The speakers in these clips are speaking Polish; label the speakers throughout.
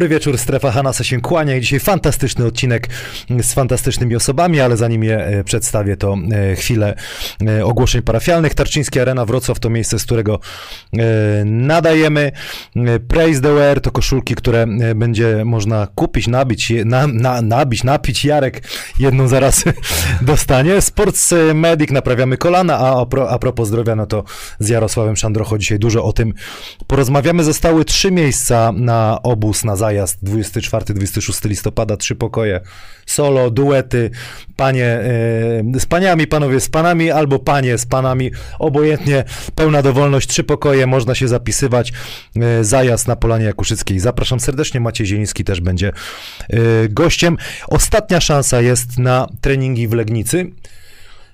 Speaker 1: Dobry wieczór, strefa Hanasa się kłania i dzisiaj fantastyczny odcinek z fantastycznymi osobami, ale zanim je e, przedstawię, to e, chwilę e, ogłoszeń parafialnych. Tarczyński Arena Wrocław to miejsce, z którego nadajemy. Praise the Wear to koszulki, które będzie można kupić, nabić, na, na, nabić, napić. Jarek jedną zaraz dostanie. Sports Medic, naprawiamy kolana, a, a, pro, a propos zdrowia, no to z Jarosławem Szandrocho dzisiaj dużo o tym porozmawiamy. Zostały trzy miejsca na obóz, na zajazd 24-26 listopada, trzy pokoje, solo, duety, panie e, z paniami, panowie z panami, albo panie z panami, obojętnie, pełna dowolność, trzy pokoje, można się zapisywać, e, zajazd na Polanie Jakuszyckiej. Zapraszam serdecznie, Maciej Zieliński też będzie e, gościem. Ostatnia szansa jest na treningi w Legnicy.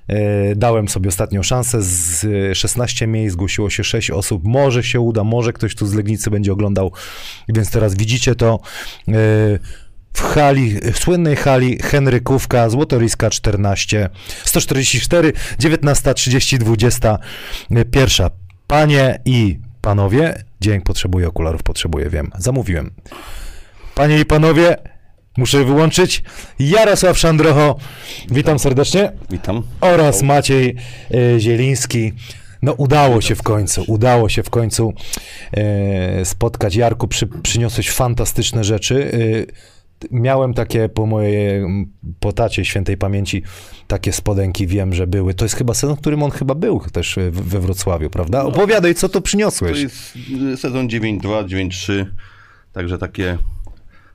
Speaker 1: E, Dałem sobie ostatnią szansę. Z e, 16 miejsc zgłosiło się 6 osób. Może się uda, może ktoś tu z Legnicy będzie oglądał. Więc teraz widzicie to e, w hali, w słynnej hali Henrykówka, Złotoryska 14, 144, 19, 30, 20, e, pierwsza. Panie i panowie, dzień potrzebuję okularów, potrzebuję, wiem. Zamówiłem. Panie i panowie, muszę wyłączyć. Jarosław Szandrocho, witam serdecznie
Speaker 2: Witam.
Speaker 1: oraz Maciej e, Zieliński. No udało się w końcu, udało się w końcu e, spotkać. Jarku, przy, przyniosłeś fantastyczne rzeczy. E, Miałem takie po mojej, po tacie świętej pamięci, takie spodenki wiem, że były. To jest chyba sezon, w którym on chyba był też we Wrocławiu, prawda? Opowiadaj, co to
Speaker 2: To
Speaker 1: przyniosłeś.
Speaker 2: jest y, sezon 9-2, 9-3, także takie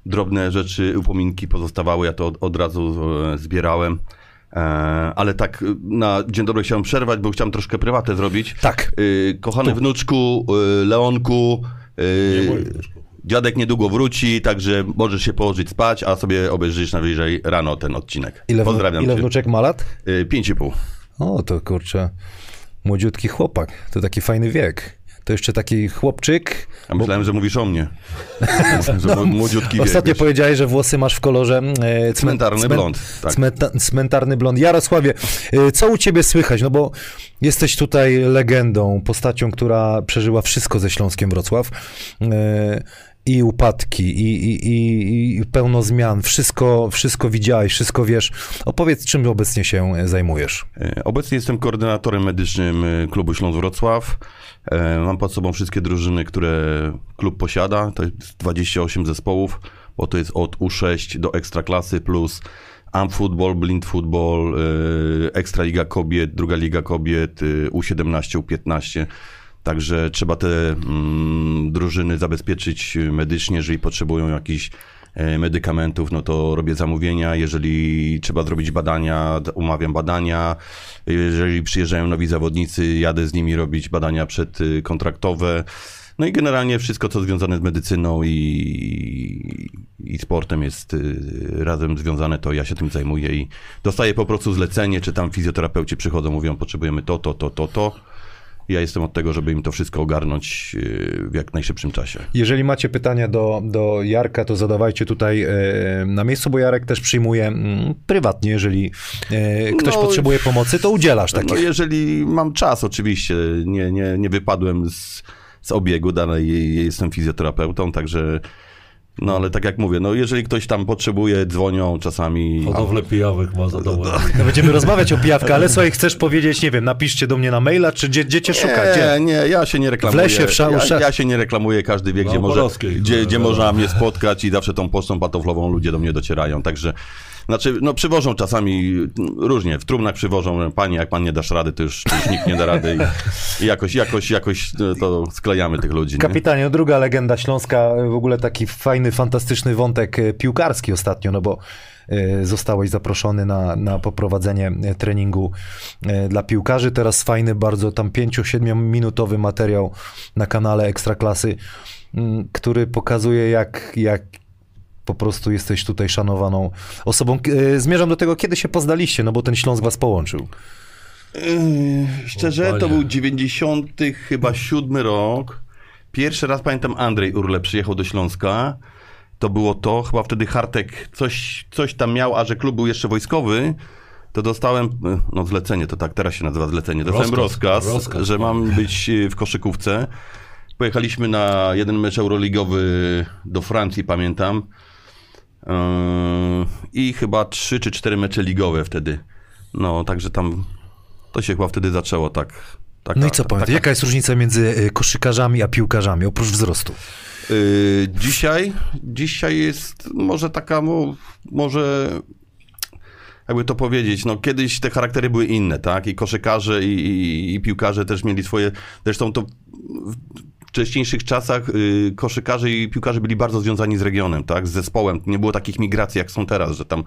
Speaker 2: drobne rzeczy, upominki pozostawały, ja to od, od razu e, zbierałem. E, ale tak, y, na dzień dobry chciałem przerwać, bo chciałem troszkę prywatę zrobić.
Speaker 1: Tak.
Speaker 2: Kochany wnuczku, y, Leonku, y, dziadek niedługo wróci, także możesz się położyć spać, a sobie obejrzysz najwyżej rano ten odcinek.
Speaker 1: Ile,
Speaker 2: Pozdrawiam
Speaker 1: ile
Speaker 2: cię.
Speaker 1: wnuczek ma lat?
Speaker 2: Pięć i pół.
Speaker 1: O, to kurczę, młodziutki chłopak. To taki fajny wiek. To jeszcze taki chłopczyk.
Speaker 2: A myślałem, że mówisz o mnie. że młodziutki wiek,
Speaker 1: Ostatnio
Speaker 2: wiesz.
Speaker 1: powiedziałeś, że włosy masz w kolorze e, cmen-
Speaker 2: Cmentarny blond, tak.
Speaker 1: cmenta- cmentarny blond. Jarosławie, e, co u ciebie słychać? No bo jesteś tutaj legendą, postacią, która przeżyła wszystko ze Śląskiem Wrocław. E, i upadki, i, i, i, i pełno zmian. Wszystko, wszystko widziałeś, wszystko wiesz. Opowiedz, czym obecnie się zajmujesz.
Speaker 2: E, Obecnie jestem koordynatorem medycznym e, klubu Śląsk Wrocław. E, Mam pod sobą wszystkie drużyny, które klub posiada. To jest 28 zespołów, bo to jest od U6 do Ekstraklasy plus Amp Football, Blind Football, e, Ekstraliga Kobiet, Druga Liga Kobiet, e, U17, U15. Także trzeba te mm, drużyny zabezpieczyć medycznie, jeżeli potrzebują jakichś e, medykamentów, no to robię zamówienia. Jeżeli trzeba zrobić badania, umawiam badania. Jeżeli przyjeżdżają nowi zawodnicy, jadę z nimi robić badania przedkontraktowe. No i generalnie wszystko, co związane z medycyną i, i sportem jest y, razem związane, to ja się tym zajmuję i dostaję po prostu zlecenie, czy tam fizjoterapeuci przychodzą, mówią, potrzebujemy to, to, to, to, to. Ja jestem od tego, żeby im to wszystko ogarnąć yy, w jak najszybszym czasie.
Speaker 1: Jeżeli macie pytania do, do Jarka, to zadawajcie tutaj e, na miejscu, bo Jarek też przyjmuje mm, prywatnie, jeżeli e, ktoś
Speaker 2: No,
Speaker 1: potrzebuje pomocy, to udzielasz
Speaker 2: No,
Speaker 1: takich.
Speaker 2: jeżeli mam czas, oczywiście. Nie, nie, nie wypadłem z, z obiegu, dalej jestem fizjoterapeutą, także. No ale tak jak mówię, no jeżeli ktoś tam potrzebuje, dzwonią czasami.
Speaker 3: Hodowlę pijawych ma za to
Speaker 1: No, Będziemy rozmawiać o pijawkach, ale słuchaj, chcesz powiedzieć, nie wiem, napiszcie do mnie na maila, czy gdzie, gdzie cię szuka?
Speaker 2: Nie, nie, ja się nie reklamuję.
Speaker 1: W lesie, w szał-
Speaker 2: ja, ja się nie reklamuję, każdy wie, gdzie, może, gdzie, gdzie
Speaker 3: no,
Speaker 2: można mnie spotkać i zawsze tą pocztą pantoflową ludzie do mnie docierają, także znaczy, no przywożą czasami różnie, w trumnach przywożą, panie, jak pan nie dasz rady, to już, to już nikt nie da rady i, i jakoś, jakoś, jakoś no, to sklejamy tych ludzi. Nie?
Speaker 1: Kapitanie, druga legenda śląska, w ogóle taki fajny, fantastyczny wątek e, piłkarski ostatnio, no bo e, zostałeś zaproszony na, na poprowadzenie e, treningu e, dla piłkarzy. Teraz fajny, bardzo tam 5-7 minutowy materiał na kanale Ekstraklasy, który pokazuje jak, jak po prostu jesteś tutaj szanowaną osobą. E, Zmierzam do tego, kiedy się poznaliście, no bo ten Śląsk was połączył.
Speaker 2: Yy, szczerze, to był 90 chyba siódmy rok. Pierwszy raz pamiętam Andrzej Urle przyjechał do Śląska. To było to, chyba wtedy Hartek coś, coś tam miał, a że klub był jeszcze wojskowy, to dostałem, yy, no zlecenie, to tak teraz się nazywa zlecenie, dostałem
Speaker 3: Rozkaz,
Speaker 2: rozkaz,
Speaker 3: rozkaz.
Speaker 2: że mam być w koszykówce. Pojechaliśmy na jeden mecz euroligowy do Francji, pamiętam. Yy, I chyba trzy czy cztery mecze ligowe wtedy. No, także tam to się chyba wtedy zaczęło tak. Taka,
Speaker 1: No i co powiem,
Speaker 2: taka-
Speaker 1: jaka jest różnica między e, koszykarzami a piłkarzami, oprócz wzrostu?
Speaker 2: Yy, dzisiaj, dzisiaj jest może taka, mo, może jakby to powiedzieć, no kiedyś te charaktery były inne, tak? I koszykarze i, i, i piłkarze też mieli swoje, zresztą to wcześniejszych czasach yy, koszykarze i piłkarze byli bardzo związani z regionem, tak? Z zespołem. Nie było takich migracji, jak są teraz, że tam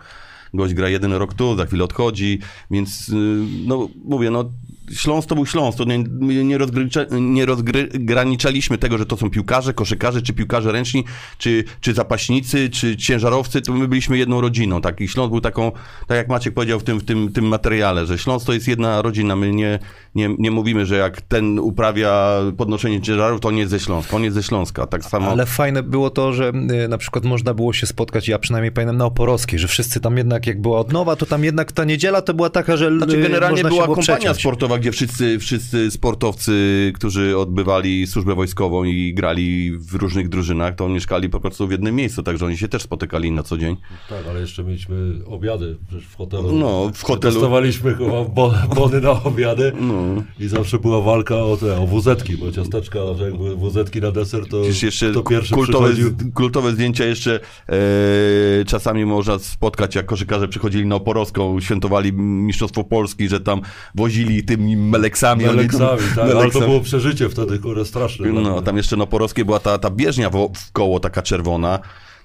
Speaker 2: gość gra jeden rok tu, za chwilę odchodzi, więc yy, no mówię, no Śląsk to był Śląsk, to nie, nie, rozgrycze- nie rozgraniczaliśmy tego, że to są piłkarze, koszykarze, czy piłkarze ręczni, czy, czy zapaśnicy, czy ciężarowcy, to my byliśmy jedną rodziną, tak? I Śląsk był taką, tak jak Maciek powiedział w tym, w tym, tym materiale, że Śląsk to jest jedna rodzina, my nie, nie, nie mówimy, że jak ten uprawia podnoszenie ciężarów, to on jest ze Śląska, on jest ze Śląska, tak samo...
Speaker 1: Ale fajne było to, że y, na przykład można było się spotkać, ja przynajmniej pamiętam na Oporowskiej, że wszyscy tam jednak, jak była odnowa, to tam jednak ta niedziela to była taka, że
Speaker 2: Znaczy
Speaker 1: y,
Speaker 2: generalnie była
Speaker 1: było
Speaker 2: kompania sportowa, gdzie wszyscy, wszyscy sportowcy, którzy odbywali służbę wojskową i grali w różnych drużynach, to mieszkali po prostu w jednym miejscu, także oni się też spotykali na co dzień.
Speaker 3: Tak, ale jeszcze mieliśmy obiady przecież w hotelu.
Speaker 2: No, w hotelu.
Speaker 3: Dostawaliśmy chyba bo- bony na obiady
Speaker 2: No.
Speaker 3: i zawsze była walka o te, o wuzetki, bo ciasteczka, że jak były wuzetki na deser, to
Speaker 2: Przecież jeszcze
Speaker 3: to pierwszy
Speaker 2: kultowe,
Speaker 3: przychodził.
Speaker 2: kultowe zdjęcia jeszcze e, czasami można spotkać, jak koszykarze przychodzili na Oporowską, świętowali Mistrzostwo Polski, że tam wozili tymi meleksami. oni
Speaker 3: Meleksami, tak, ale to
Speaker 2: meleksami.
Speaker 3: było przeżycie wtedy, kurde, straszne.
Speaker 2: No, tam jeszcze na Porowskiej była ta, ta bieżnia w, w koło taka czerwona.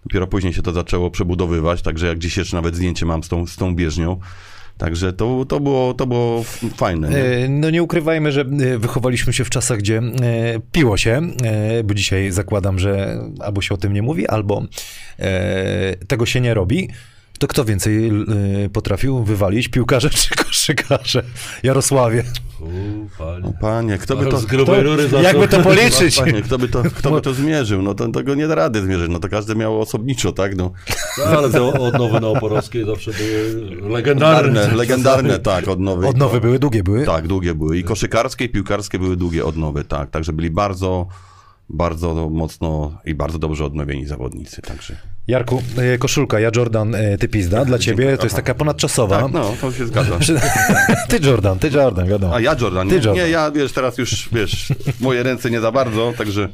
Speaker 2: Dopiero później się to zaczęło przebudowywać, także jak dziś jeszcze nawet zdjęcie mam z tą, z tą bieżnią. Także to, to, było, to było fajne. Nie?
Speaker 1: E, No nie ukrywajmy, że e, wychowaliśmy się w czasach, gdzie e, piło się, bo dzisiaj zakładam, że albo się o tym nie mówi, albo tego się nie robi. To kto więcej e, potrafił wywalić, piłkarze czy koszykarze? Jarosławie.
Speaker 3: U, panie.
Speaker 2: O panie, kto by to...
Speaker 3: z grubej
Speaker 1: to-
Speaker 3: rury
Speaker 1: jakby to policzyć?
Speaker 2: Panie, kto by to, kto by to zmierzył? No to tego nie da rady zmierzyć, no to każdy miał osobniczo, tak? No.
Speaker 3: No, ale te odnowy na Oporowskiej zawsze były legendarne.
Speaker 2: Legendarne, legendarne, tak, odnowy.
Speaker 1: Odnowy były, długie były.
Speaker 2: Tak, długie były. I koszykarskie, i piłkarskie były długie odnowy, tak. Także byli bardzo, bardzo mocno i bardzo dobrze odnowieni zawodnicy, także...
Speaker 1: Jarku, e, koszulka, ja Jordan, e, ty pizda, dla ciebie to jest taka ponadczasowa.
Speaker 2: Tak, no, to się zgadza.
Speaker 1: Ty Jordan, ty Jordan, wiadomo.
Speaker 2: A ja Jordan,
Speaker 1: Ty
Speaker 2: nie,
Speaker 1: Jordan.
Speaker 2: nie, ja wiesz, teraz już, wiesz, moje ręce nie za bardzo, także...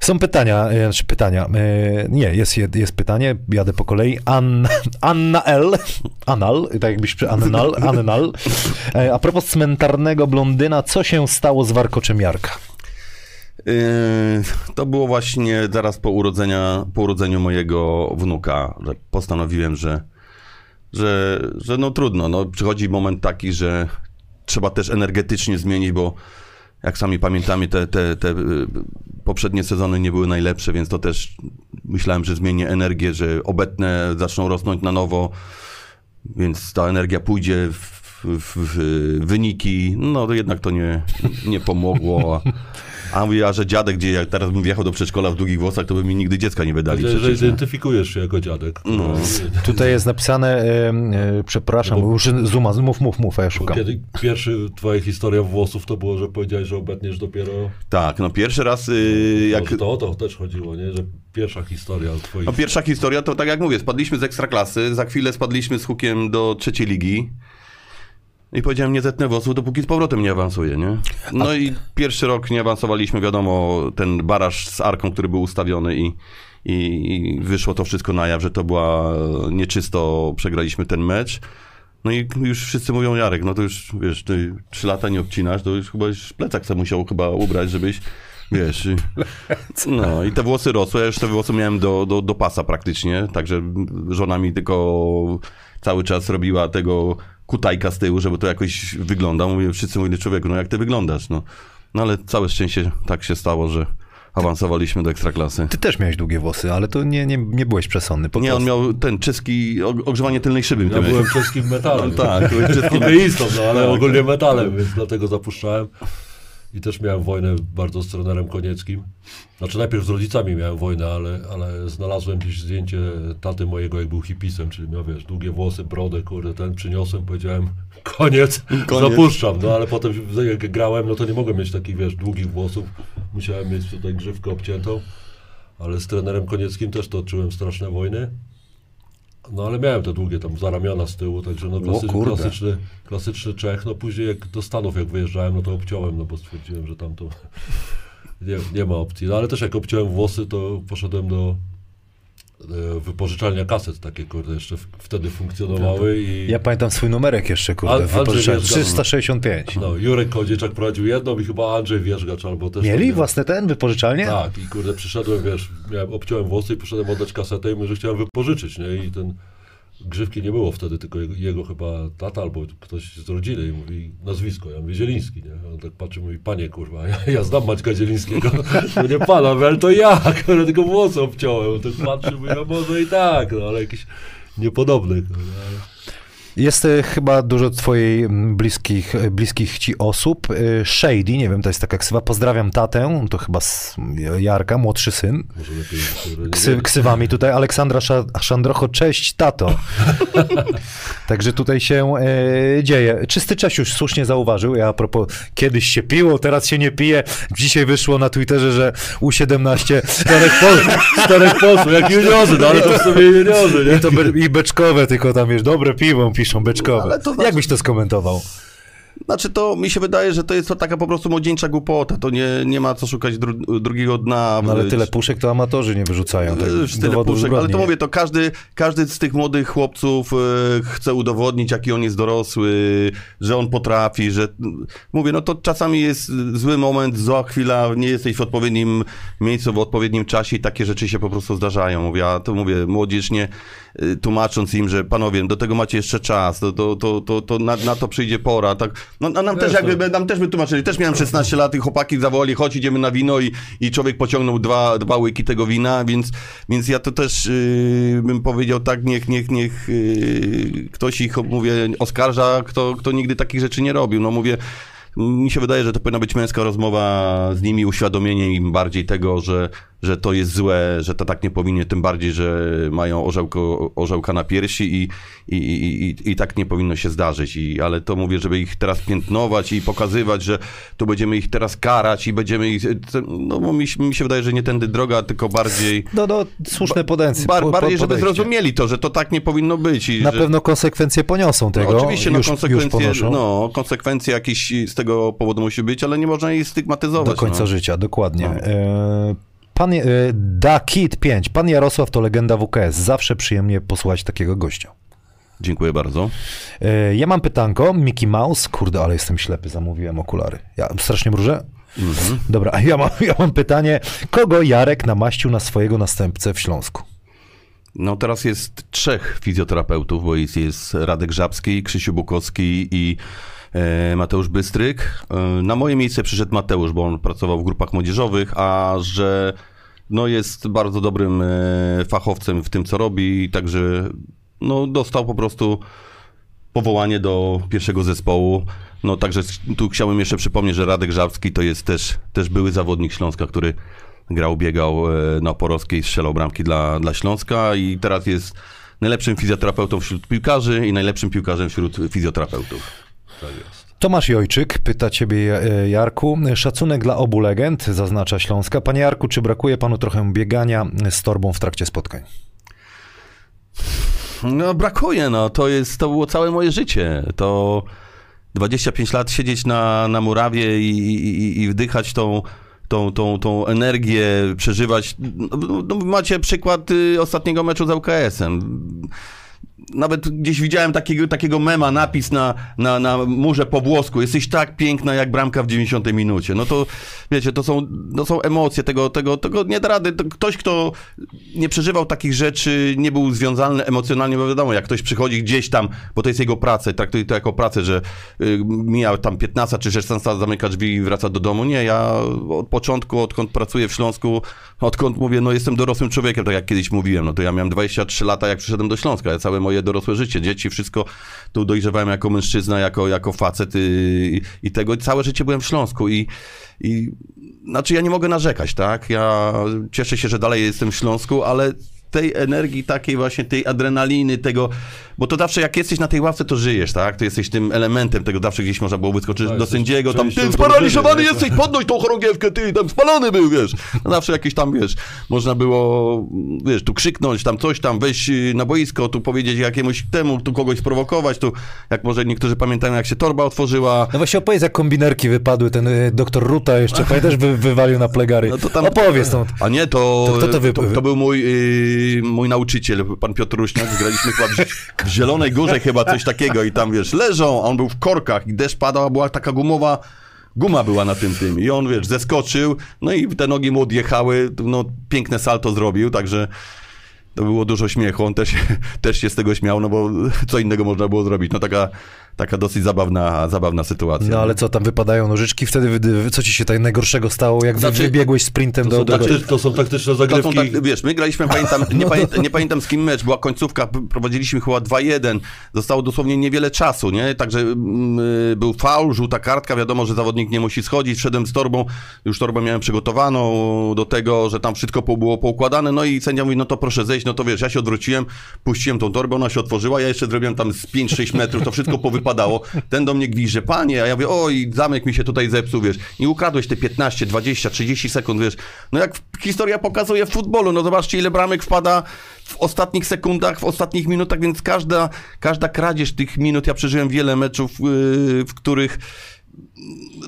Speaker 1: Są pytania, e, znaczy pytania. Nie, jest, jest pytanie, jadę po kolei. Anna, Anna L. Anal, tak jakbyś przy Annal, Annal. A propos cmentarnego blondyna, co się stało z warkoczem Jarka?
Speaker 2: Yy, to było właśnie zaraz po, urodzenia, po urodzeniu mojego wnuka, że postanowiłem, że, że, że no trudno, no, przychodzi moment taki, że trzeba też energetycznie zmienić, bo jak sami pamiętamy, te, te, te y, poprzednie sezony nie były najlepsze, więc to też myślałem, że zmienię energię, że obecne zaczną rosnąć na nowo, więc ta energia pójdzie w, w, w wyniki, no to jednak to nie, nie pomogło. A, mówię, a że dziadek, gdzie jak teraz bym wjechał do przedszkola w długich włosach, to by mi nigdy dziecka nie wydali
Speaker 3: że
Speaker 2: nie?
Speaker 3: identyfikujesz się jako dziadek.
Speaker 2: No.
Speaker 1: Tutaj jest napisane, e, e, przepraszam,
Speaker 3: Bo-
Speaker 1: już zuma, mów, mów, mów, a ja szukam.
Speaker 3: kiedy pierwszy twoja historia włosów to było, że powiedziałeś, że obetniesz dopiero...
Speaker 2: Tak, no pierwszy raz y, jak...
Speaker 3: Może to o to też chodziło, nie? Że pierwsza historia twoich...
Speaker 2: No pierwsza historia to tak jak mówię, spadliśmy z ekstraklasy, za chwilę spadliśmy z hukiem do trzeciej ligi. I powiedziałem, nie zetnę włosów, dopóki z powrotem nie awansuję, nie? No i pierwszy rok nie awansowaliśmy, wiadomo, ten baraż z Arką, który był ustawiony i, i, i wyszło to wszystko na jaw, że to była nieczysto, przegraliśmy ten mecz. No i już wszyscy mówią, Jarek, no to już, wiesz, ty trzy lata nie obcinasz, to już chyba już plecak sobie musiał chyba ubrać, żebyś, wiesz... No i te włosy rosły, ja już te włosy miałem do, do, do pasa praktycznie, także żona mi tylko cały czas robiła tego kutajka z tyłu, żeby to jakoś wyglądał. Mówię, wszyscy mówili, człowieku, no jak ty wyglądasz, no. No ale całe szczęście tak się stało, że awansowaliśmy do ekstraklasy.
Speaker 1: Ty też miałeś długie włosy, ale to nie, nie, nie byłeś przesądny. Po
Speaker 2: Nie, on
Speaker 1: prostu.
Speaker 2: miał ten czeski og- ogrzewanie tylnej szyby.
Speaker 3: Ja byłem czeskim metalem.
Speaker 2: No tak, byłeś czeskim
Speaker 3: no ale
Speaker 2: Tak.
Speaker 3: ogólnie metalem, więc dlatego zapuszczałem. I też miałem wojnę bardzo z trenerem Konieckim. Znaczy najpierw z rodzicami miałem wojnę, ale, ale znalazłem gdzieś zdjęcie taty mojego, jak był hipisem, czyli miał, wiesz, długie włosy, brodę, kurde, ten przyniosłem, powiedziałem, koniec,
Speaker 2: Koniec.
Speaker 3: zapuszczam. No ale potem jak grałem, no to nie mogłem mieć takich, wiesz, długich włosów. Musiałem mieć tutaj grzywkę obciętą. Ale z trenerem Konieckim też toczyłem straszne wojny. No ale miałem te długie tam za ramiona z tyłu, także no klasy,
Speaker 1: kurde.
Speaker 3: klasyczny, klasyczny Czech. No później jak do Stanów jak wyjeżdżałem, no to obciąłem, no bo stwierdziłem, że tam to nie, nie ma opcji. No ale też jak obciąłem włosy, to poszedłem do wypożyczalnia kaset, takie kurde jeszcze wtedy funkcjonowały i
Speaker 1: Ja pamiętam swój numerek jeszcze, kurde,
Speaker 3: Wierzga.
Speaker 1: 365.
Speaker 3: no, Jurek Kodzieczak prowadził jedną i chyba Andrzej Wierzgacz albo też...
Speaker 1: Mieli własne ten, wypożyczalnie?
Speaker 3: Tak, i kurde, przyszedłem, wiesz, miałem, obciąłem włosy i poszedłem oddać kasetę i mówię, że chciałem wypożyczyć, nie? I ten grzywki nie było wtedy, tylko jego, jego chyba tata albo ktoś z rodziny i mówi nazwisko, ja mówię Zieliński, nie? On tak patrzy, mówi, panie kurwa, ja, ja znam Maćka Zielińskiego, no nie pana, ale to ja, kurde, tylko włosy obciąłem, tak patrzy, mówi, no może i tak, no ale jakiś niepodobny, kurde, ale...
Speaker 1: Jest e, chyba dużo twojej bliskich, e, bliskich ci osób. E, Shady, nie wiem, to jest taka ksywa. Pozdrawiam tatę, to chyba Jarka, młodszy syn. Ksy, ksywami tutaj. Aleksandra Sza- Szandrocho, cześć tato. Także tutaj się e, dzieje. Czysty Czesiuś słusznie zauważył, ja a propos kiedyś się piło, teraz się nie pije. Dzisiaj wyszło na Twitterze, że U17
Speaker 3: Czterech posłów, czterech posłów, jak juniorzy, no ale to w sumie juniorzy, nie?
Speaker 1: i, to be, i beczkowe, tylko tam wiesz, dobre piwo piszą beczkowe.
Speaker 2: To znaczy-
Speaker 1: Jak byś to skomentował?
Speaker 2: Znaczy to mi się wydaje, że to jest to taka po prostu młodzieńcza głupota. To nie, nie ma co szukać dru drugiego dna.
Speaker 1: No ale tyle puszek to amatorzy nie wyrzucają. Tak,
Speaker 2: Już tyle puszek, ale to mówię, to każdy, każdy z tych młodych chłopców e, chce udowodnić, jaki on jest dorosły, że on potrafi, że mówię, no to czasami jest zły moment, zła chwila, nie jesteś w odpowiednim miejscu, w odpowiednim czasie i takie rzeczy się po prostu zdarzają. Mówię, a to mówię, młodzież nie tłumacząc im, że panowie, do tego macie jeszcze czas, to, to, to, to, to na, na to przyjdzie pora. Tak, no, a nam też jakby, nam też by tłumaczyli, też miałem 16 lat i chłopaki zawołali, chodź idziemy na wino i, i człowiek pociągnął dwa, dwa łyki tego wina, więc, więc ja to też yy, bym powiedział tak, niech, niech, niech yy, ktoś ich, mówię, oskarża, kto, kto nigdy takich rzeczy nie robił. No mówię, mi się wydaje, że to powinna być męska rozmowa z nimi, uświadomienie im bardziej tego, że, że to jest złe, że to tak nie powinien, tym bardziej, że mają orzełko, orzełka na piersi i, i, i, i, i tak nie powinno się zdarzyć. I, ale to mówię, żeby ich teraz piętnować i pokazywać, że tu będziemy ich teraz karać i będziemy ich... No bo mi, się- mi się wydaje, że nie tędy droga, tylko bardziej...
Speaker 1: No, no, słuszne podejście.
Speaker 2: Bar,
Speaker 1: po-
Speaker 2: bardziej, żeby
Speaker 1: podejście.
Speaker 2: zrozumieli to, że to tak nie powinno być. I
Speaker 1: Na
Speaker 2: że...
Speaker 1: pewno konsekwencje poniosą tego.
Speaker 2: No, oczywiście, no,
Speaker 1: już, już
Speaker 2: konsekwencje,
Speaker 1: ponoszą.
Speaker 2: no, konsekwencje jakieś z tego powodu musi być, ale nie można jej stygmatyzować.
Speaker 1: Do końca
Speaker 2: no.
Speaker 1: życia, dokładnie.
Speaker 2: No.
Speaker 1: E, Pan e, Da Kid 5. Pan Jarosław to legenda WKS. Zawsze przyjemnie posłuchać takiego gościa.
Speaker 2: Dziękuję bardzo.
Speaker 1: E, Ja mam pytanko. Mickey Mouse. Kurde, ale jestem ślepy, zamówiłem okulary. Ja strasznie mrużę?
Speaker 2: Mhm.
Speaker 1: Dobra, ja mam, ja mam pytanie. Kogo Jarek namaścił na swojego następcę w Śląsku?
Speaker 2: No teraz jest trzech fizjoterapeutów, bo jest, jest Radek Żabski, Krzysiu Bukowski i e, Mateusz Bystryk. Na moje miejsce przyszedł Mateusz, bo on pracował w grupach młodzieżowych, a że no, jest bardzo dobrym e, fachowcem w tym, co robi, także no, dostał po prostu powołanie do pierwszego zespołu. No także tu chciałbym jeszcze przypomnieć, że Radek Żabski to jest też, też były zawodnik Śląska, który grał, biegał e, na Porowskiej, strzelał bramki dla, dla Śląska i teraz jest najlepszym fizjoterapeutą wśród piłkarzy i najlepszym piłkarzem wśród fizjoterapeutów.
Speaker 3: Tak jest.
Speaker 1: Tomasz Jojczyk pyta ciebie, e, Jarku. Szacunek dla obu legend, zaznacza Śląska. Panie Jarku, czy brakuje panu trochę biegania z torbą w trakcie spotkań?
Speaker 2: No brakuje, no. To, jest, to było całe moje życie. To 25 lat siedzieć na, na murawie i, i, i wdychać tą, tą, tą, tą energię, przeżywać. No, no, macie przykład y, ostatniego meczu z ŁKS-em. Nawet gdzieś widziałem takiego, takiego mema, napis na, na, na murze po włosku. Jesteś tak piękna jak bramka w 90 minucie. No to wiecie, to są, to są emocje, tego, tego, tego nie da rady. To ktoś, kto nie przeżywał takich rzeczy, nie był związany emocjonalnie, bo wiadomo, jak ktoś przychodzi gdzieś tam, bo to jest jego praca, traktuje to jako pracę, że y, mija tam 15 czy 16 zamyka drzwi i wraca do domu. Nie, ja od początku, odkąd pracuję w Śląsku, odkąd mówię, no jestem dorosłym człowiekiem, tak jak kiedyś mówiłem, no to ja miałem 23 lata, jak przyszedłem do Śląska, ja całe moje dorosłe życie, dzieci, wszystko tu dojrzewałem jako mężczyzna, jako, jako facet i, i tego, całe życie byłem w Śląsku i, i znaczy ja nie mogę narzekać, tak? Ja cieszę się, że dalej jestem w Śląsku, ale tej energii takiej właśnie, tej adrenaliny, tego, bo to zawsze jak jesteś na tej ławce, to żyjesz, tak? To jesteś tym elementem tego, zawsze gdzieś można było wyskoczyć
Speaker 3: Tak,
Speaker 2: do sędziego, tam, ty sparaliżowany
Speaker 3: nie?
Speaker 2: jesteś, podnoś tą chorągiewkę, ty, tam spalony był, wiesz. No zawsze jakieś tam, wiesz, można było, wiesz, tu krzyknąć, tam coś tam, wejść y, na boisko, tu powiedzieć jakiemuś temu, tu kogoś sprowokować, tu, jak może niektórzy pamiętają, jak się torba otworzyła,
Speaker 1: No właśnie opowiedz, jak kombinerki wypadły, ten y, doktor Ruta jeszcze, pamiętasz, wy, wywalił na plegary.
Speaker 2: No to tam-
Speaker 1: Opowiedz tą.
Speaker 2: A nie, to,
Speaker 1: To kto to
Speaker 2: to, był mój, yy, mój nauczyciel, pan Piotr Ruśniak. Graliśmy chyba w, w Zielonej Górze chyba coś takiego i tam, wiesz, leżą, on był w korkach i deszcz padał, a była taka gumowa, guma była na tym tym. I on, wiesz, zeskoczył, no i te nogi mu odjechały, no piękne salto zrobił, także to było dużo śmiechu. On też, też się z tego śmiał, no bo co innego można było zrobić. No taka, taka dosyć zabawna, zabawna sytuacja.
Speaker 1: No ale co, tam wypadają nożyczki, wtedy wy, co ci się tak najgorszego stało, jak
Speaker 2: Znaczy,
Speaker 1: wy wybiegłeś sprintem
Speaker 3: To
Speaker 1: do... do...
Speaker 3: takty, to są taktyczne
Speaker 2: To są
Speaker 3: zagrywki.
Speaker 2: tak, wiesz, my graliśmy, pamiętam, nie,
Speaker 1: No to-
Speaker 2: pamiętam, nie pamiętam z kim mecz, była końcówka, prowadziliśmy chyba 2-1, zostało dosłownie niewiele czasu, nie? Także mm, y, był faul, żółta kartka, wiadomo, że zawodnik nie musi schodzić, wszedłem z torbą, już torbę miałem przygotowaną do tego, że tam wszystko po- było poukładane, no i sędzia mówi, no to proszę zejść, no to wiesz, ja się odwróciłem, puściłem tą torbę, ona się otworzyła, ja jeszcze zrobiłem tam z 5-6 metrów, to wszystko powypadało, ten do mnie gwizdże, panie, a ja mówię, oj, zamek mi się tutaj zepsuł, wiesz, i ukradłeś te 15, 20, 30 sekund, wiesz, no jak historia pokazuje w futbolu, no zobaczcie, ile bramek wpada w ostatnich sekundach, w ostatnich minutach, więc każda, każda kradzież tych minut, ja przeżyłem wiele meczów, yy, w których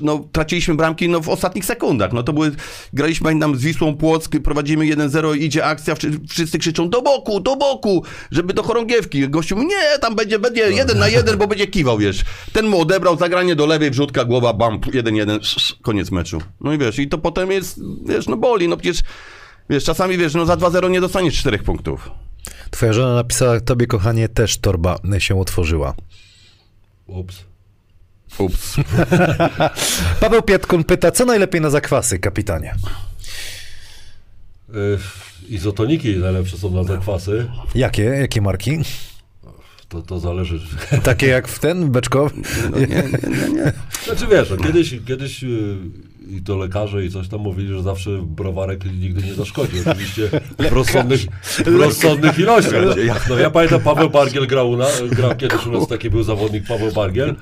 Speaker 2: no, traciliśmy bramki no, w ostatnich sekundach. No to były, graliśmy pamiętam z Wisłą Płock, prowadzimy 1-0, idzie akcja, wszy- wszyscy krzyczą do boku, do boku, żeby do chorągiewki. Gościu nie, tam będzie, będzie jeden na jeden, bo będzie kiwał, wiesz. Ten mu odebrał, zagranie do lewej, wrzutka, głowa, bam, 1-1, koniec meczu. No i wiesz, i to potem jest, wiesz, no boli, no przecież, wiesz, czasami, wiesz, no za 2-0 nie dostaniesz czterech punktów.
Speaker 1: Twoja żona napisała, tobie kochanie też torba się otworzyła.
Speaker 3: Ups.
Speaker 2: Ups.
Speaker 1: Paweł Pietkun pyta, co najlepiej na zakwasy, kapitanie?
Speaker 3: Y, Izotoniki najlepsze są na zakwasy.
Speaker 1: Jakie? Jakie marki?
Speaker 3: To, to zależy.
Speaker 1: Takie jak w ten, beczkowy?
Speaker 2: No nie, nie, nie, nie.
Speaker 3: Znaczy wiesz, no, kiedyś, kiedyś y, i to lekarze i coś tam mówili, że zawsze browarek nigdy nie zaszkodzi. Oczywiście w rozsądnych, w rozsądnych ilościach. No ja pamiętam Paweł Bargiel grał, u nas, grał kiedyś u nas, taki był zawodnik Paweł Bargiel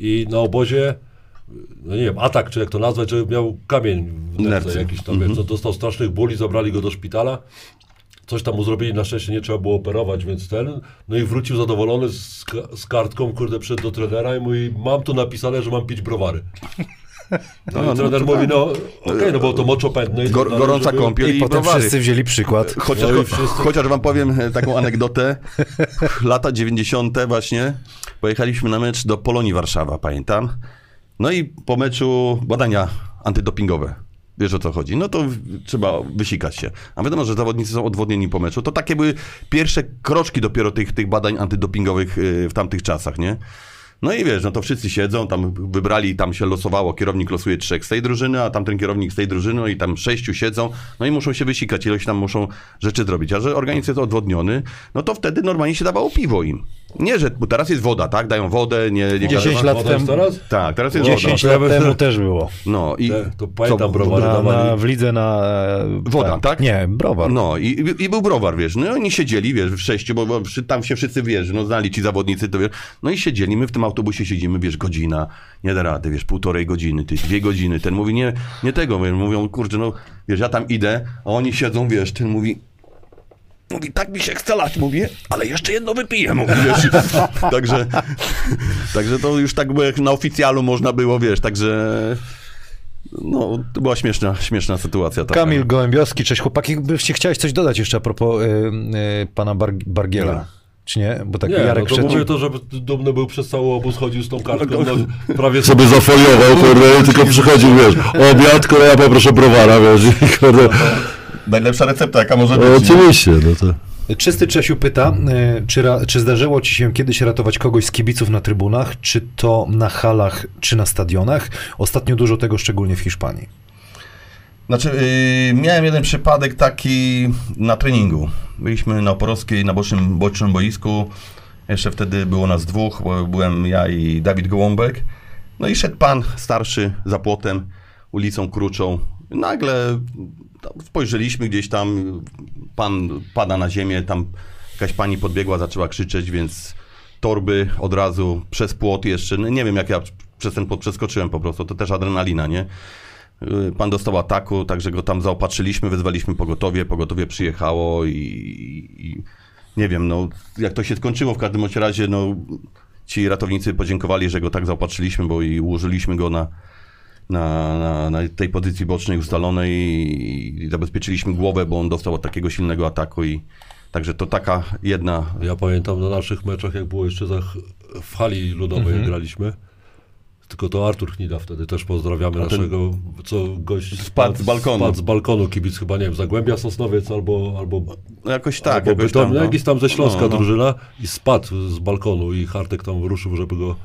Speaker 3: i na obozie no nie wiem, atak, czy jak to nazwać, że miał kamień w nerce
Speaker 2: Nerce.
Speaker 3: jakiś tam, więc on dostał strasznych bóli, zabrali go do szpitala. Coś tam mu zrobili, na szczęście nie trzeba było operować, więc ten. No i wrócił zadowolony z, z kartką, kurde, przed do trenera i mówi, mam tu napisane, że mam pić browary. No,
Speaker 2: No,
Speaker 3: i trener
Speaker 2: no,
Speaker 3: mówi, no okej, no bo to moczopędne. tak
Speaker 2: Gor,
Speaker 3: dalej,
Speaker 2: gorąca
Speaker 3: żeby-
Speaker 2: kąpiel
Speaker 1: I
Speaker 2: i,
Speaker 1: potem
Speaker 2: browary.
Speaker 1: wszyscy wzięli przykład.
Speaker 2: Chociaż,
Speaker 3: No wszyscy-
Speaker 2: chociaż wam powiem e, taką anegdotę. Lata 90. właśnie pojechaliśmy na mecz do Polonii Warszawa, pamiętam. No i po meczu badania antydopingowe. Wiesz o co chodzi? No to trzeba wysikać się. A wiadomo, że zawodnicy są odwodnieni po meczu. To takie były pierwsze kroczki dopiero tych, tych badań antydopingowych y, w tamtych czasach, nie? No i wiesz, no to wszyscy siedzą, tam wybrali, tam się losowało, kierownik losuje trzech z tej drużyny, a tamten kierownik z tej drużyny, no i tam sześciu siedzą, no i muszą się wysikać, ileś tam muszą rzeczy zrobić. A że organizm jest odwodniony, no to wtedy normalnie się dawało piwo im. Nie, że bo teraz jest woda, tak? Dają wodę, nie... nie
Speaker 1: 10 lat temu-
Speaker 3: teraz?
Speaker 2: Tak, teraz jest
Speaker 1: 10
Speaker 2: woda.
Speaker 1: lat temu też było.
Speaker 2: No i...
Speaker 3: Te- to pamiętam
Speaker 2: co,
Speaker 3: browary
Speaker 1: Na, na, w lidze na... e,
Speaker 2: Woda, tak?
Speaker 1: Nie, browar.
Speaker 2: No i, i- był browar, wiesz, no i oni siedzieli, wiesz, w sześciu, bo, bo tam się wszyscy, wiesz, no znali ci zawodnicy, to wiesz, no i siedzieli, my w tym autobusie siedzimy, wiesz, godzina, nie da rady, wiesz, półtorej godziny, ty, dwie godziny, ten mówi, nie, nie tego, wiesz, mówią, kurczę, no, wiesz, ja tam idę, a oni siedzą, wiesz, ten mówi, Mówi, tak mi się chce lać, mówię, ale jeszcze jedno wypiję, mówi, wiesz. także, także to już tak było, jak na oficjalu można było, wiesz, także, no, to była śmieszna, śmieszna sytuacja. Taka.
Speaker 1: Kamil Gołębiowski, cześć chłopaki, byście chciałeś coś dodać jeszcze a propos y, y, pana Bar Bargiela,
Speaker 2: Nie.
Speaker 1: czy nie? Bo tak
Speaker 3: Nie,
Speaker 1: Jarek
Speaker 3: no to
Speaker 1: przed...
Speaker 3: mówię to, żeby dumny był przez cały obóz, chodził z tą kartką, no, prawie sobie zafoliował, kurde, tylko przychodził, wiesz, obiad, ja poproszę browara, wiesz, i kurde,
Speaker 2: Najlepsza recepta, jaka może
Speaker 3: no, oczywiście, no to...
Speaker 1: Czysty Czesiu pyta, y, czy, czy zdarzyło ci się kiedyś ratować kogoś z kibiców na trybunach, czy to na halach, czy na stadionach? Ostatnio dużo tego, szczególnie w Hiszpanii.
Speaker 4: Znaczy, yy, miałem jeden przypadek taki na treningu. Byliśmy na Oporowskiej, na bocznym, bocznym boisku. Jeszcze wtedy było nas dwóch, bo byłem ja i Dawid Gołąbek.
Speaker 2: No i szedł pan starszy za płotem, ulicą Kruczą. Nagle spojrzeliśmy gdzieś tam, pan pada na ziemię, tam jakaś pani podbiegła, zaczęła krzyczeć, więc torby od razu przez płot jeszcze, no nie wiem jak ja przez ten płot przeskoczyłem po prostu, to też adrenalina, nie? Yy, Pan dostał ataku, także go tam zaopatrzyliśmy, wezwaliśmy pogotowie, pogotowie przyjechało i, i nie wiem, no jak to się skończyło w każdym razie, no ci ratownicy podziękowali, że go tak zaopatrzyliśmy, bo i ułożyliśmy go na, na, na, na tej pozycji bocznej ustalonej i, zabezpieczyliśmy głowę, bo on dostał od takiego silnego ataku i także to taka jedna
Speaker 3: Ja pamiętam na naszych meczach, jak było jeszcze za, w hali ludowej, jak graliśmy, tylko to Artur Chnida wtedy też pozdrawiamy
Speaker 2: ten-
Speaker 3: naszego, co gość
Speaker 2: Spadł z balkonu.
Speaker 3: Spadł z balkonu kibic chyba, nie wiem, Zagłębia Sosnowiec albo, albo
Speaker 2: no jakoś tak,
Speaker 3: albo
Speaker 2: jakoś
Speaker 3: Bytom,
Speaker 2: tam,
Speaker 3: no. jakiś tam ze Śląska
Speaker 2: No, no.
Speaker 3: drużyna i spadł z balkonu i Hartek tam wyruszył, żeby go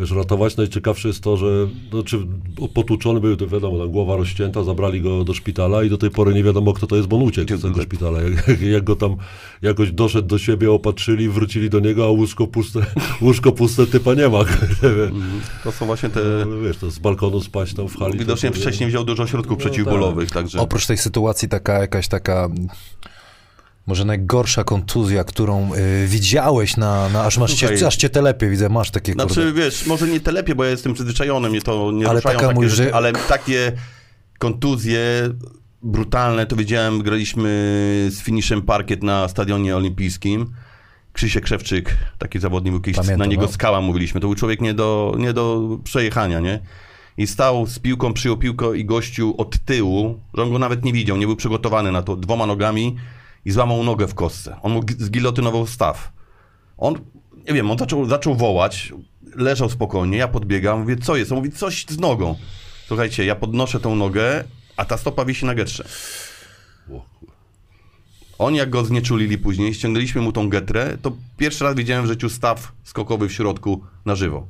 Speaker 3: wiesz, ratować. Najciekawsze jest to, że no, czy potłuczony był, to wiadomo, tam głowa rozcięta, zabrali go do szpitala i do tej pory nie wiadomo, kto to jest, bo on uciekł z tego szpitala. Jak, jak go tam jakoś doszedł do siebie, opatrzyli, wrócili do niego, a łóżko puste, łóżko puste typa nie ma.
Speaker 2: To są właśnie te...
Speaker 3: No, wiesz, to z balkonu spaść tam w hali.
Speaker 2: Widocznie
Speaker 3: to, to,
Speaker 2: wcześniej wziął dużo środków przeciwbólowych, także...
Speaker 1: Oprócz tej sytuacji taka jakaś taka... Może najgorsza kontuzja, którą y, widziałeś na, na aż masz cię,
Speaker 2: Słuchaj.
Speaker 1: aż cię telepie, widzę, masz takie kurde.
Speaker 2: Znaczy, wiesz, może nie telepie, bo ja jestem przyzwyczajony, mnie to nie
Speaker 1: Ale
Speaker 2: ruszają
Speaker 1: taka
Speaker 2: takie
Speaker 1: mówisz,
Speaker 2: rzeczy,
Speaker 1: że-
Speaker 2: ale takie kontuzje brutalne, to wiedziałem, graliśmy z finiszem parkiet na stadionie olimpijskim. Krzysiek Krzewczyk, taki zawodnik był kiedyś, na niego
Speaker 1: no.
Speaker 2: skała mówiliśmy, to był człowiek nie do, nie do przejechania, nie? I stał z piłką, przyjął piłkę i gościu od tyłu, że on go nawet nie widział, nie był przygotowany na to, dwoma nogami i złamał nogę w kostce. On mu gi- zgilotynował staw. On, nie wiem, on zaczął, zaczął wołać, leżał spokojnie, ja podbiegam, mówię, co jest? On mówi, coś z nogą. Słuchajcie, ja podnoszę tą nogę, a ta stopa wisi na getrze. Oni jak go znieczulili później, ściągnęliśmy mu tą getrę, to pierwszy raz widziałem w życiu staw skokowy w środku na żywo.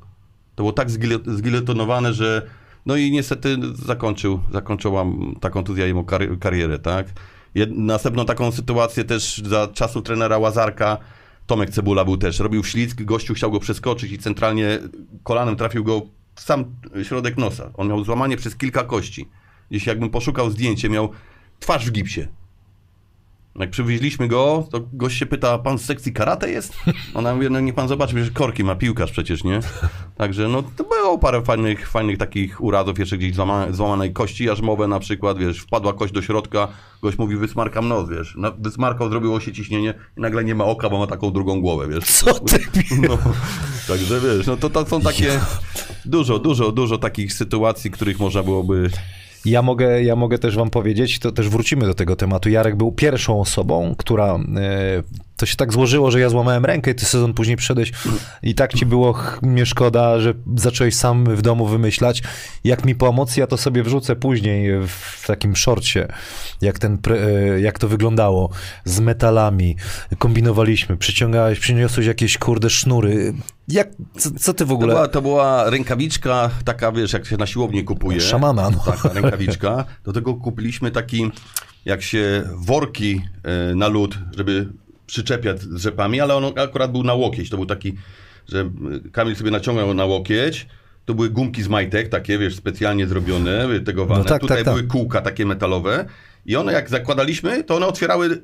Speaker 2: To było tak zgile- zgiletynowane, że no i niestety zakończył, zakończyła ta kontuzja jego karierę, tak? Jed- następną taką sytuację też za czasu trenera Łazarka, Tomek Cebula był też, robił ślizg, gościu chciał go przeskoczyć i centralnie kolanem trafił go w sam środek nosa. On miał złamanie przez kilka kości. Jeśli jakbym poszukał zdjęcie, miał twarz w gipsie. Jak przywieźliśmy go, to gość się pyta, pan z sekcji karate jest? Ona mówi, no niech pan zobaczy, że korki ma piłkarz przecież, nie? Także no to było parę fajnych, fajnych takich urazów, jeszcze gdzieś złama, złamanej kości jarzmowe na przykład, wiesz, wpadła kość do środka, gość mówi, wysmarkam nos, wiesz, Na- wysmarkał, zrobiło się ciśnienie i nagle nie ma oka, bo ma taką drugą głowę, wiesz.
Speaker 1: Co ty
Speaker 2: No, także wiesz, no to, to są takie dużo, dużo, dużo takich sytuacji, których można byłoby
Speaker 1: Ja mogę, ja mogę też wam powiedzieć, to też wrócimy do tego tematu. Jarek był pierwszą osobą, która. E, to się tak złożyło, że ja złamałem rękę i ty sezon później przyszedłeś i tak ci było mnie szkoda, że zacząłeś sam w domu wymyślać, jak mi pomóc. Ja to sobie wrzucę później w takim shortcie, jak, ten, e, jak to wyglądało z metalami. Kombinowaliśmy, przyciągałeś, przyniosłeś jakieś kurde sznury. Jak, co, co ty w
Speaker 2: To
Speaker 1: ogóle...
Speaker 2: była, to była rękawiczka, taka wiesz, jak się na siłowni kupuje.
Speaker 1: Szamana, no.
Speaker 2: Taka rękawiczka. Do tego kupiliśmy taki, jak się worki e, na lód, żeby przyczepiać z rzepami, ale on akurat był na łokieć. To był taki, że Kamil sobie naciągał na łokieć. To były gumki z majtek, takie, wiesz, specjalnie zrobione, wytegowane.
Speaker 1: No tak,
Speaker 2: Tutaj
Speaker 1: tak, tak.
Speaker 2: były kółka takie metalowe. I one jak zakładaliśmy, to one otwierały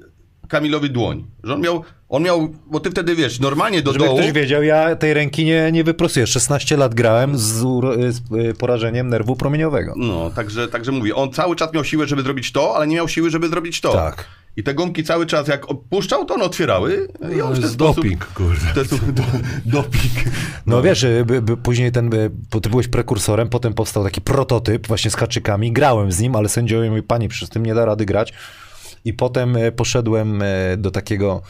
Speaker 2: Kamilowi dłoń. Że on miał, on miał, bo ty wtedy, wiesz, normalnie do
Speaker 1: Żeby
Speaker 2: dołu...
Speaker 1: ktoś wiedział, ja tej ręki nie, nie wyprostuję. 16 lat grałem z, z y, porażeniem nerwu promieniowego.
Speaker 2: No, także, także mówię, on cały czas miał siłę, żeby zrobić to, ale nie miał siły, żeby zrobić to.
Speaker 1: Tak.
Speaker 2: I te gumki cały czas, jak opuszczał, to one otwierały. I on w ten
Speaker 3: jest
Speaker 2: sposób...
Speaker 3: doping, kurde.
Speaker 2: w ten sposób- do, doping.
Speaker 1: No wiesz, y, by, by później ten, y, bo ty byłeś prekursorem, potem powstał taki prototyp właśnie z haczykami, grałem z nim, ale sędziowie mówi, pani, przecież z tym nie da rady grać. I potem y, poszedłem y, do takiego,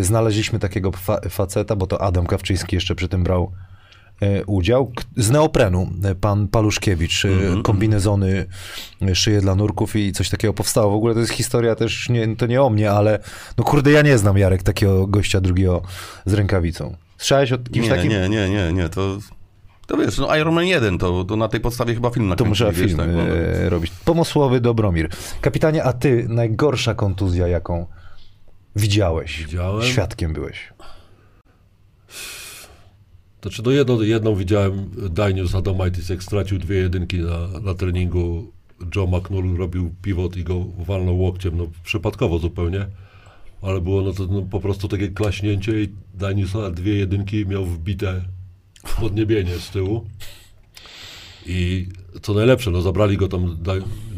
Speaker 1: znaleźliśmy takiego fa faceta, bo to Adam Kawczyński jeszcze przy tym brał y, udział, z neoprenu, pan Paluszkiewicz, y, kombinezony y, szyje dla nurków i coś takiego powstało. W ogóle to jest historia też, nie, to nie o mnie, ale no kurde, ja nie znam Jarek takiego gościa drugiego z rękawicą. Słyszałeś o kimś
Speaker 2: Nie,
Speaker 1: takim?
Speaker 2: nie, nie, nie, nie, to... To wiesz, no Iron Man 1, to, to na tej podstawie chyba film
Speaker 1: To
Speaker 2: nakręcili,
Speaker 1: muszę
Speaker 2: wiesz,
Speaker 1: film
Speaker 2: tak, no,
Speaker 1: e, robić. Pomosłowy Dobromir. Kapitanie, a ty najgorsza kontuzja, jaką widziałeś?
Speaker 3: Widziałem?
Speaker 1: Świadkiem byłeś.
Speaker 3: Znaczy, no jedno, jedną widziałem, Danius Adomaitis, jak stracił dwie jedynki na, na treningu, Joe McNull robił pivot i go walnął łokciem, no przypadkowo zupełnie, ale było no to no, po prostu takie klaśnięcie i Danius na dwie jedynki miał wbite podniebienie z tyłu. I co najlepsze, no zabrali go tam,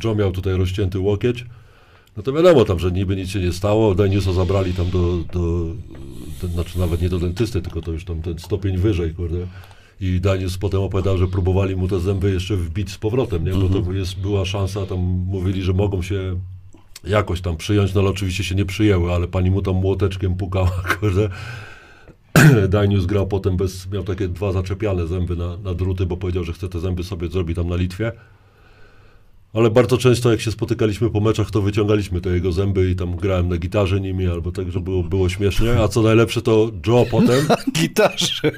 Speaker 3: Joe miał tutaj rozcięty łokieć, no to wiadomo tam, że niby nic się nie stało, Daniusa zabrali tam do, do, do, znaczy nawet nie do dentysty, tylko to już tam ten stopień wyżej, kurde. I Danius potem opowiadał, że próbowali mu te zęby jeszcze wbić z powrotem, nie? Bo to jest, była szansa, tam mówili, że mogą się jakoś tam przyjąć, no ale oczywiście się nie przyjęły, ale pani mu tam młoteczkiem pukała, kurde. Danius grał potem bez, miał takie dwa zaczepiane zęby na, na druty, bo powiedział, że chce te zęby sobie zrobić tam na Litwie. Ale bardzo często jak się spotykaliśmy po meczach, to wyciągaliśmy te jego zęby i tam grałem na gitarze nimi, albo tak, że było, było śmiesznie. A co najlepsze, to Joe potem,
Speaker 1: Gitarze.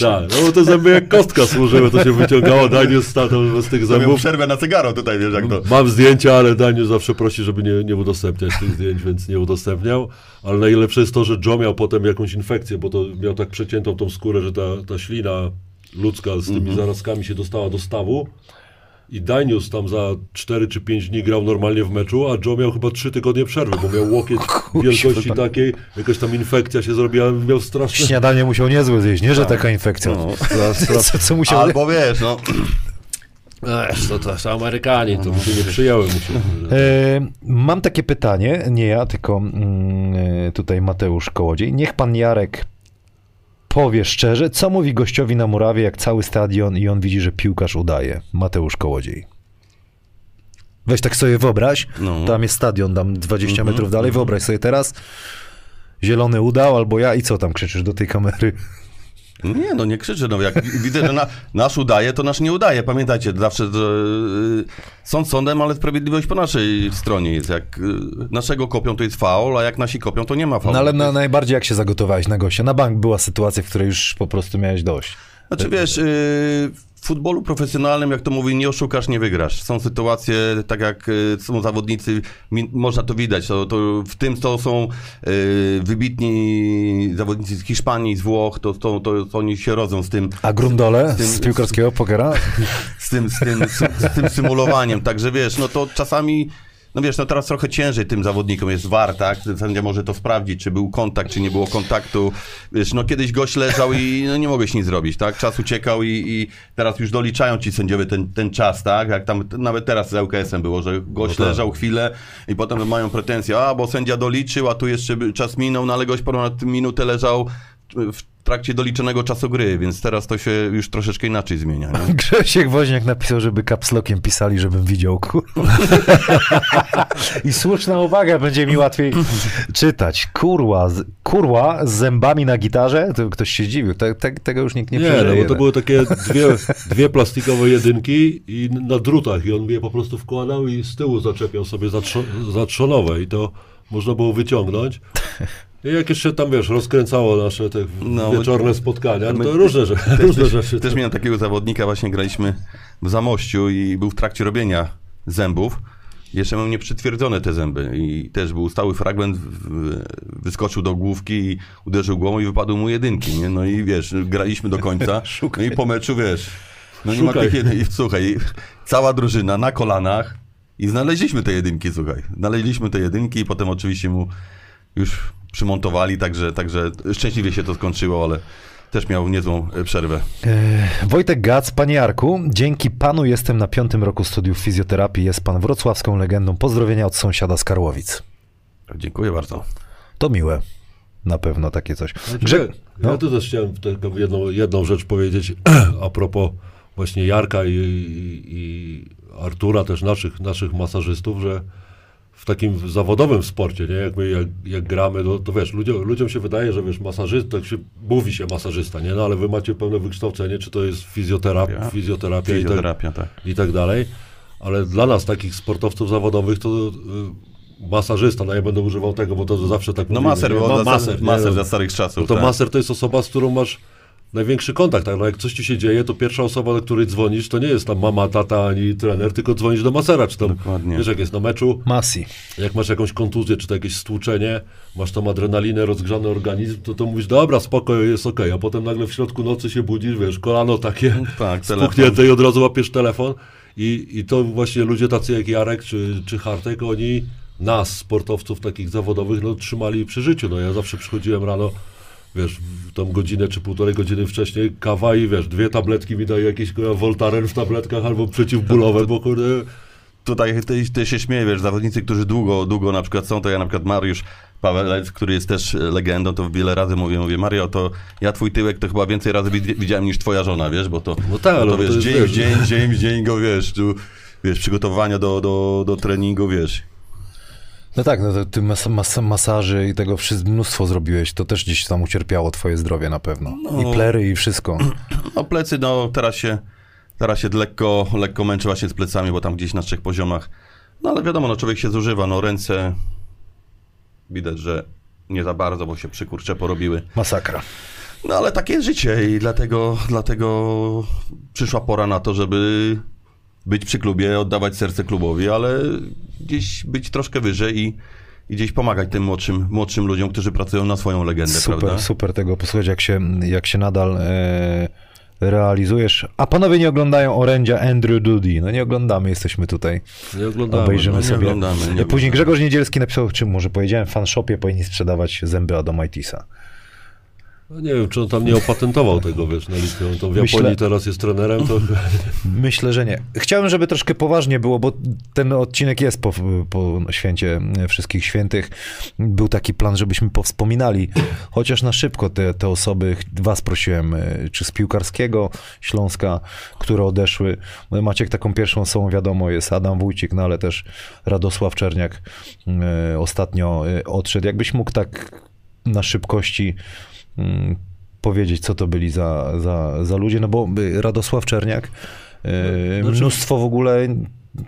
Speaker 3: tak, no bo te zęby jak kostka służyły, to się wyciągało, Danius stał tam bez tych zębów.
Speaker 2: przerwę na cygaro tutaj, wiesz, jak to...
Speaker 3: Mam zdjęcia, ale Daniel zawsze prosi, żeby nie, nie udostępniać tych zdjęć, więc nie udostępniał. Ale najlepsze jest to, że Joe miał potem jakąś infekcję, bo to miał tak przeciętą tą skórę, że ta, ta ślina ludzka z tymi zarazkami się dostała do stawu. I Danius tam za 4 czy 5 dni grał normalnie w meczu, a Joe miał chyba 3 tygodnie przerwy, bo miał łokieć wielkości takiej, jakaś tam infekcja się zrobiła, miał straszne...
Speaker 1: Śniadanie musiał niezłe zjeść, nie, że taka infekcja.
Speaker 2: No.
Speaker 1: Co, co musiał...
Speaker 2: Albo wiesz, no...
Speaker 3: Ech, to, to są Amerykanie, to mu się nie przyjęły. Mu się,
Speaker 1: E, mam takie pytanie, nie ja, tylko mm, e, tutaj Mateusz Kołodziej. Niech pan Jarek powie szczerze, co mówi gościowi na murawie, jak cały stadion i on widzi, że piłkarz udaje. Mateusz Kołodziej. Weź tak sobie wyobraź,
Speaker 2: No.
Speaker 1: tam jest stadion, tam 20 metrów dalej, wyobraź sobie teraz, zielony udał, albo ja i co tam krzyczysz do tej kamery?
Speaker 2: Nie, no nie krzyczę, no jak widzę, że na, nasz udaje, to nasz nie udaje. Pamiętajcie, zawsze że, y, sąd sądem, ale sprawiedliwość po naszej stronie jest. Jak y, naszego kopią, to jest faul, a jak nasi kopią, to nie ma faulu.
Speaker 1: No ale na, najbardziej jak się zagotowałeś na gościa? Na bank była sytuacja, w której już po prostu miałeś dość.
Speaker 2: Znaczy wiesz, y, w futbolu profesjonalnym, jak to mówi, nie oszukasz, nie wygrasz. Są sytuacje, tak jak y, są zawodnicy, można to widać, to, to w tym to są y, wybitni zawodnicy z Hiszpanii, z Włoch, to, to, to, to oni się rodzą z tym,
Speaker 1: A Grundole
Speaker 2: Z tym-
Speaker 1: z piłkarskiego pokera?
Speaker 2: z tym, z tym, z, z tym symulowaniem. Także wiesz, no to czasami, no wiesz, no teraz trochę ciężej tym zawodnikom jest war, tak? Sędzia może to sprawdzić, czy był kontakt, czy nie było kontaktu. Wiesz, no kiedyś gość leżał i no, nie mogłeś nic zrobić, tak? Czas uciekał i, i teraz już doliczają ci sędziowie ten, ten czas, tak? Jak tam nawet teraz z ŁKS-em było, że gość
Speaker 3: No tak.
Speaker 2: leżał chwilę i potem mają pretensje, a bo sędzia doliczył, a tu jeszcze czas minął, no ale gość ponad minutę leżał w trakcie doliczonego czasu gry, więc teraz to się już troszeczkę inaczej zmienia. Nie?
Speaker 1: Grzesiek Woźniak napisał, żeby kapslokiem pisali, żebym widział, kurwa. I słuszna uwaga, będzie mi łatwiej czytać. Kurła, z- kurła z zębami na gitarze? To ktoś się zdziwił. Te, te, tego już nikt nie,
Speaker 3: Nie,
Speaker 1: przeżyje.
Speaker 3: no bo to były takie dwie, dwie plastikowe jedynki i na drutach i on je po prostu wkładał i z tyłu zaczepiał sobie za, trzo- za trzonowe i to można było wyciągnąć. I jak jeszcze tam, wiesz, rozkręcało nasze te
Speaker 2: No,
Speaker 3: wieczorne spotkania, no
Speaker 2: my-
Speaker 3: to różne, że, różne
Speaker 2: też,
Speaker 3: rzeczy.
Speaker 2: Też miałem takiego zawodnika, właśnie graliśmy w Zamościu i był w trakcie robienia zębów. jeszcze mam nieprzytwierdzone te zęby i też był stały fragment, wyskoczył do główki i uderzył głową i wypadły mu jedynki, nie? No i wiesz, graliśmy do końca, no i po meczu, wiesz, no nie ma
Speaker 3: Szukaj.
Speaker 2: tych jedyn- słuchaj, cała drużyna na kolanach i znaleźliśmy te jedynki, słuchaj, znaleźliśmy te jedynki i potem oczywiście mu już przymontowali, także, także szczęśliwie się to skończyło, ale też miał niezłą e, przerwę.
Speaker 1: E, Wojtek Gac, panie Jarku, dzięki panu jestem na piątym roku studiów fizjoterapii. Jest pan wrocławską legendą. Pozdrowienia od sąsiada z Karłowic.
Speaker 2: Dziękuję bardzo.
Speaker 1: To miłe. Na pewno takie coś. Grze...
Speaker 3: ja,
Speaker 1: no.
Speaker 3: ja tu też chciałem tylko jedną, jedną rzecz powiedzieć a propos właśnie Jarka i, i, i Artura, też naszych, naszych masażystów, że w takim zawodowym sporcie, nie? Jak my jak, jak gramy, to, to wiesz, ludziom, ludziom się wydaje, że wiesz, masażysta, tak się mówi się masażysta, nie? No ale wy macie pełne wykształcenie, czy to jest fizjoterapia,
Speaker 2: Ja.
Speaker 3: fizjoterapia, i tak,
Speaker 2: Fizjoterapia, tak.
Speaker 3: i tak dalej. Ale dla nas, takich sportowców zawodowych, to y, masażysta, no ja będę używał tego, bo to zawsze tak
Speaker 2: No
Speaker 3: mówimy,
Speaker 2: maser, bo
Speaker 3: Ma-
Speaker 2: za,
Speaker 3: maser, nie?
Speaker 2: maser
Speaker 3: No,
Speaker 2: za starych czasów.
Speaker 3: no to
Speaker 2: tak.
Speaker 3: maser to jest osoba, z którą masz największy kontakt. Tak? No jak coś ci się dzieje, to pierwsza osoba, do której dzwonisz, to nie jest tam mama, tata ani trener, tylko dzwonisz do masera, czy tam,
Speaker 2: Dokładnie.
Speaker 3: wiesz, jak jest na meczu,
Speaker 1: Masi.
Speaker 3: jak masz jakąś kontuzję, czy to jakieś stłuczenie, masz tą adrenalinę, rozgrzany organizm, to to mówisz, dobra, spoko, jest okej, a potem nagle w środku nocy się budzisz, wiesz, kolano takie
Speaker 2: Tak, telefon.
Speaker 3: spuchnięte i od razu łapiesz telefon i, i to właśnie ludzie tacy jak Jarek czy, czy Hartek, oni nas, sportowców takich zawodowych, no trzymali przy życiu, no ja zawsze przychodziłem rano, wiesz, tą godzinę czy półtorej godziny wcześniej, kawa i wiesz, dwie tabletki mi daje jakieś kurwa, Voltaren w tabletkach albo przeciwbólowe, bo kurde,
Speaker 2: Tutaj ty, ty się śmieję, wiesz, zawodnicy, którzy długo, długo na przykład są, to ja na przykład Mariusz Pawelec, który jest też e, legendą, to wiele razy mówię, mówię, Mario, to ja twój tyłek to chyba więcej razy widzi- widziałem niż twoja żona, wiesz, bo to,
Speaker 3: No tak,
Speaker 2: bo to
Speaker 3: to
Speaker 2: wiesz,
Speaker 3: jest,
Speaker 2: dzień
Speaker 3: wiesz-
Speaker 2: dzień, dzień w dzień go, wiesz, tu, wiesz, przygotowania do, do, do treningu, wiesz.
Speaker 1: No tak, no to ty mas, mas, masaży i tego wszystko mnóstwo zrobiłeś. To też gdzieś tam ucierpiało twoje zdrowie na pewno.
Speaker 2: No.
Speaker 1: I plery i wszystko.
Speaker 2: No plecy, no teraz się, teraz się lekko, lekko męczę właśnie z plecami, bo tam gdzieś na trzech poziomach. No ale wiadomo, no człowiek się zużywa, no ręce widać, że nie za bardzo, bo się przykurcze porobiły.
Speaker 1: Masakra.
Speaker 2: No ale takie jest życie i dlatego, dlatego przyszła pora na to, żeby być przy klubie, oddawać serce klubowi, ale gdzieś być troszkę wyżej i, i gdzieś pomagać tym młodszym, młodszym ludziom, którzy pracują na swoją legendę,
Speaker 1: Super,
Speaker 2: prawda?
Speaker 1: super tego posłuchać, jak się, jak się nadal e, realizujesz. A panowie nie oglądają orędzia Andrew Dudy. No nie oglądamy, jesteśmy tutaj.
Speaker 3: nie oglądamy.
Speaker 1: Obejrzymy
Speaker 2: no, nie
Speaker 1: sobie.
Speaker 2: oglądamy, nie
Speaker 1: Później
Speaker 2: oglądamy.
Speaker 1: Grzegorz Niedzielski napisał, czym może powiedziałem, w fanshopie powinni sprzedawać zęby Adomaitisa.
Speaker 3: No nie wiem, czy on tam nie opatentował tego, wiesz, na listę. On to w Japonii
Speaker 1: Myślę-
Speaker 3: teraz jest trenerem, to
Speaker 1: Myślę, że nie. Chciałem, żeby troszkę poważnie było, bo ten odcinek jest po, po święcie Wszystkich Świętych. Był taki plan, żebyśmy powspominali, chociaż na szybko te, te osoby, was prosiłem, e, czy z piłkarskiego Śląska, które odeszły. No, Maciek taką pierwszą osobą, wiadomo, jest Adam Wójcik, no ale też Radosław Czerniak e, ostatnio e, odszedł. Jakbyś mógł tak na szybkości powiedzieć, co to byli za, za, za ludzie, no bo y, Radosław Czerniak, y,
Speaker 3: Znaczy-
Speaker 1: mnóstwo w ogóle,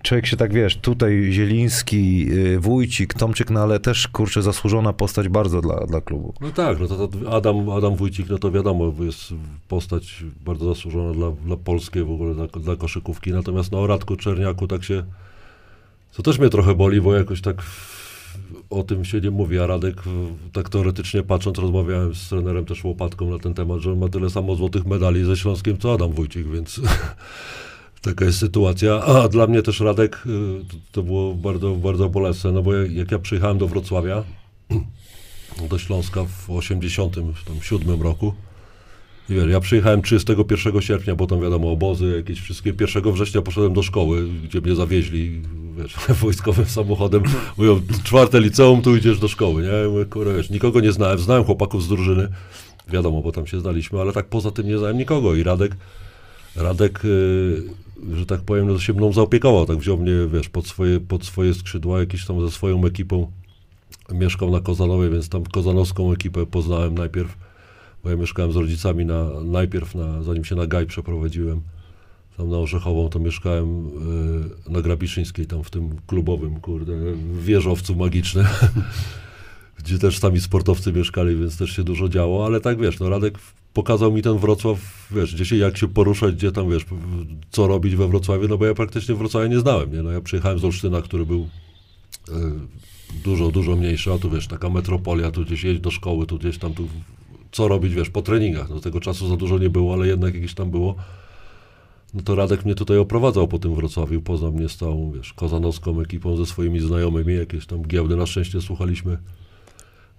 Speaker 1: człowiek się tak, wiesz, tutaj Zieliński, y, Wójcik, Tomczyk, no ale też, kurczę, zasłużona postać bardzo dla, dla klubu.
Speaker 3: No tak, no to, to Adam, Adam Wójcik, no to wiadomo, jest postać bardzo zasłużona dla, dla Polski, w ogóle dla, dla koszykówki, natomiast no o Radku Czerniaku tak się, to też mnie trochę boli, bo jakoś tak o tym się nie mówi, a Radek tak teoretycznie patrząc, rozmawiałem z trenerem też Łopatką na ten temat, że on ma tyle samo złotych medali ze Śląskiem, co Adam Wójcik, więc taka jest sytuacja. A dla mnie też Radek, y, to- było bardzo, bardzo bolesne, no bo jak ja przyjechałem do Wrocławia, do Śląska w 87 roku. I wiesz, ja przyjechałem 31 sierpnia, potem wiadomo, obozy jakieś wszystkie. 1 września poszedłem do szkoły, gdzie mnie zawieźli, wiesz, wojskowym samochodem. Mówią, czwarte liceum, tu idziesz do szkoły, nie? Ja Mówię, kurwa, wiesz, nikogo nie znałem, znałem chłopaków z drużyny, wiadomo, bo tam się znaliśmy, ale tak poza tym nie znałem nikogo. I Radek, Radek, y, że tak powiem, no, się mną zaopiekował, tak wziął mnie, wiesz, pod swoje, pod swoje skrzydła, jakieś tam ze swoją ekipą mieszkał na Kozanowie, więc tam kozanowską ekipę poznałem najpierw, bo ja mieszkałem z rodzicami na, najpierw, na, zanim się na Gaj przeprowadziłem, tam na Orzechową, to mieszkałem y, na Grabiszyńskiej, tam w tym klubowym, kurde, wieżowcu magicznym, gdzie też sami sportowcy mieszkali, więc też się dużo działo, ale tak wiesz, no Radek pokazał mi ten Wrocław, wiesz, gdzie się, jak się poruszać, gdzie tam, wiesz, co robić we Wrocławiu, no bo ja praktycznie Wrocławia nie znałem, nie? No ja przyjechałem z Olsztyna, który był e, dużo, dużo mniejszy, a tu, wiesz, taka metropolia, tu gdzieś jeźdź do szkoły, tu gdzieś tam, tu co robić, wiesz, po treningach, no tego czasu za dużo nie było, ale jednak jakieś tam było. No to Radek mnie tutaj oprowadzał po tym Wrocławiu, poza mnie z całą, wiesz, kozanowską ekipą, ze swoimi znajomymi, jakieś tam giełdy, na szczęście słuchaliśmy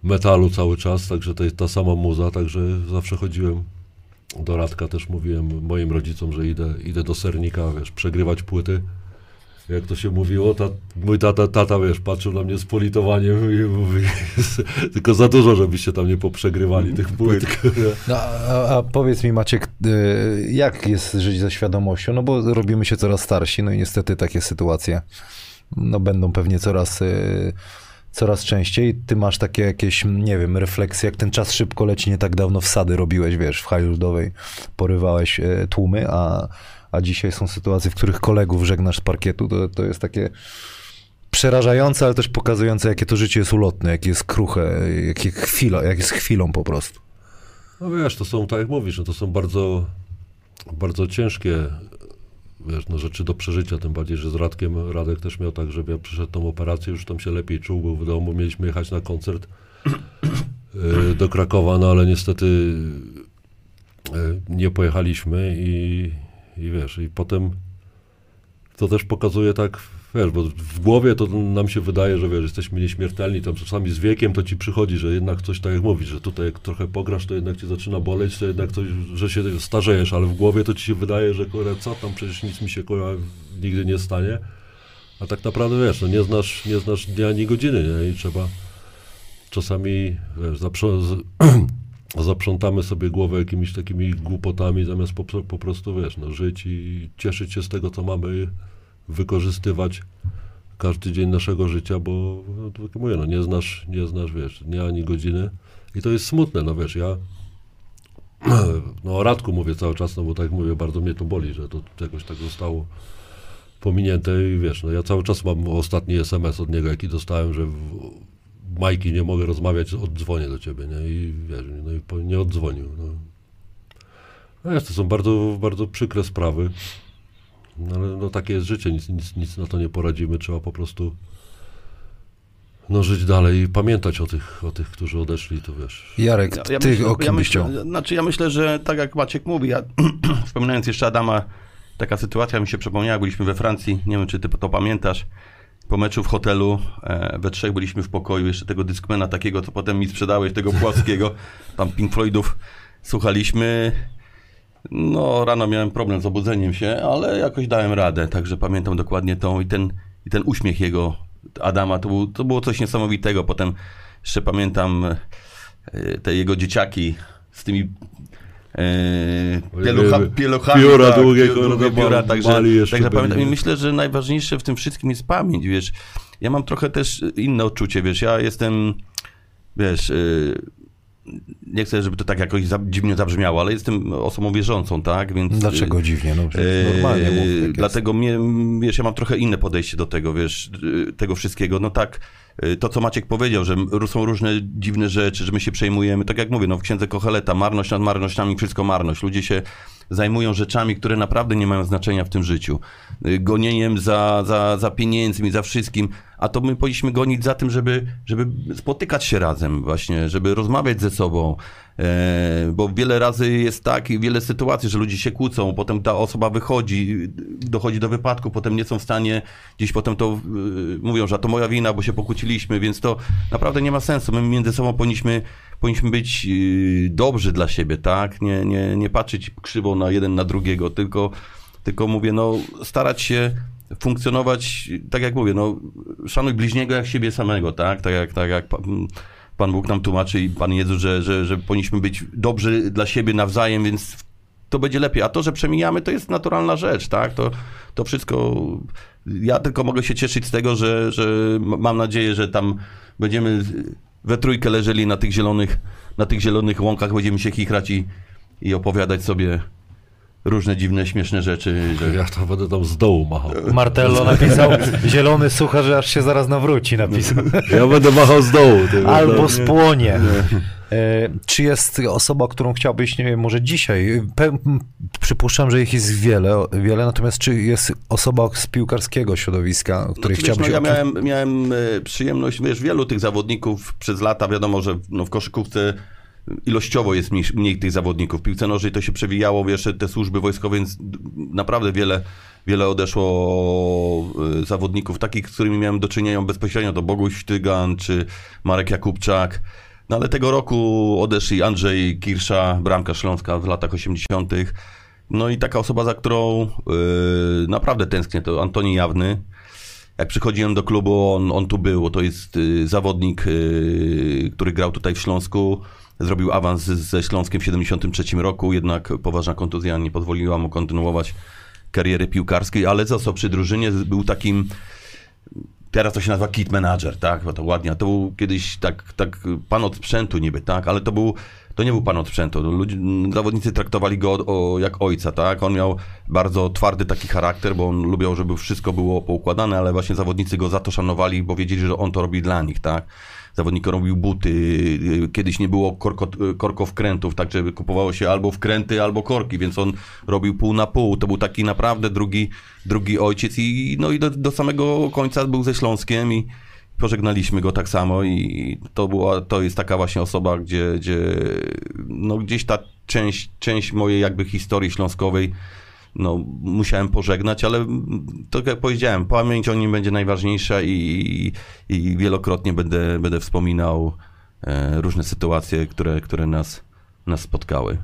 Speaker 3: metalu cały czas, także to jest ta sama muza, także zawsze chodziłem do Radka, też mówiłem moim rodzicom, że idę, idę do sernika, wiesz, przegrywać płyty. Jak to się mówiło, ta, mój tata, tata, wiesz, patrzył na mnie z politowaniem i mówi, tylko za dużo, żebyście tam nie poprzegrywali tych płyt.
Speaker 1: No, a, a powiedz mi Maciek, y, jak jest żyć ze świadomością? No bo robimy się coraz starsi, no i niestety takie sytuacje no, będą pewnie coraz, y, coraz częściej. Ty masz takie jakieś, nie wiem, refleksje, jak ten czas szybko leci, nie tak dawno wsady robiłeś, wiesz, w ludowej porywałeś y, tłumy, a, a dzisiaj są sytuacje, w których kolegów żegnasz z parkietu, to, to jest takie przerażające, ale też pokazujące, jakie to życie jest ulotne, jakie jest kruche, jakie chwila, jak jest chwilą po prostu.
Speaker 3: No wiesz, to są, tak jak mówisz, no to są bardzo, bardzo ciężkie wiesz, no rzeczy do przeżycia, tym bardziej, że z Radkiem, Radek też miał tak, że ja przyszedł tą operację, już tam się lepiej czuł, był w domu, mieliśmy jechać na koncert y, do Krakowa, no ale niestety y, nie pojechaliśmy i, i wiesz, i potem to też pokazuje tak, wiesz, bo w głowie to nam się wydaje, że wiesz, jesteśmy nieśmiertelni, tam czasami z wiekiem to ci przychodzi, że jednak coś tak jak mówisz, że tutaj jak trochę pograsz, to jednak cię zaczyna boleć, to jednak coś, że się starzejesz, ale w głowie to ci się wydaje, że kurwa, co tam, przecież nic mi się kurwa nigdy nie stanie, a tak naprawdę wiesz, no nie znasz, nie znasz dnia ani godziny, nie, i trzeba czasami, wiesz, zaprzątamy sobie głowę jakimiś takimi głupotami, zamiast po, po prostu, wiesz, no, żyć i cieszyć się z tego, co mamy, wykorzystywać każdy dzień naszego życia, bo, no, tak mówię, no, nie znasz, nie znasz, wiesz, dnia ani godziny. I to jest smutne, no wiesz, ja no o Radku mówię cały czas, no bo tak mówię, bardzo mnie to boli, że to jakoś tak zostało pominięte i wiesz, no ja cały czas mam ostatni SMS od niego, jaki dostałem, że w, Majki, nie mogę rozmawiać, oddzwonię do ciebie, nie? I wiesz, no i po- nie oddzwonił. No. No wiesz, to są bardzo, bardzo przykre sprawy. No ale no takie jest życie, nic, nic, nic na to nie poradzimy, trzeba po prostu no żyć dalej i pamiętać o tych, o tych, którzy odeszli, to wiesz.
Speaker 1: Jarek,
Speaker 2: Ja, ja
Speaker 1: ty
Speaker 2: myślę,
Speaker 1: o kim
Speaker 2: ja
Speaker 1: byś
Speaker 2: myślę,
Speaker 1: chciał?
Speaker 2: Znaczy ja myślę, że tak jak Maciek mówi, ja wspominając jeszcze Adama, taka sytuacja mi się przypomniała, byliśmy we Francji, nie wiem czy ty to pamiętasz, po meczu w hotelu, e, we trzech byliśmy w pokoju, jeszcze tego Discmana takiego, co potem mi sprzedałeś, tego płaskiego, tam Pink Floydów słuchaliśmy. No, rano miałem problem z obudzeniem się, ale jakoś dałem radę, także pamiętam dokładnie tą i ten, i ten uśmiech jego, Adama, to, był, to było coś niesamowitego. Potem jeszcze pamiętam e, te jego dzieciaki z tymi e, pielucha, pieluchami.
Speaker 3: Pióra
Speaker 2: tak,
Speaker 3: długie,
Speaker 2: piór-
Speaker 3: kurde,
Speaker 2: długie pióra, także, także pamiętam. I myślę, że najważniejsze w tym wszystkim jest pamięć, wiesz. Ja mam trochę też inne odczucie, wiesz, ja jestem, wiesz, y, nie chcę, żeby to tak jakoś za, dziwnie zabrzmiało, ale jestem osobą wierzącą, tak, więc...
Speaker 1: Dlaczego dziwnie? No,
Speaker 2: Eee,
Speaker 1: normalnie mów, jest.
Speaker 2: Dlatego mnie, wiesz, ja mam trochę inne podejście do tego, wiesz, tego wszystkiego. No tak, to co Maciek powiedział, że są różne dziwne rzeczy, że my się przejmujemy. Tak jak mówię, no w księdze Kocheleta, marność nad marnościami, wszystko marność. Ludzie się zajmują rzeczami, które naprawdę nie mają znaczenia w tym życiu. Y, Gonieniem za, za, za pieniędzmi, za wszystkim. A to my powinniśmy gonić za tym, żeby, żeby spotykać się razem właśnie, żeby rozmawiać ze sobą. E, bo wiele razy jest tak i wiele sytuacji, że ludzie się kłócą, potem ta osoba wychodzi, dochodzi do wypadku, potem nie są w stanie, gdzieś potem to y, mówią, że to moja wina, bo się pokłóciliśmy, więc to naprawdę nie ma sensu. My między sobą powinniśmy, powinniśmy być y, dobrzy dla siebie, tak? Nie, nie, nie patrzeć krzywo na jeden na drugiego, tylko, tylko mówię, no starać się funkcjonować, tak jak mówię, no szanuj bliźniego jak siebie samego, tak? Tak jak, tak jak pan, Bóg nam tłumaczy i Pan Jezus, że, że, że powinniśmy być dobrzy dla siebie nawzajem, więc to będzie lepiej. A to, że przemijamy, to jest naturalna rzecz, tak? To, to wszystko. Ja tylko mogę się cieszyć z tego, że, że mam nadzieję, że tam będziemy we trójkę leżeli na tych zielonych, na tych zielonych łąkach, będziemy się chichrać i, i opowiadać sobie różne dziwne, śmieszne rzeczy. Że...
Speaker 3: Ja to będę tam z dołu machał.
Speaker 1: Martello napisał, zielony suchar, że aż się zaraz nawróci, napisał.
Speaker 3: Ja będę machał z dołu.
Speaker 1: Albo
Speaker 3: no.
Speaker 1: spłonie. E, czy jest osoba, którą chciałbyś, nie wiem, może dzisiaj, pe, przypuszczam, że ich jest wiele, wiele, natomiast czy jest osoba z piłkarskiego środowiska, której
Speaker 2: wiesz,
Speaker 1: chciałbyś...
Speaker 2: no, ja miałem, miałem e, przyjemność, wiesz, wielu tych zawodników przez lata, wiadomo, że no, w koszykówce ilościowo jest mniej, mniej tych zawodników. Piłce nożnej to się przewijało, wiesz, te służby wojskowe, więc naprawdę wiele, wiele odeszło e, zawodników, takich, z którymi miałem do czynienia bezpośrednio, to Boguś Tygan czy Marek Jakubczak. No ale tego roku odeszli Andrzej Kirsza, bramka Śląska w latach 80. No i taka osoba, za którą yy, naprawdę tęsknię, to Antoni Jawny. Jak przychodziłem do klubu, on, on tu był. To jest y, zawodnik, y, który grał tutaj w Śląsku. Zrobił awans ze Śląskiem w 73 roku, jednak poważna kontuzja nie pozwoliła mu kontynuować kariery piłkarskiej, ale został przy drużynie, był takim Teraz to się nazywa kit manager, tak? Bo to ładnie. A to był kiedyś tak, tak pan od sprzętu niby, tak? Ale to był, to nie był pan od sprzętu. Ludzie, zawodnicy traktowali go o, jak ojca, tak? On miał bardzo twardy taki charakter, bo on lubiał, żeby wszystko było poukładane, ale właśnie zawodnicy go za to szanowali, bo wiedzieli, że on to robi dla nich, tak? Zawodnik robił buty, y, kiedyś nie było korko, korkowkrętów, tak żeby kupowało się albo wkręty, albo korki, więc on robił pół na pół. To był taki naprawdę drugi, drugi ojciec i, no i do, do samego końca był ze Śląskiem i pożegnaliśmy go tak samo i to była, to jest taka właśnie osoba, gdzie, gdzie no gdzieś ta część, część mojej jakby historii śląskowej no, musiałem pożegnać, ale tak jak powiedziałem, pamięć o nim będzie najważniejsza i, i wielokrotnie będę, będę wspominał e, różne sytuacje, które, które nas, nas spotkały.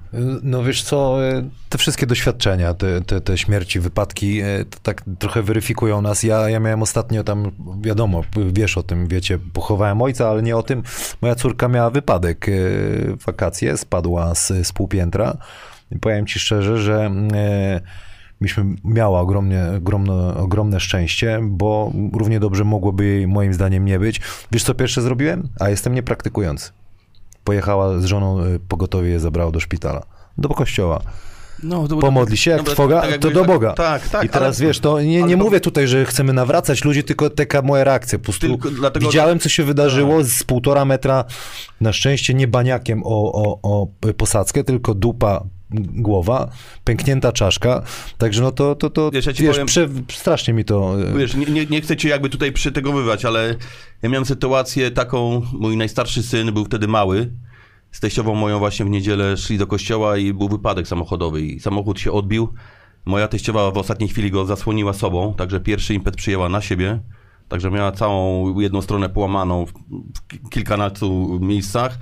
Speaker 1: No wiesz co, e, te wszystkie doświadczenia, te, te, te śmierci, wypadki, e, tak trochę weryfikują nas. Ja, ja miałem ostatnio tam, wiadomo, wiesz o tym, wiecie, pochowałem ojca, ale nie o tym. Moja córka miała wypadek, e, wakacje, spadła z, z półpiętra. I powiem ci szczerze, że e, myśmy miała ogromnie, ogromne, ogromne szczęście, bo równie dobrze mogłoby jej moim zdaniem nie być. Wiesz co pierwsze zrobiłem? A jestem niepraktykujący. Pojechała z żoną, y, pogotowie je zabrało do szpitala. Do kościoła.
Speaker 2: No, to,
Speaker 1: Pomodli się, jak
Speaker 2: Dobra,
Speaker 1: trwoga,
Speaker 2: tak jak
Speaker 1: to do Boga.
Speaker 2: Tak, tak.
Speaker 1: I teraz
Speaker 2: ale-
Speaker 1: wiesz, to nie, nie mówię tutaj, że chcemy nawracać ludzi, tylko taka moja reakcja. Po prostu
Speaker 2: dlatego- Tak.
Speaker 1: widziałem, co się wydarzyło z półtora metra, na szczęście nie baniakiem o, o, o posadzkę, tylko dupa, głowa, pęknięta czaszka. Także no to, to, to
Speaker 2: Wiesz, ja
Speaker 1: wiesz,
Speaker 2: powiem-
Speaker 1: prze, strasznie mi to... y,
Speaker 2: Wiesz, nie, nie, nie chcę cię jakby tutaj przytegowywać, ale ja miałem sytuację taką, mój najstarszy syn był wtedy mały, z teściową moją właśnie w niedzielę szli do kościoła i był wypadek samochodowy i samochód się odbił. Moja teściowa w ostatniej chwili go zasłoniła sobą, także pierwszy impet przyjęła na siebie, także miała całą jedną stronę połamaną w, w kilkunastu miejscach.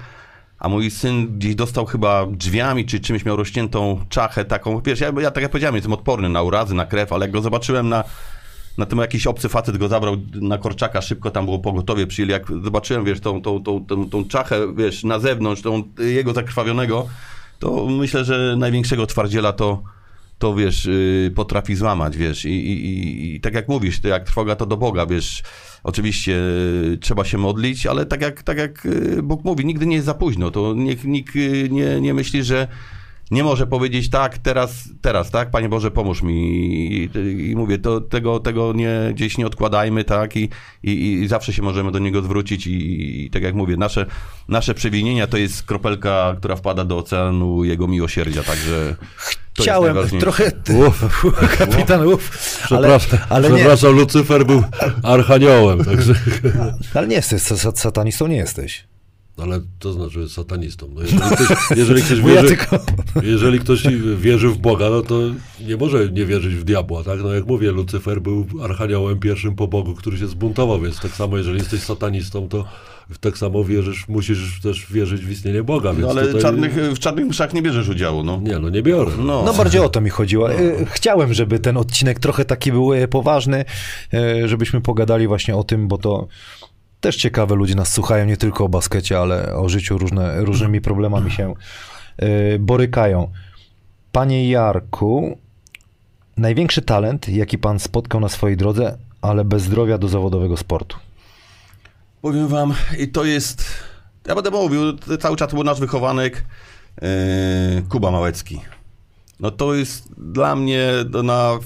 Speaker 2: A mój syn gdzieś dostał chyba drzwiami, czy czymś miał rozciętą czachę taką. Wiesz, ja, ja tak jak powiedziałem, jestem odporny na urazy, na krew, ale jak go zobaczyłem na, na tym jakiś obcy facet go zabrał na Korczaka, szybko tam było pogotowie, przyjęli, jak zobaczyłem, wiesz, tą, tą, tą, tą, tą czachę, wiesz, na zewnątrz, tą jego zakrwawionego, to myślę, że największego twardziela to, to wiesz, yy, potrafi złamać, wiesz, I, i, i, i tak jak mówisz, to jak trwoga to do Boga, wiesz, oczywiście yy, trzeba się modlić, ale tak jak, tak jak yy, Bóg mówi, nigdy nie jest za późno, to niech nikt yy, nie, nie myśli, że nie może powiedzieć tak, teraz, teraz, tak, Panie Boże, pomóż mi. I, i, i mówię, to, tego, tego nie, gdzieś nie odkładajmy, tak, i, i, i zawsze się możemy do Niego zwrócić i, i tak jak mówię, nasze, nasze przewinienia to jest kropelka, która wpada do oceanu Jego miłosierdzia, także
Speaker 1: Chciałem
Speaker 2: jest najważniejsze.
Speaker 1: trochę... Kapitan, uff. Ale,
Speaker 3: Przepraszam,
Speaker 1: ale nie,
Speaker 3: przepraszam Lucyfer był archaniołem, także...
Speaker 1: ale nie jesteś, sa- sa- satanistą nie jesteś.
Speaker 3: Ale to znaczy satanistą. No jeżeli ktoś, jeżeli ktoś wierzy, jeżeli ktoś wierzy w Boga, no to nie może nie wierzyć w diabła, tak? No jak mówię, Lucyfer był archaniołem pierwszym po Bogu, który się zbuntował, więc tak samo jeżeli jesteś satanistą, to tak samo wierzysz, musisz też wierzyć w istnienie Boga, więc
Speaker 2: No, ale
Speaker 3: tutaj...
Speaker 2: czarnych, w czarnych mszach nie bierzesz udziału, no.
Speaker 3: Nie, no nie biorę.
Speaker 2: No,
Speaker 1: No bardziej o to mi chodziło. E, Chciałem, żeby ten odcinek trochę taki był e, poważny, e, żebyśmy pogadali właśnie o tym, bo to też ciekawe ludzie nas słuchają, nie tylko o baskecie, ale o życiu różne, różnymi problemami się e, borykają. Panie Jarku, największy talent, jaki pan spotkał na swojej drodze, ale bez zdrowia do zawodowego sportu.
Speaker 2: Powiem wam, i to jest. Ja będę mówił, cały czas był nasz wychowanek e, Kuba Małecki. no to jest dla mnie na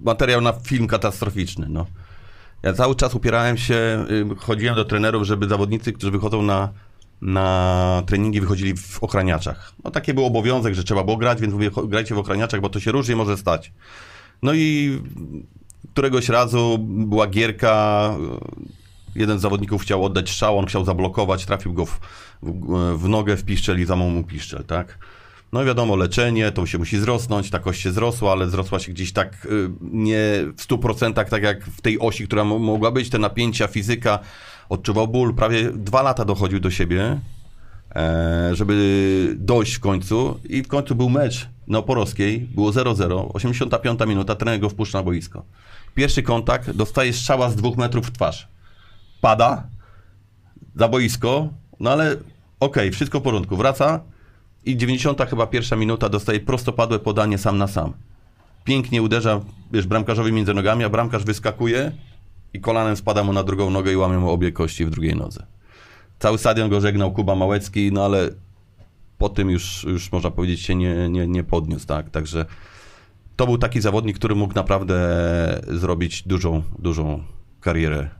Speaker 2: materiał na film katastroficzny, no. Ja cały czas upierałem się, y, chodziłem do trenerów, żeby zawodnicy, którzy wychodzą na, na treningi, wychodzili w ochraniaczach. No taki był obowiązek, że trzeba było grać, więc mówię, grajcie w ochraniaczach, bo to się różnie może stać. No i któregoś razu była gierka, y, jeden z zawodników chciał oddać strzał, on chciał zablokować, trafił go w, w, w nogę, w piszczel i zamął mu piszczel, tak? No wiadomo, leczenie, to się musi zrosnąć, ta kość się zrosła, ale zrosła się gdzieś tak y, nie w 100% tak jak w tej osi, która mo- mogła być, te napięcia, fizyka, odczuwał ból, prawie dwa lata dochodził do siebie, e, żeby dojść w końcu. I w końcu był mecz na Oporowskiej, było 0-0, 85 minuta, trener go wpuszcza na boisko. Pierwszy kontakt, dostaje strzała z dwóch metrów w twarz. Pada za boisko, no ale okej, wszystko w porządku, wraca i 90 chyba pierwsza minuta dostaje prostopadłe podanie sam na sam. Pięknie uderza, wiesz, bramkarzowi między nogami, a bramkarz wyskakuje i kolanem spada mu na drugą nogę i łamie mu obie kości w drugiej nodze. Cały stadion go żegnał Kuba Małecki, no ale po tym już, już można powiedzieć się nie, nie, nie podniósł, tak? Także to był taki zawodnik, który mógł naprawdę zrobić dużą, dużą karierę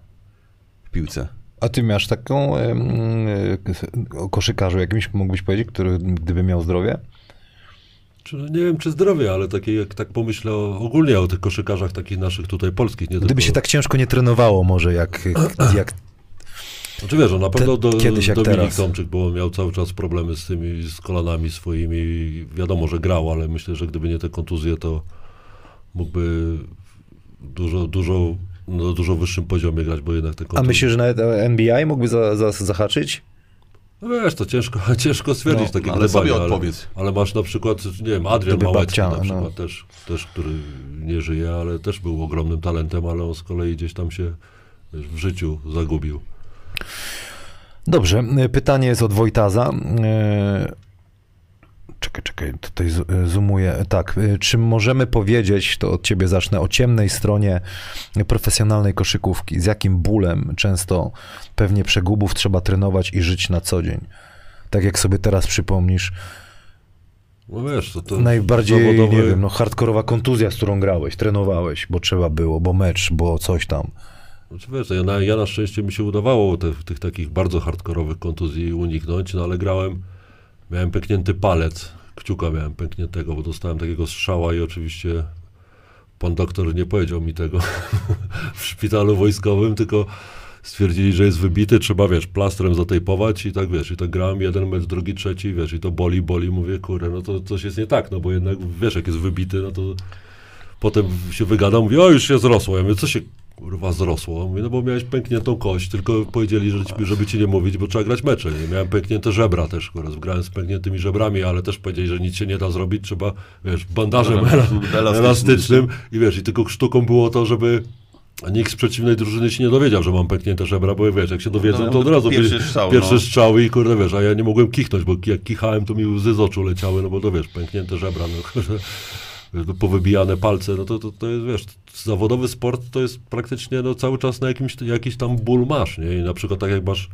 Speaker 2: w piłce.
Speaker 1: A ty masz taką em, e, o koszykarzu jakimś mógłbyś powiedzieć, który gdyby miał zdrowie?
Speaker 3: Czy, nie wiem, czy zdrowie, ale takie, jak tak pomyślę o, ogólnie o tych koszykarzach takich naszych tutaj polskich. Nie
Speaker 1: Gdyby
Speaker 3: tylko,
Speaker 1: się tak ciężko nie trenowało może jak, jak
Speaker 3: Znaczy wiesz, no na pewno do,
Speaker 1: kiedyś jak
Speaker 3: Dominik
Speaker 1: teraz.
Speaker 3: Tomczyk, bo miał cały czas problemy z tymi, z kolanami swoimi. Wiadomo, że grał, ale myślę, że gdyby nie te kontuzje, to mógłby dużo, dużo, na dużo wyższym poziomie grać, bo jednak te
Speaker 1: A
Speaker 3: kontuzje...
Speaker 1: myślisz, że nawet NBA mógłby za, za, zahaczyć?
Speaker 3: No wiesz, to ciężko, ciężko stwierdzić
Speaker 1: No,
Speaker 3: takie
Speaker 2: ale sobie odpowiedz.
Speaker 3: Ale, ale masz na przykład, nie wiem, Adrian
Speaker 1: Gdyby
Speaker 3: Małecki
Speaker 1: babcia,
Speaker 3: na
Speaker 1: no.
Speaker 3: przykład też, też, który nie żyje, ale też był ogromnym talentem, ale on z kolei gdzieś tam się wiesz, w życiu zagubił.
Speaker 1: Dobrze, pytanie jest od Wojtaza. Czekaj, czekaj, tutaj y, zoomuję. Tak, y, czy możemy powiedzieć, to od ciebie zacznę, o ciemnej stronie profesjonalnej koszykówki? Z jakim bólem często pewnie przegubów trzeba trenować i żyć na co dzień? Tak jak sobie teraz przypomnisz,
Speaker 3: No wiesz, to, to
Speaker 1: najbardziej,
Speaker 3: zawodowy-
Speaker 1: nie wiem, no hardkorowa kontuzja, z którą grałeś, trenowałeś, bo trzeba było, bo mecz, bo coś tam.
Speaker 3: Znaczy, wiesz, ja na, ja na szczęście mi się udawało te, tych takich bardzo hardkorowych kontuzji uniknąć, no ale grałem, miałem pęknięty palec, kciuka miałem pękniętego, bo dostałem takiego strzała i oczywiście pan doktor nie powiedział mi tego w szpitalu wojskowym, tylko stwierdzili, że jest wybity, trzeba, wiesz, plastrem zatejpować i tak, wiesz, i tak grałem jeden mecz, drugi, trzeci, wiesz, i to boli, boli, mówię, kurde, no to coś jest nie tak, no bo jednak, wiesz, jak jest wybity, no to potem się wygada, mówi, o, już się zrosło. Ja mówię, co się kurwa zrosło? Mówię, no bo miałeś pękniętą kość, tylko powiedzieli, że, ci- żeby ci nie mówić, bo trzeba grać mecze. Nie? Miałem pęknięte żebra też, kurwa, grałem z pękniętymi żebrami, ale też powiedzieli, że nic się nie da zrobić, trzeba, wiesz, bandażem
Speaker 2: Elastycznym.
Speaker 3: elastycznym, i wiesz, i tylko sztuką było to, żeby nikt z przeciwnej drużyny się nie dowiedział, że mam pęknięte żebra, bo wiesz, jak się dowiedzą,
Speaker 2: No,
Speaker 3: to od razu
Speaker 2: pierwszy
Speaker 3: byli-
Speaker 2: strzał,
Speaker 3: pierwsze
Speaker 2: no.
Speaker 3: strzały i kurde, wiesz, a ja nie mogłem kichnąć, bo jak kichałem, to mi łzy z oczu leciały, no bo to wiesz, pęknięte żebra, no kurde, powybijane palce, no to, to, to jest, wiesz, zawodowy sport to jest praktycznie, no cały czas na jakimś, jakiś tam ból masz, nie, i na przykład tak jak masz,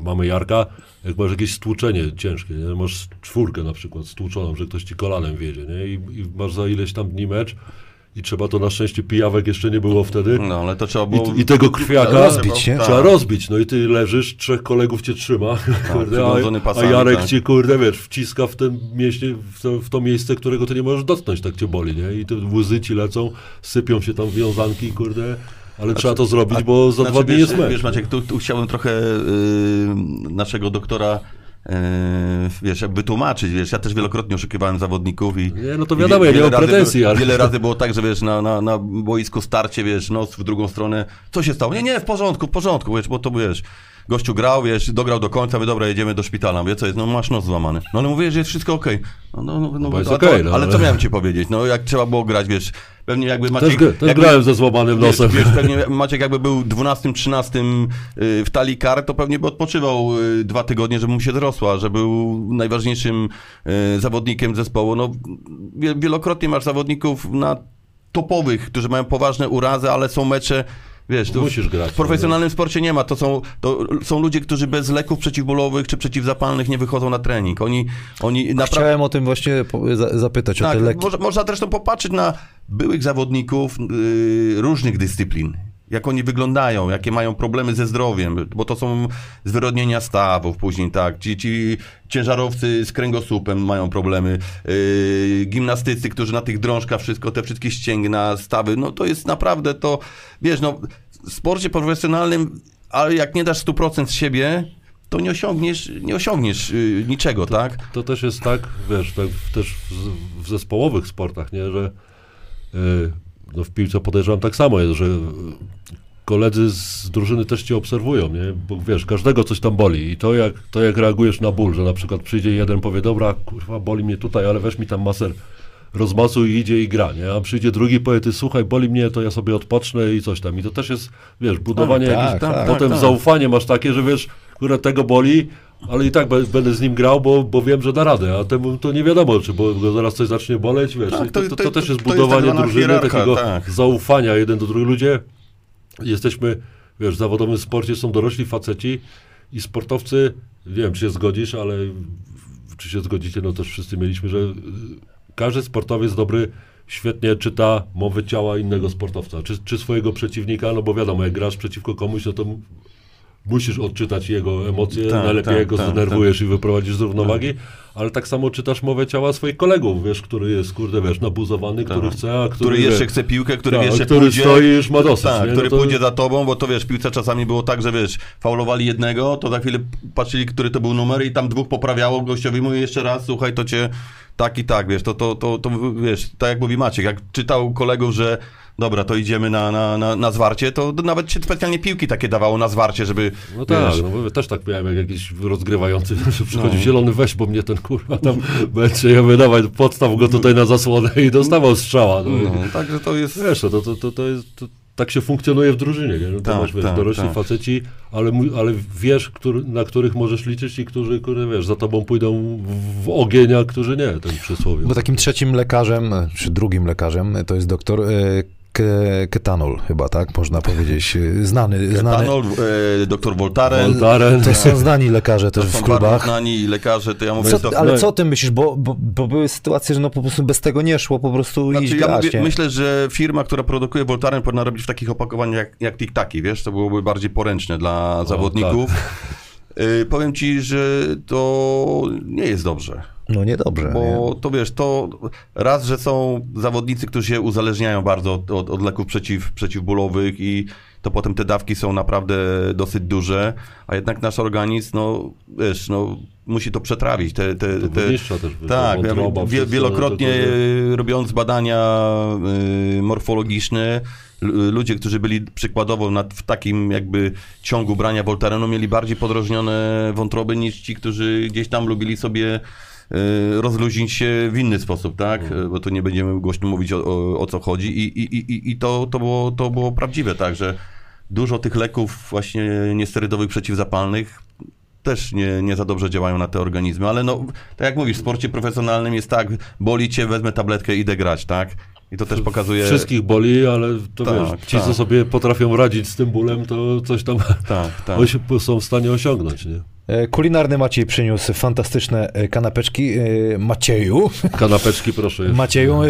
Speaker 3: mamy Jarka, jak masz jakieś stłuczenie ciężkie, nie? masz czwórkę na przykład stłuczoną, że ktoś ci kolanem wiedzie, nie, i, i masz za ileś tam dni mecz i trzeba to na szczęście pijawek jeszcze nie było wtedy,
Speaker 2: No, ale to trzeba było...
Speaker 3: i, I tego krwiaka
Speaker 1: Rozbić, nie?
Speaker 3: trzeba
Speaker 2: Tak.
Speaker 3: rozbić. No i ty leżysz, trzech kolegów cię trzyma, kurde,
Speaker 2: przywiązany
Speaker 3: a, a
Speaker 2: pasami,
Speaker 3: Jarek
Speaker 2: tak.
Speaker 3: cię, kurde, wiesz, wciska w, ten mieście, w, to, w to miejsce, którego ty nie możesz dotknąć, tak cię boli, nie? I te łzy ci lecą, sypią się tam wiązanki, kurde, ale trzeba to zrobić, bo za
Speaker 2: Znaczy,
Speaker 3: dwa dni
Speaker 2: wiesz,
Speaker 3: jest mecz.
Speaker 2: Wiesz Maciek, tu, tu chciałbym trochę y, naszego doktora wiesz, jakby tłumaczyć, wiesz, ja też wielokrotnie oszukiwałem zawodników i...
Speaker 3: Nie, no to wiadomo, ja nie mam pretensji,
Speaker 2: było-
Speaker 3: ale-
Speaker 2: Wiele razy było tak, że wiesz, na, na, na boisku starcie, wiesz, nos w drugą stronę, co się stało? Nie, nie, w porządku, w porządku, wiesz, bo to, wiesz, gościu grał, wiesz, dograł do końca, mówię, dobra, jedziemy do szpitala, wie co jest, no masz nos złamany. No ale mówię, że jest wszystko okej. No, no, no, no,
Speaker 3: Bo jest okej, no,
Speaker 2: ale co miałem ci powiedzieć? No jak trzeba było grać, wiesz, pewnie jakby Maciek...
Speaker 3: Też, też
Speaker 2: jakby-
Speaker 3: grałem ze złamanym
Speaker 2: Wiesz,
Speaker 3: nosem.
Speaker 2: wiesz, pewnie Maciek jakby był 12-13 y, w talii kar, to pewnie by odpoczywał y, dwa tygodnie, żeby mu się dorosła, że był najważniejszym y, zawodnikiem zespołu. No, wie- wielokrotnie masz zawodników na topowych, którzy mają poważne urazy, ale są mecze, Wiesz, to
Speaker 3: Musisz grać,
Speaker 2: W profesjonalnym sporcie nie ma. To są, to są ludzie, którzy bez leków przeciwbólowych czy przeciwzapalnych nie wychodzą na trening. Oni, oni naprawdę.
Speaker 1: Chciałem o tym właśnie zapytać, o
Speaker 2: Tak,
Speaker 1: te leki.
Speaker 2: można, można zresztą popatrzeć na byłych zawodników yy, różnych dyscyplin. Jak oni wyglądają, jakie mają problemy ze zdrowiem, bo to są zwyrodnienia stawów później, tak. Ci, ci ciężarowcy z kręgosłupem mają problemy, yy, gimnastycy, którzy na tych drążkach wszystko, te wszystkie ścięgna, stawy, no to jest naprawdę to, wiesz, no w sporcie profesjonalnym, ale jak nie dasz 100% z siebie, to nie osiągniesz, nie osiągniesz yy, niczego, tak?
Speaker 3: To też jest tak, wiesz, tak też w, w zespołowych sportach, nie, że y, no w piłce podejrzewam tak samo jest, że koledzy z drużyny też cię obserwują, nie, bo wiesz, każdego coś tam boli i to jak, to jak reagujesz na ból, że na przykład przyjdzie jeden, powie, dobra, kurwa, boli mnie tutaj, ale weź mi tam maser rozmasuj i idzie i gra, nie, a przyjdzie drugi, powie, ty słuchaj, boli mnie, to ja sobie odpocznę i coś tam. I to też jest, wiesz, budowanie
Speaker 1: tak,
Speaker 3: jakichś,
Speaker 1: tak,
Speaker 3: potem
Speaker 2: tak.
Speaker 3: zaufanie masz takie, że wiesz, które tego boli, ale i tak będę z nim grał, bo, bo wiem, że da radę, a temu to nie wiadomo, czy bo go zaraz coś zacznie boleć, wiesz,
Speaker 2: Tak,
Speaker 3: to,
Speaker 2: to-
Speaker 3: to,
Speaker 2: to-
Speaker 3: też jest
Speaker 2: jest
Speaker 3: budowanie
Speaker 2: zwana
Speaker 3: drużyny, takiego
Speaker 2: tak.
Speaker 3: zaufania jeden do drugiego. Ludzie, jesteśmy, wiesz, w zawodowym sporcie są dorośli faceci i sportowcy, wiem, czy się zgodzisz, ale czy się zgodzicie, no też wszyscy mieliśmy, że y, każdy sportowiec dobry świetnie czyta mowy ciała innego sportowca, czy, czy swojego przeciwnika, no bo wiadomo, jak grasz przeciwko komuś, no to musisz odczytać jego emocje,
Speaker 2: Tak,
Speaker 3: najlepiej
Speaker 2: tak,
Speaker 3: go
Speaker 2: tak,
Speaker 3: zdenerwujesz i wyprowadzisz z równowagi, ale tak samo czytasz mowę ciała swoich kolegów, wiesz, który jest, kurde, wiesz, nabuzowany, który chce, a który,
Speaker 2: który jeszcze
Speaker 3: wie-
Speaker 2: chce piłkę, który
Speaker 3: Tak,
Speaker 2: jeszcze
Speaker 3: który
Speaker 2: pójdzie...
Speaker 3: stoi już ma dosyć,
Speaker 2: Tak,
Speaker 3: nie?
Speaker 2: który
Speaker 3: No to-
Speaker 2: pójdzie za tobą, bo to wiesz, w piłce czasami było tak, że wiesz, faulowali jednego, to za chwilę patrzyli, który to był numer i tam dwóch poprawiało, gościowi mówi jeszcze raz, słuchaj, to cię tak i tak, wiesz, to, to, to, to wiesz, tak jak mówi Maciek, jak czytał kolegów, że dobra, to idziemy na, na, na, na zwarcie, to nawet się specjalnie piłki takie dawało na zwarcie, żeby,
Speaker 3: No tak,
Speaker 2: wiesz,
Speaker 3: no bo też tak miałem, jak jakiś rozgrywający, że przychodzi
Speaker 2: No.
Speaker 3: zielony, weź, bo mnie ten kurwa tam będzie je wydawać, podstaw go tutaj na zasłonę i dostawał strzała. No.
Speaker 2: no, także to jest...
Speaker 3: Wiesz, no to, to, to, to jest, to, tak się funkcjonuje w drużynie, nie? No, to
Speaker 2: Tak,
Speaker 3: masz, wiesz,
Speaker 2: tak,
Speaker 3: dorośli
Speaker 2: tak.
Speaker 3: faceci, ale, ale wiesz, który, na których możesz liczyć i którzy, które, wiesz, za tobą pójdą w, ogień, a którzy nie, ten przysłowie.
Speaker 1: Bo takim trzecim lekarzem, czy drugim lekarzem, to jest doktor e, Ketanol chyba, tak? Można powiedzieć. E, Znany, znany.
Speaker 2: Etanol, e, doktor Voltaren,
Speaker 3: Voltaren,
Speaker 1: To są znani lekarze też
Speaker 2: to
Speaker 1: w klubach.
Speaker 2: znani lekarze, to ja mówię,
Speaker 1: Co,
Speaker 2: to...
Speaker 1: ale co o tym myślisz? Bo, bo, bo były sytuacje, że no po prostu bez tego nie szło, po prostu iść
Speaker 2: Znaczy, ja mówię, myślę, że firma, która produkuje Voltaren powinna robić w takich opakowaniach jak, jak Tic-Taki, wiesz, to byłoby bardziej poręczne dla zawodników. Y, powiem ci, że to nie jest dobrze,
Speaker 1: No niedobrze. nie?
Speaker 2: bo to wiesz, to raz, że są zawodnicy, którzy się uzależniają bardzo od, od, od leków przeciw, przeciwbólowych i to potem te dawki są naprawdę dosyć duże, a jednak nasz organizm, no wiesz, no musi to przetrawić. Te, te,
Speaker 3: To
Speaker 2: te,
Speaker 3: też,
Speaker 2: tak, wie, wielokrotnie
Speaker 3: to- to-
Speaker 2: robiąc badania y, morfologiczne, ludzie, którzy byli przykładowo na, w takim jakby ciągu brania Voltarenu, mieli bardziej podrożnione wątroby niż ci, którzy gdzieś tam lubili sobie rozluźnić się w inny sposób, tak?
Speaker 3: Mhm.
Speaker 2: Y, Bo tu nie będziemy głośno mówić o, o, o co chodzi i, i, i, i to, to, było, to było prawdziwe, tak, że dużo tych leków właśnie niesterydowych przeciwzapalnych też nie, nie za dobrze działają na te organizmy, ale no, tak jak mówisz, w sporcie profesjonalnym jest tak, boli cię, wezmę tabletkę, idę grać, tak? I to też pokazuje...
Speaker 3: Wszystkich boli, ale to
Speaker 2: Tak,
Speaker 3: wiesz, ci,
Speaker 2: tak.
Speaker 3: co sobie potrafią radzić z tym bólem, to coś tam
Speaker 2: Tak, tak.
Speaker 3: są w stanie osiągnąć, nie?
Speaker 1: E, Kulinarny Maciej przyniósł fantastyczne e, kanapeczki. E, Macieju,
Speaker 3: Kanapeczki proszę. jeszcze.
Speaker 1: Macieju,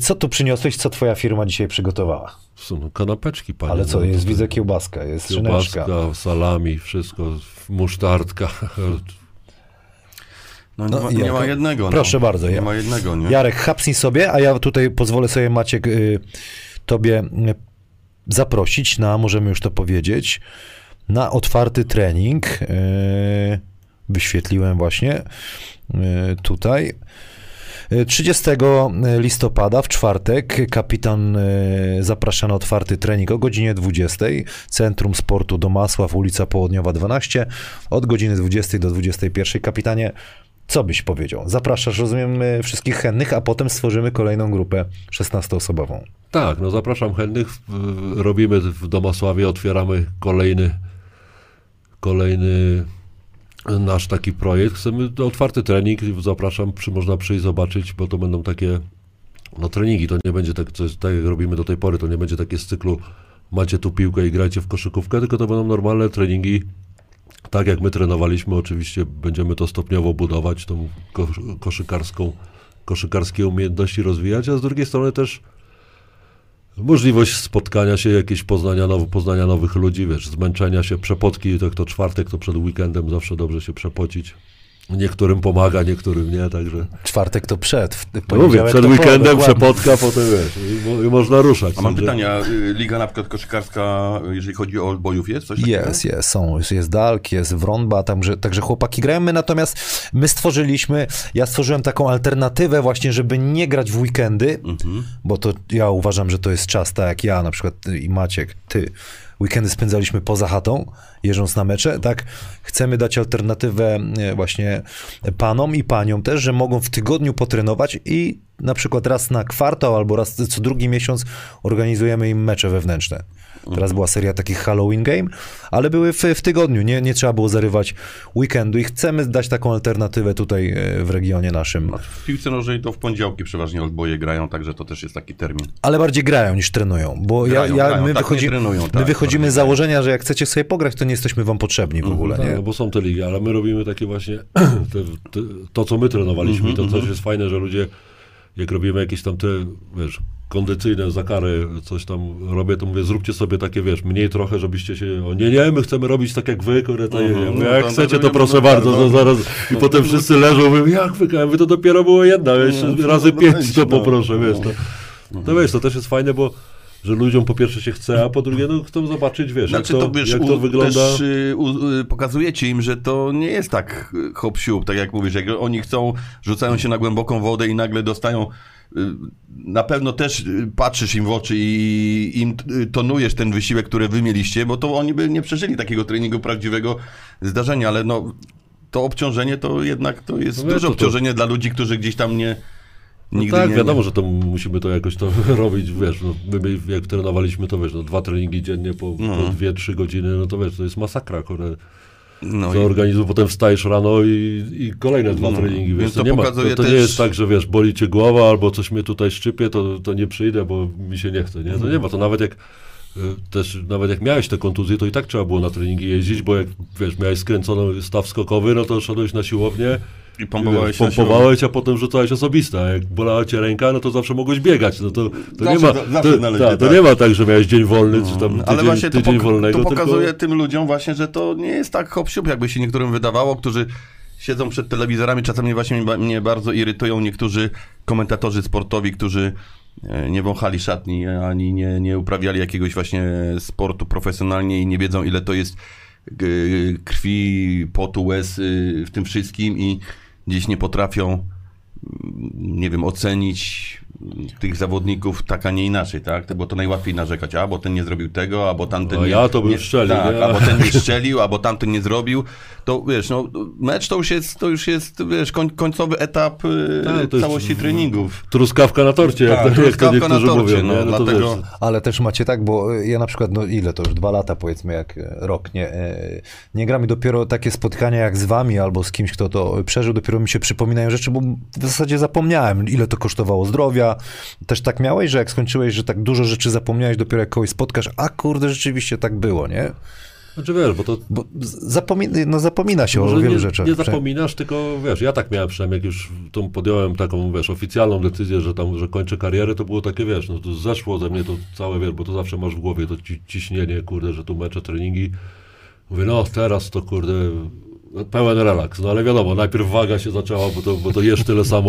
Speaker 1: co tu przyniosłeś, co twoja firma dzisiaj przygotowała?
Speaker 3: Są no, kanapeczki, panie.
Speaker 1: Ale co,
Speaker 3: no,
Speaker 1: jest, widzę kiełbaska, jest szyneczka.
Speaker 3: Kiełbaska, salami, wszystko, musztardka.
Speaker 2: No, nie,
Speaker 1: No
Speaker 2: ma,
Speaker 1: i
Speaker 2: nie ma jednego. no.
Speaker 1: Proszę bardzo,
Speaker 2: Nie
Speaker 1: ja-
Speaker 2: ma jednego, nie?
Speaker 1: Jarek, hapsnij sobie, a ja tutaj pozwolę sobie, Maciek, y, tobie y, zaprosić na, możemy już to powiedzieć, na otwarty trening. y, Wyświetliłem właśnie y, tutaj. Y, 30 listopada w czwartek kapitan zaprasza na otwarty trening o godzinie 20. Centrum Sportu Domasław, ulica Południowa 12. Od godziny 20 do 21. Kapitanie, co byś powiedział? Zapraszasz, rozumiem, wszystkich chętnych, a potem stworzymy kolejną grupę 16-osobową.
Speaker 3: Tak, no zapraszam chętnych. Robimy w Domasławie, otwieramy kolejny, kolejny nasz taki projekt. Chcemy otwarty trening, zapraszam, przy, można przyjść zobaczyć, bo to będą takie no treningi, to nie będzie tak, co jest, tak jak robimy do tej pory, to nie będzie takie z cyklu macie tu piłkę i grajcie w koszykówkę, tylko to będą normalne treningi, tak jak my trenowaliśmy, oczywiście będziemy to stopniowo budować, tą kosz, koszykarską, koszykarskie umiejętności rozwijać, a z drugiej strony też możliwość spotkania się, jakieś poznania, now, poznania nowych ludzi, wiesz, zmęczenia się, przepotki, to czwartek, to przed weekendem zawsze dobrze się przepocić. Niektórym pomaga, niektórym nie, także...
Speaker 1: Czwartek to przed, w
Speaker 3: Mówię, przed
Speaker 1: to po,
Speaker 3: weekendem
Speaker 1: dokładnie.
Speaker 3: przepotka, potem wiesz, i, i można ruszać.
Speaker 2: A mam
Speaker 3: Także-
Speaker 2: pytania, y, liga na przykład koszykarska, jeżeli chodzi o bojów, jest coś takiego?
Speaker 1: Jest, jest, są, jest, jest Dalk, jest Wrąba, także, także chłopaki grają. My natomiast, my stworzyliśmy, ja stworzyłem taką alternatywę właśnie, żeby nie grać w weekendy,
Speaker 2: Mhm.
Speaker 1: bo to ja uważam, że to jest czas, tak jak ja na przykład ty i Maciek, ty. Weekendy spędzaliśmy poza chatą, jeżdżąc na mecze, tak? Chcemy dać alternatywę e, właśnie panom i paniom też, że mogą w tygodniu potrenować i na przykład raz na kwartał albo raz co drugi miesiąc organizujemy im mecze wewnętrzne. Teraz była seria takich Halloween Game, ale były w, w tygodniu, nie, nie trzeba było zarywać weekendu i chcemy dać taką alternatywę tutaj e, w regionie naszym.
Speaker 2: W piłce nożnej to w poniedziałki przeważnie odboje grają, także to też jest taki termin.
Speaker 1: Ale bardziej grają niż trenują, bo
Speaker 2: Grają,
Speaker 1: ja, ja,
Speaker 2: grają,
Speaker 1: my,
Speaker 2: tak,
Speaker 1: wychodzi, my
Speaker 2: tak,
Speaker 1: wychodzimy
Speaker 2: bardziej
Speaker 1: z założenia, że jak chcecie sobie pograć, to nie jesteśmy wam potrzebni w ogóle,
Speaker 3: Tak,
Speaker 1: nie?
Speaker 3: no bo są te ligi, ale my robimy takie właśnie, te, te, to co my trenowaliśmy,
Speaker 2: Mhm,
Speaker 3: to też jest fajne, że ludzie, jak robimy jakieś tam te, wiesz, kondycyjne zakary, coś tam robię, to mówię, zróbcie sobie takie, wiesz, mniej trochę, żebyście się, o nie, nie, my chcemy robić tak jak wy, kurde, to,
Speaker 2: Mhm,
Speaker 3: ja mówię,
Speaker 2: no
Speaker 3: jak
Speaker 2: to-
Speaker 3: chcecie,
Speaker 2: to
Speaker 3: to
Speaker 2: nie
Speaker 3: proszę bardzo,
Speaker 2: no.
Speaker 3: to zaraz, i potem wszyscy leżą, mówią, jak wy, mówię, to dopiero było jedna, jeszcze
Speaker 2: No,
Speaker 3: razy
Speaker 2: no,
Speaker 3: pięć to
Speaker 2: no.
Speaker 3: poproszę, wiesz, to, to wiesz, to też jest fajne, bo że ludziom po pierwsze się chce, a po drugie, no chcą zobaczyć, wiesz,
Speaker 2: Znaczy
Speaker 3: jak
Speaker 2: to,
Speaker 3: to,
Speaker 2: wiesz,
Speaker 3: jak
Speaker 2: u,
Speaker 3: to wygląda.
Speaker 2: też y, u, y, pokazujecie im, że to nie jest tak y, hop siup, tak jak mówisz, jak oni chcą, rzucają się na głęboką wodę i nagle dostają y, na pewno też patrzysz im w oczy i im tonujesz ten wysiłek, który wy mieliście, bo to oni by nie przeżyli takiego treningu prawdziwego zdarzenia, ale no to obciążenie to jednak to jest
Speaker 3: No
Speaker 2: duże
Speaker 3: to- to-
Speaker 2: obciążenie dla ludzi, którzy gdzieś tam nie
Speaker 3: No
Speaker 2: nigdy
Speaker 3: tak,
Speaker 2: nie,
Speaker 3: wiadomo, że to musimy to jakoś to robić, wiesz, no, my, jak trenowaliśmy, to wiesz, no, dwa treningi dziennie po,
Speaker 2: No.
Speaker 3: po dwie, trzy godziny, no to wiesz, to jest masakra, kurde.
Speaker 2: no, i-
Speaker 3: organizm, potem wstajesz rano i, i kolejne dwa
Speaker 2: No,
Speaker 3: treningi, wiesz, to,
Speaker 2: to
Speaker 3: nie ma, to, to nie
Speaker 2: też-
Speaker 3: jest tak, że wiesz, boli cię głowa albo coś mnie tutaj szczypie, to, to nie przyjdę, bo mi się nie chce, nie? To nie ma, to nawet jak y, też, nawet jak miałeś te kontuzje, to i tak trzeba było na treningi jeździć, bo jak, wiesz, miałeś skręcony staw skokowy, no to szedłeś na siłownię,
Speaker 2: i pompowałeś
Speaker 3: wiesz, pompowałeś, a potem rzucałeś osobista. Jak bolała cię ręka, no to zawsze mogłeś biegać. No to, to nie ma, to,
Speaker 2: należy,
Speaker 3: tak, to
Speaker 2: tak.
Speaker 3: nie ma tak, że miałeś dzień wolny, czy tam tydzień,
Speaker 2: Ale właśnie to,
Speaker 3: tydzień
Speaker 2: pok-
Speaker 3: wolnego,
Speaker 2: to pokazuje
Speaker 3: tylko...
Speaker 2: tym ludziom właśnie, że to nie jest tak hop jakby się niektórym wydawało, którzy siedzą przed telewizorami, właśnie mnie, ba- mnie bardzo irytują niektórzy komentatorzy sportowi, którzy e, nie wąchali szatni, ani nie, nie uprawiali jakiegoś właśnie sportu profesjonalnie i nie wiedzą ile to jest krwi, potu, łez y, w tym wszystkim i gdzieś nie potrafią mm, nie wiem, ocenić tych zawodników tak, a nie inaczej, tak? Bo to najłatwiej narzekać, a bo ten nie zrobił tego, albo tamten
Speaker 3: A
Speaker 2: nie...
Speaker 3: ja to bym
Speaker 2: nie,
Speaker 3: strzelił,
Speaker 2: Tak,
Speaker 3: nie?
Speaker 2: albo ten nie strzelił, albo tamten nie zrobił. To wiesz, no mecz to już jest, to już jest wiesz, koń, końcowy etap y,
Speaker 3: Tak,
Speaker 2: całości treningów.
Speaker 3: Truskawka na torcie,
Speaker 2: Tak,
Speaker 3: jak, to, jak to
Speaker 2: truskawka na
Speaker 3: niektórzy
Speaker 2: torcie,
Speaker 3: mówią.
Speaker 2: no?
Speaker 3: No
Speaker 2: dlatego-
Speaker 3: wiesz,
Speaker 1: Ale też macie tak, bo ja na przykład, no ile to już, dwa lata powiedzmy, jak e, rok, nie, nie gramy dopiero takie spotkania jak z wami albo z kimś, kto to przeżył, dopiero mi się przypominają rzeczy, bo w zasadzie zapomniałem, ile to kosztowało zdrowia. Też tak miałeś, że jak skończyłeś, że tak dużo rzeczy zapomniałeś, dopiero jak kogoś spotkasz, a kurde, rzeczywiście tak było, nie?
Speaker 3: Znaczy wiesz, bo to
Speaker 1: Bo no zapomina się o wielu
Speaker 3: nie,
Speaker 1: rzeczach.
Speaker 3: nie zapominasz, tylko wiesz, ja tak miałem przynajmniej, jak już tą podjąłem taką, wiesz, oficjalną decyzję, że tam, że kończę karierę, to było takie, wiesz, no to zeszło ze mnie to całe, wiesz, bo to zawsze masz w głowie to ci, ciśnienie, kurde, że tu mecze, treningi. Mówię, no teraz to, kurde, pełen relaks, no ale wiadomo, najpierw waga się zaczęła, bo to, bo to jesz tyle samo,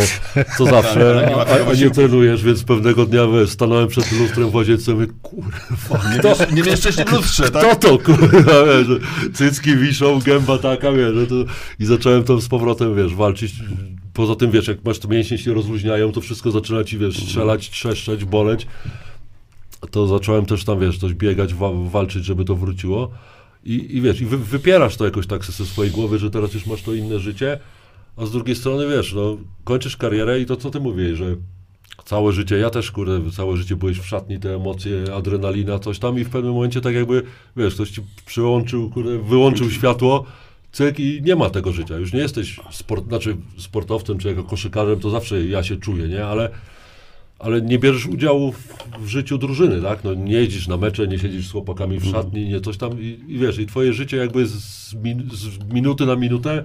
Speaker 3: co zawsze,
Speaker 2: nie ma
Speaker 3: a, a, a nie trenujesz, więc pewnego dnia, wiesz, stanąłem przed lustrem w łazience, mówię, kurwa,
Speaker 2: Nie,
Speaker 3: kto,
Speaker 2: nie mieszczę się w lustrze, tak?
Speaker 3: to to, kurwa, wiesz, cycki wiszą, gęba taka, wiesz, że to... i zacząłem tam z powrotem, wiesz, walczyć. Poza tym, wiesz, jak masz to mięśnie się rozluźniają, to wszystko zaczyna ci, wiesz, strzelać, trzeszczeć, boleć. To zacząłem też tam, wiesz, coś biegać, wa walczyć, żeby to wróciło. I, i wiesz, i wy wypierasz to jakoś tak ze swojej głowy, że teraz już masz to inne życie, a z drugiej strony, wiesz, no, kończysz karierę i to, co ty mówisz, że całe życie, ja też, kurde, całe życie byłeś w szatni, te emocje, adrenalina, coś tam i w pewnym momencie tak jakby, wiesz, ktoś ci przyłączył, kurde, wyłączył światło, cyk i nie ma tego życia. Już nie jesteś sport, znaczy sportowcem czy jako koszykarzem, to zawsze ja się czuję, nie? Ale, ale nie bierzesz udziału w, w życiu drużyny, tak? No, nie jeździsz na mecze, nie siedzisz z chłopakami w szatni, nie coś tam i, i wiesz, i twoje życie jakby z, min, z minuty na minutę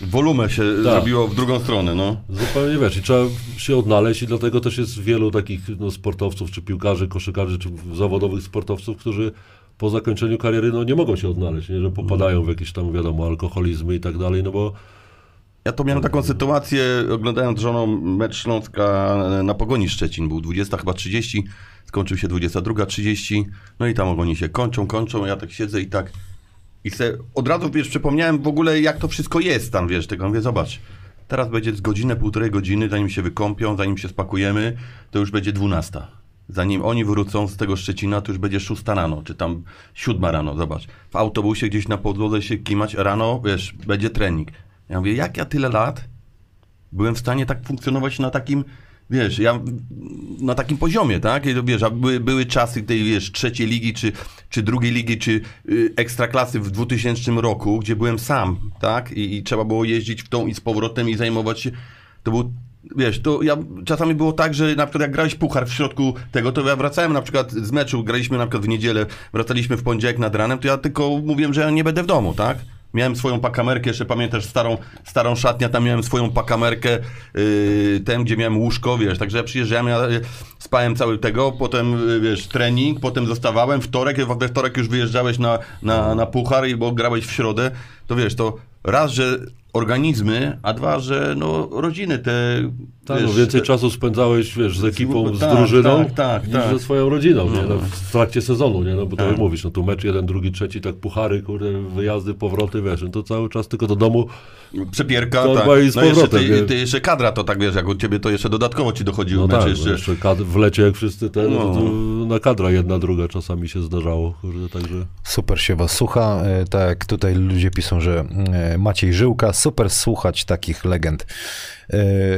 Speaker 2: Wolumę się zrobiło w drugą stronę, no.
Speaker 3: Zupełnie wiesz, i trzeba się odnaleźć i dlatego też jest wielu takich no, sportowców, czy piłkarzy, koszykarzy, czy zawodowych sportowców, którzy po zakończeniu kariery no, nie mogą się odnaleźć, nie? że popadają w jakieś tam, wiadomo, alkoholizmy i tak dalej, no bo
Speaker 2: Ja to miałem taką sytuację, oglądając żoną mecz Śląska na Pogoni Szczecin. Był 20 chyba 30, skończył się 22.30. No i tam oni się kończą, kończą, ja tak siedzę i tak... I se od razu, wiesz, przypomniałem w ogóle, jak to wszystko jest tam, wiesz, tego mówię, zobacz, teraz będzie z godzinę, półtorej godziny, zanim się wykąpią, zanim się spakujemy, to już będzie 12. Zanim oni wrócą z tego Szczecina, to już będzie 6 rano, czy tam 7 rano, zobacz. W autobusie gdzieś na podłodze się kimać, rano, wiesz, będzie trening. Ja mówię, jak ja tyle lat byłem w stanie tak funkcjonować na takim, wiesz, ja na takim poziomie, tak? I, Wiesz, były, były czasy tej, wiesz, trzeciej ligi, czy, czy drugiej ligi, czy y, ekstraklasy w 2000 roku, gdzie byłem sam, tak? I, I trzeba było jeździć w tą i z powrotem i zajmować się. To był Wiesz, to ja czasami było tak, że na przykład jak grałeś puchar w środku tego, to ja wracałem na przykład z meczu, graliśmy na przykład w niedzielę, wracaliśmy w poniedziałek nad ranem, to ja tylko mówiłem, że ja nie będę w domu, tak? Miałem swoją pakamerkę, jeszcze pamiętasz starą, starą szatnię, tam miałem swoją pakamerkę, yy, ten, gdzie miałem łóżko, wiesz, także ja przyjeżdżałem, ja spałem cały tego, potem, y, wiesz, trening, potem zostawałem, wtorek, we wtorek już wyjeżdżałeś na, na, na puchar, bo grałeś w środę, to wiesz, to raz, że organizmy, a dwa, że no rodziny te,
Speaker 3: tak,
Speaker 2: wiesz,
Speaker 3: no, więcej
Speaker 2: te-
Speaker 3: czasu spędzałeś, wiesz, z ekipą, z
Speaker 2: tak,
Speaker 3: drużyną,
Speaker 2: tak, tak,
Speaker 3: niż
Speaker 2: tak.
Speaker 3: ze swoją rodziną, nie? No,
Speaker 2: No.
Speaker 3: w trakcie sezonu, nie? No, bo to
Speaker 2: Tak.
Speaker 3: jak mówisz, no tu mecz jeden, drugi, trzeci, tak puchary, kurde, wyjazdy, powroty, wiesz, no to cały czas tylko do domu,
Speaker 2: Przepierka,
Speaker 3: To
Speaker 2: tak.
Speaker 3: chyba i z
Speaker 2: No jeszcze,
Speaker 3: powrotem, nie?
Speaker 2: ty, ty jeszcze kadra, to tak wiesz, jak u ciebie to jeszcze dodatkowo ci dochodziło.
Speaker 3: no tak,
Speaker 2: jeszcze,
Speaker 3: no, jeszcze kad- w lecie jak wszyscy te, no.
Speaker 2: No.
Speaker 3: na kadra jedna, druga czasami się zdarzało, kurde, także...
Speaker 1: Super się was słucha. E, Tak jak tutaj ludzie piszą, że e, Maciej Żyłka, super słuchać takich legend e,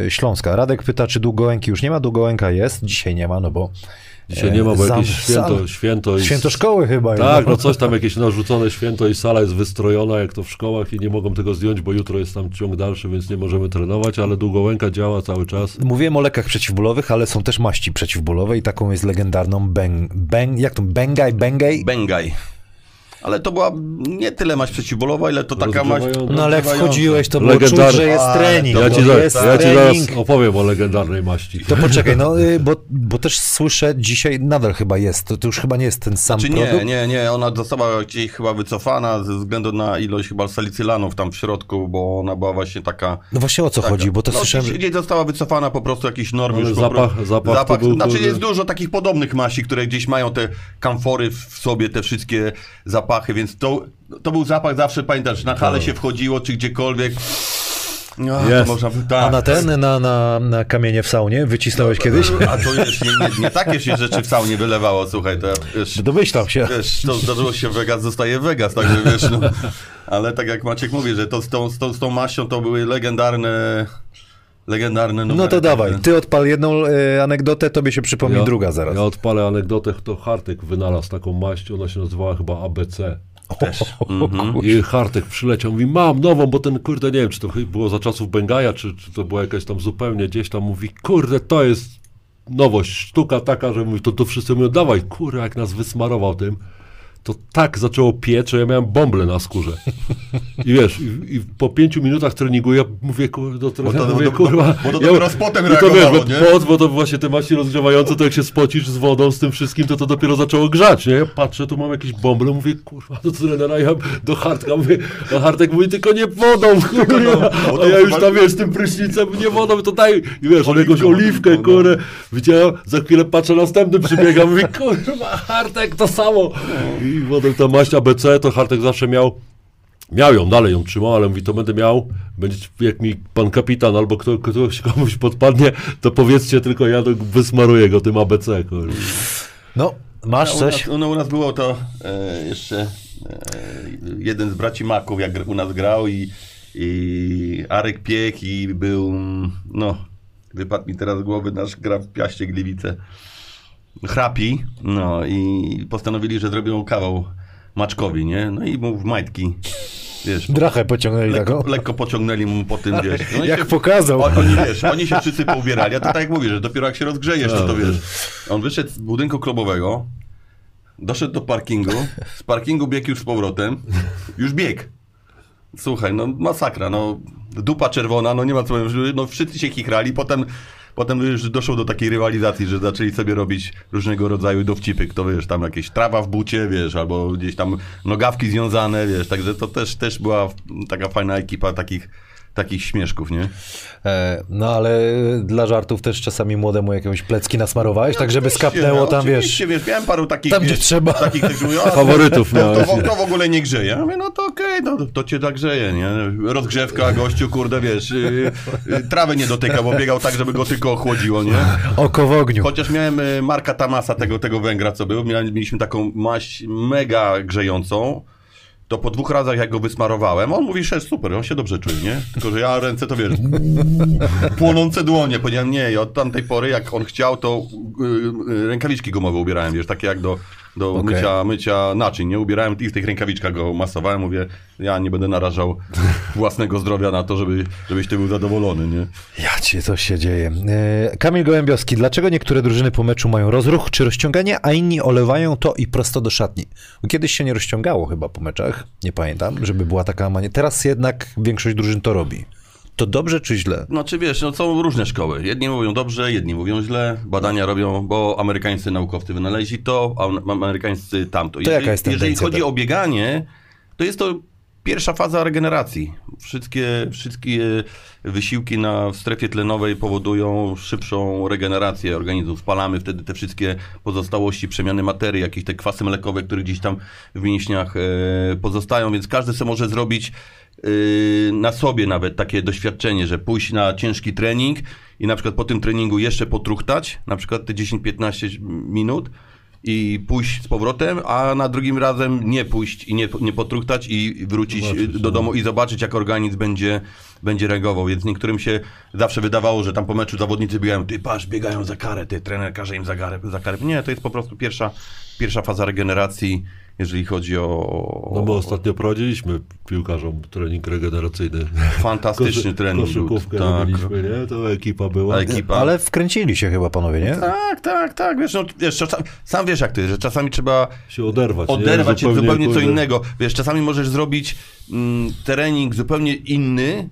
Speaker 1: Śląska. Radek pyta, czy Długołęki już nie ma? Długołęka jest, dzisiaj nie ma, no bo
Speaker 3: Dzisiaj
Speaker 1: e,
Speaker 3: nie ma, bo
Speaker 1: zam-
Speaker 3: jakieś święto, święto i...
Speaker 1: Święto szkoły chyba.
Speaker 3: Tak,
Speaker 1: no.
Speaker 3: no coś tam, jakieś narzucone święto i sala jest wystrojona, jak to w szkołach i nie mogą tego zdjąć, bo jutro jest tam ciąg dalszy, więc nie możemy trenować, ale Długołęka działa cały czas.
Speaker 1: Mówiłem o lekach przeciwbólowych, ale są też maści przeciwbólowe i taką jest legendarną beng, beng jak to, Bengaj, Bengaj?
Speaker 2: Bengaj. Ale to była nie tyle maść przeciwbólowa, ile to taka maść...
Speaker 1: No ale jak wchodziłeś, to było
Speaker 3: Legendarny-
Speaker 1: czuć, że jest trening.
Speaker 3: Ja ci,
Speaker 1: jest
Speaker 3: zaraz, ja ci
Speaker 1: trening.
Speaker 3: zaraz opowiem o legendarnej maści.
Speaker 1: To poczekaj, no y, bo, bo też słyszę dzisiaj, nadal chyba jest, to, to już chyba nie jest ten sam
Speaker 2: Czy
Speaker 1: produkt.
Speaker 2: nie, nie, nie, ona została gdzieś chyba wycofana ze względu na ilość chyba salicylanów tam w środku, bo ona była właśnie taka...
Speaker 1: No właśnie o co
Speaker 2: taka
Speaker 1: chodzi, bo to
Speaker 2: no,
Speaker 1: słyszałem.
Speaker 2: Gdzieś została wycofana po prostu jakieś normy.
Speaker 3: Ale
Speaker 2: już po
Speaker 3: zapach-
Speaker 2: prostu-
Speaker 3: zapach był,
Speaker 2: Znaczy
Speaker 3: kurde-
Speaker 2: jest dużo takich podobnych maści, które gdzieś mają te kamfory w sobie, te wszystkie zapachy, więc to, to był zapach zawsze, pamiętasz, na hale się wchodziło, czy gdziekolwiek. No, to
Speaker 3: Jest.
Speaker 2: można, tak.
Speaker 1: A na ten, na, na, na kamienie w saunie wycisnąłeś kiedyś?
Speaker 2: A to wiesz, nie, nie, nie takie się rzeczy w saunie wylewało, słuchaj, to ja, wiesz,
Speaker 1: Domyślam się.
Speaker 2: wiesz, to zdarzyło się w Vegas, zostaje w Vegas, także wiesz, no. Ale tak jak Maciek mówi, że to z tą, z tą, z tą maścią to były legendarne, legendarne
Speaker 1: No
Speaker 2: numery.
Speaker 1: to dawaj, ty odpal jedną e, anegdotę, tobie się przypomni druga zaraz.
Speaker 3: Ja odpalę anegdotę, to Hartek wynalazł taką maść, ona się nazywała chyba ABC.
Speaker 2: Też. Mhm.
Speaker 3: I Hartek przyleciał, mówi, mam nową, bo ten, kurde, nie wiem, czy to było za czasów Bengaja, czy, czy to była jakaś tam zupełnie gdzieś tam, mówi, kurde, to jest nowość, sztuka taka, że mówi, to, to wszyscy mówią, dawaj, kurde, jak nas wysmarował tym, to tak zaczęło piec, że ja miałem bąble na skórze. I wiesz, i, i po pięciu minutach treningu ja mówię, kurde, do trenera,
Speaker 2: to-
Speaker 3: mówię,
Speaker 2: bo- bo-
Speaker 3: kurwa.
Speaker 2: bo to
Speaker 3: ja-
Speaker 2: dopiero z potem
Speaker 3: to wiesz, bo
Speaker 2: nie?
Speaker 3: pot, bo to właśnie te maści rozgrzewające, to jak się spocisz z wodą, z tym wszystkim, to to dopiero zaczęło grzać, nie? Ja patrzę, tu mam jakieś bąble, mówię, kurwa, do trenera, ja do Hartka mówię, a Hartek mówi, tylko nie wodą, kurwa, a ja już tam, wiesz, z tym prysznicem, nie wodą, to daj, i wiesz, on jakąś oliwkę,
Speaker 2: no.
Speaker 3: kurę, widziałem, za chwilę patrzę, następny przybiega, mówię, kurwa, Hartek, to samo. I potem ta maść ABC, to Hartek zawsze miał, Miał ją, dalej ją trzymał, ale mówi, to będę miał, będzie, jak mi pan kapitan albo kto, ktoś komuś podpadnie, to powiedzcie tylko, ja to wysmaruję go tym ABC. Kurde.
Speaker 1: No, masz
Speaker 2: U
Speaker 1: coś?
Speaker 2: nas, no, u nas było to e, jeszcze e, jeden z braci Maków, jak u nas grał i, i Arek Piek i był, mm, no, wypadł mi teraz z głowy, nasz gra w Piaście Gliwice, Chrapi, no i postanowili, że zrobią kawał Maczkowi, nie? No i mu w majtki wiesz,
Speaker 1: Drachę pociągnęli
Speaker 2: lekko,
Speaker 1: taką.
Speaker 2: lekko pociągnęli mu po tym, wiesz. No
Speaker 1: Jak
Speaker 2: się-
Speaker 1: pokazał.
Speaker 2: On, oni, wiesz, oni się wszyscy poubierali, a to tak jak mówisz, że dopiero jak się rozgrzejesz, to, to wiesz. On wyszedł z budynku klubowego, doszedł do parkingu, z parkingu biegł już z powrotem, już biegł. Słuchaj, no masakra, no dupa czerwona, no nie ma co powiedzieć, no wszyscy się chichrali, potem, potem już doszło do takiej rywalizacji, że zaczęli sobie robić różnego rodzaju dowcipy, kto wiesz, tam jakieś trawa w bucie, wiesz, albo gdzieś tam nogawki związane, wiesz, także to też, też była taka fajna ekipa takich, takich śmieszków, nie?
Speaker 1: E, no ale dla żartów też czasami młodemu jakieś plecki nasmarowałeś, tak żeby skapnęło tam, wiesz,
Speaker 2: wiesz, miałem paru takich,
Speaker 1: tam, gdzie
Speaker 2: wiesz,
Speaker 1: trzeba.
Speaker 2: takich, mówią, a,
Speaker 3: Faworytów
Speaker 2: to, to, to, w ogóle nie grzeje. Ja mówię, no to okej, no, to cię tak grzeje, nie? Rozgrzewka, gościu, kurde, wiesz, yy, yy, trawę nie dotyka, bo biegał tak, żeby go tylko ochłodziło, nie?
Speaker 1: oko w ogniu.
Speaker 2: Chociaż miałem y, Marka Tamasa, tego, tego Węgra, co był, mieliśmy taką maść mega grzejącą, to po dwóch razach jak go wysmarowałem, on mówi, że super, on się dobrze czuje, nie? Tylko, że ja ręce to wiesz, płonące dłonie, powiedziałem nie i od tamtej pory jak on chciał, to y, y, rękawiczki gumowe ubierałem, wiesz, takie jak do, do
Speaker 1: Okej.
Speaker 2: mycia, mycia naczyń, nie? Ubierałem i w tych rękawiczkach go masowałem, mówię, ja nie będę narażał własnego zdrowia na to, żeby, żebyś ty był zadowolony, nie?
Speaker 1: Ja cię, co się dzieje. E, Kamil Gołębiowski, dlaczego niektóre drużyny po meczu mają rozruch czy rozciąganie, a inni olewają to i prosto do szatni? Kiedyś się nie rozciągało chyba po meczach, nie pamiętam, żeby była taka mania. Teraz jednak większość drużyn to robi. To dobrze czy źle?
Speaker 2: No czy wiesz, no są różne szkoły. Jedni mówią dobrze, jedni mówią źle. Badania robią, bo amerykańscy naukowcy wynaleźli to, a am- amerykańscy tamto.
Speaker 1: To jaka jest
Speaker 2: jeżeli chodzi
Speaker 1: teraz?
Speaker 2: o bieganie, to jest to pierwsza faza regeneracji. Wszystkie, wszystkie wysiłki na w strefie tlenowej powodują szybszą regenerację organizmu. Spalamy wtedy te wszystkie pozostałości, przemiany materii, jakieś te kwasy mlekowe, które gdzieś tam w mięśniach e, pozostają, więc każdy sobie może zrobić na sobie nawet takie doświadczenie, że pójść na ciężki trening i na przykład po tym treningu jeszcze potruchtać, na przykład te 10-15 minut i pójść z powrotem, a na drugim razem nie pójść i nie, nie potruchtać i wrócić
Speaker 3: Zobaczyć,
Speaker 2: y, do
Speaker 3: no.
Speaker 2: domu i zobaczyć, jak organizm będzie, będzie reagował. Więc niektórym się zawsze wydawało, że tam po meczu zawodnicy biegają, ty patrz, biegają za karę, ty trener każe im za karę. Za karę. Nie, to jest po prostu pierwsza, pierwsza faza regeneracji, jeżeli chodzi o...
Speaker 3: No bo ostatnio prowadziliśmy piłkarzom trening regeneracyjny.
Speaker 2: Fantastyczny
Speaker 3: Koszy-
Speaker 2: trening. był.
Speaker 3: Koszykówkę
Speaker 2: Tak.
Speaker 3: robiliśmy, nie? To ekipa była.
Speaker 2: Ekipa.
Speaker 1: Ale wkręcili się chyba panowie, nie?
Speaker 2: Tak, tak, tak, wiesz, no, wiesz czasami, sam wiesz jak to jest, że czasami trzeba
Speaker 3: Się oderwać.
Speaker 2: oderwać się zupełnie co
Speaker 3: kurde,
Speaker 2: innego. Wiesz, czasami możesz zrobić mm, trening zupełnie inny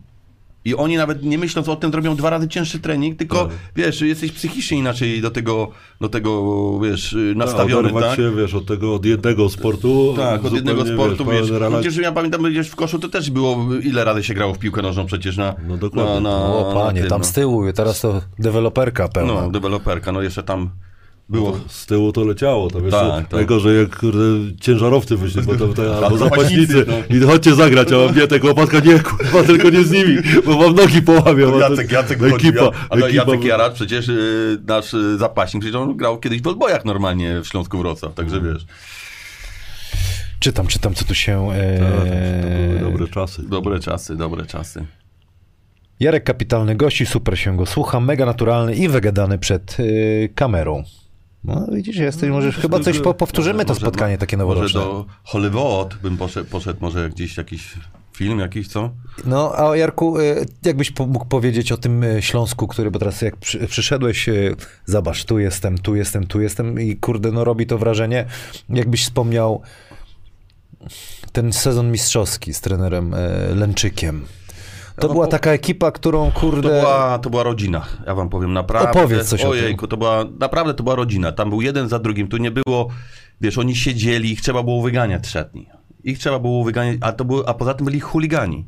Speaker 2: i oni nawet nie myśląc o tym zrobią dwa razy cięższy trening, tylko
Speaker 3: Tak.
Speaker 2: wiesz, jesteś psychicznie inaczej do tego, do tego wiesz, y,
Speaker 3: Tak,
Speaker 2: nastawiony, tak?
Speaker 3: się, wiesz, od tego, od jednego sportu.
Speaker 2: Tak, od jednego sportu, wiesz.
Speaker 3: relaks-
Speaker 2: przecież ja pamiętam, gdzieś w koszu to też było, ile razy się grało w piłkę nożną przecież na...
Speaker 3: No dokładnie.
Speaker 2: Na, na,
Speaker 1: O panie,
Speaker 2: na tym,
Speaker 1: tam
Speaker 2: no.
Speaker 1: z tyłu, teraz to deweloperka pełna.
Speaker 2: No, deweloperka, no jeszcze tam było...
Speaker 3: Z tyłu to leciało, to wiesz,
Speaker 2: Tak, tak.
Speaker 3: najgorzej jak kurde, ciężarowcy wyszli, bo to, to, albo
Speaker 2: zapaśnicy,
Speaker 3: zapaśnicy i chodźcie zagrać, a mam nie, tego łopatka nie, kurwa, tylko nie z nimi, bo wam nogi połamią. to-
Speaker 2: Jacek, Jacek
Speaker 3: ekipa,
Speaker 2: ekipa, ale
Speaker 3: ekipa,
Speaker 2: Jacek Jaracz przecież y, nasz y, zapaśnik, przecież on grał kiedyś w odbojach normalnie w Śląsku Wrocław, także wiesz,
Speaker 1: Czytam, czytam, co tu się... E...
Speaker 3: Tak, to były dobre czasy.
Speaker 2: dobre czasy, dobre czasy.
Speaker 1: Jarek kapitalny gości, super się go słucha, mega naturalny i wygadany przed y, kamerą. No widzisz, jesteś, możesz chyba coś po, powtórzymy to
Speaker 2: Może-
Speaker 1: spotkanie takie
Speaker 2: Może
Speaker 1: noworoczne.
Speaker 2: do Hollywood bym poszedł, poszedł może gdzieś jakiś film jakiś, co?
Speaker 1: No, a Jarku, y, jakbyś mógł powiedzieć o tym y, Śląsku, który, bo teraz jak przy, przyszedłeś, y, zobacz, tu jestem, tu jestem, tu jestem i kurde, no robi to wrażenie, jakbyś wspomniał ten sezon mistrzowski z trenerem Lęczykiem. To była
Speaker 2: po-
Speaker 1: taka ekipa, którą
Speaker 2: To
Speaker 1: kurde...
Speaker 2: była, to była rodzina, ja wam powiem, naprawdę.
Speaker 1: Opowiedz coś o tym.
Speaker 2: Ojejku, to była, naprawdę to była rodzina. Tam był jeden za drugim, tu nie było, wiesz, oni siedzieli, ich trzeba było wyganiać szatni. Ich trzeba było wyganiać, a, to było, a poza tym byli chuligani.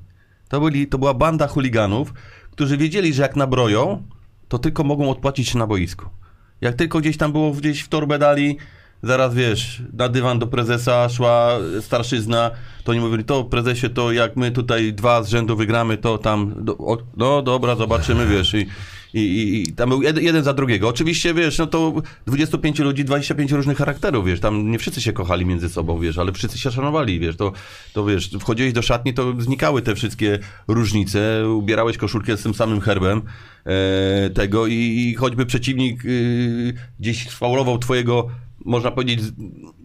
Speaker 2: To, byli, to była banda chuliganów, którzy wiedzieli, że jak nabroją, to tylko mogą odpłacić się na boisku. Jak tylko gdzieś tam było, gdzieś w torbę dali, zaraz wiesz, na dywan do prezesa szła starszyzna, to oni mówili, to prezesie, to jak my tutaj dwa z rzędu wygramy, to tam, do, o, no dobra, zobaczymy, wiesz, i, i, i, i tam był jeden, jeden za drugiego. Oczywiście, wiesz, no to 25 ludzi, 25 różnych charakterów, wiesz, tam nie wszyscy się kochali między sobą, wiesz, ale wszyscy się szanowali, wiesz, to, to wiesz, wchodziłeś do szatni, to znikały te wszystkie różnice, ubierałeś koszulkę z tym samym herbem e, tego i, i choćby przeciwnik y, gdzieś sfaulował twojego można powiedzieć,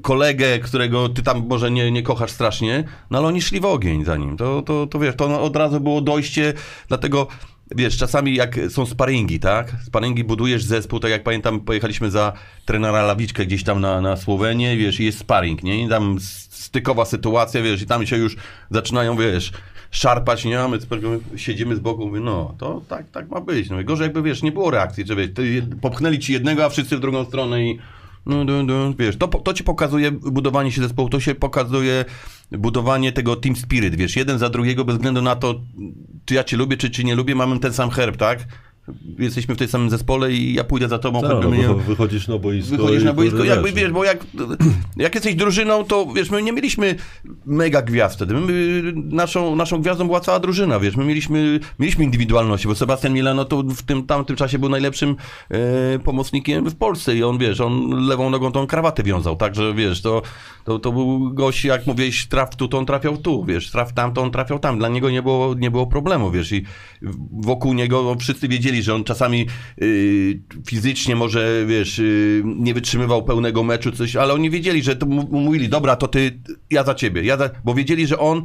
Speaker 2: kolegę, którego ty tam może nie, nie kochasz strasznie, no ale oni szli w ogień za nim. To, to, to wiesz, to od razu było dojście, dlatego wiesz, czasami jak są sparingi, tak? Sparingi budujesz zespół, tak jak pamiętam, pojechaliśmy za trenera Lawiczkę gdzieś tam na, na Słowenię, wiesz, i jest sparing, nie? I tam stykowa sytuacja, wiesz, i tam się już zaczynają, wiesz, szarpać, nie? A my siedzimy z boku, mówię, no, to tak, tak ma być. No i gorzej jakby, wiesz, nie było reakcji, że wiesz, popchnęli ci jednego, a wszyscy w drugą stronę i wiesz, to, to ci pokazuje budowanie się zespołu, to się pokazuje budowanie tego team spirit, wiesz, jeden za drugiego bez względu na to, czy ja cię lubię, czy, czy nie lubię, mamy ten sam herb, tak? Jesteśmy w tej samym zespole i ja pójdę za tobą,
Speaker 3: Tak, no,
Speaker 2: mnie-
Speaker 3: wycho- wychodzisz na boisko.
Speaker 2: Wychodzisz na boisko, jakby
Speaker 3: wiesz,
Speaker 2: wiesz, bo jak, jak jesteś drużyną, to wiesz, my nie mieliśmy mega gwiazd wtedy. My, naszą, naszą gwiazdą była cała drużyna, wiesz, my mieliśmy, mieliśmy indywidualności, bo Sebastian Milano to w tym tamtym czasie był najlepszym e, pomocnikiem w Polsce i on, wiesz, on lewą nogą tą krawatę wiązał, także wiesz, to, to, to był gość, jak mówiłeś, traf tu, to on trafiał tu, wiesz, traf tam, to on trafiał tam. Dla niego nie było, nie było problemu, wiesz, i wokół niego wszyscy wiedzieli, że on czasami y, fizycznie może, wiesz, y, nie wytrzymywał pełnego meczu, coś, ale oni wiedzieli, że to mu- mówili, dobra, to ty, ja za ciebie, ja za, bo wiedzieli, że on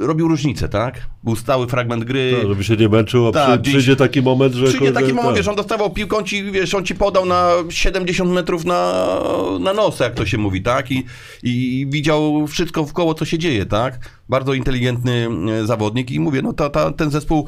Speaker 2: robił różnicę, tak? Był stały fragment gry.
Speaker 3: Tak, żeby się nie męczył, a
Speaker 2: Tak,
Speaker 3: przy, przyjdzie taki moment, że...
Speaker 2: Przyjdzie taki moment,
Speaker 3: tak.
Speaker 2: wiesz, on dostawał piłkę, on ci, wiesz, on ci podał na 70 metrów na, na nos, jak to się mówi, tak? I, I widział wszystko w koło, co się dzieje, tak? Bardzo inteligentny e, zawodnik i mówię, no ta, ta, ten zespół,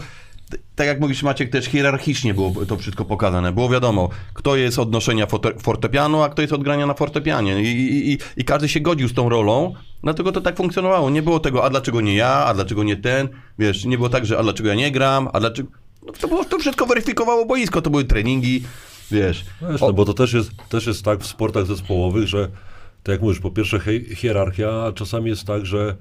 Speaker 2: tak jak mówisz Maciek, też hierarchicznie było to wszystko pokazane. Było wiadomo, kto jest od noszenia fortepianu, a kto jest od grania na fortepianie. I, i, i, każdy się godził z tą rolą, dlatego to tak funkcjonowało. Nie było tego, a dlaczego nie ja, a dlaczego nie ten, wiesz, nie było tak, że a dlaczego ja nie gram, a dlaczego... No, to, było, to wszystko weryfikowało boisko, to były treningi, wiesz.
Speaker 3: Wiesz, no bo to też jest, też jest tak w sportach zespołowych, że tak jak mówisz, po pierwsze hierarchia, a czasami jest tak, że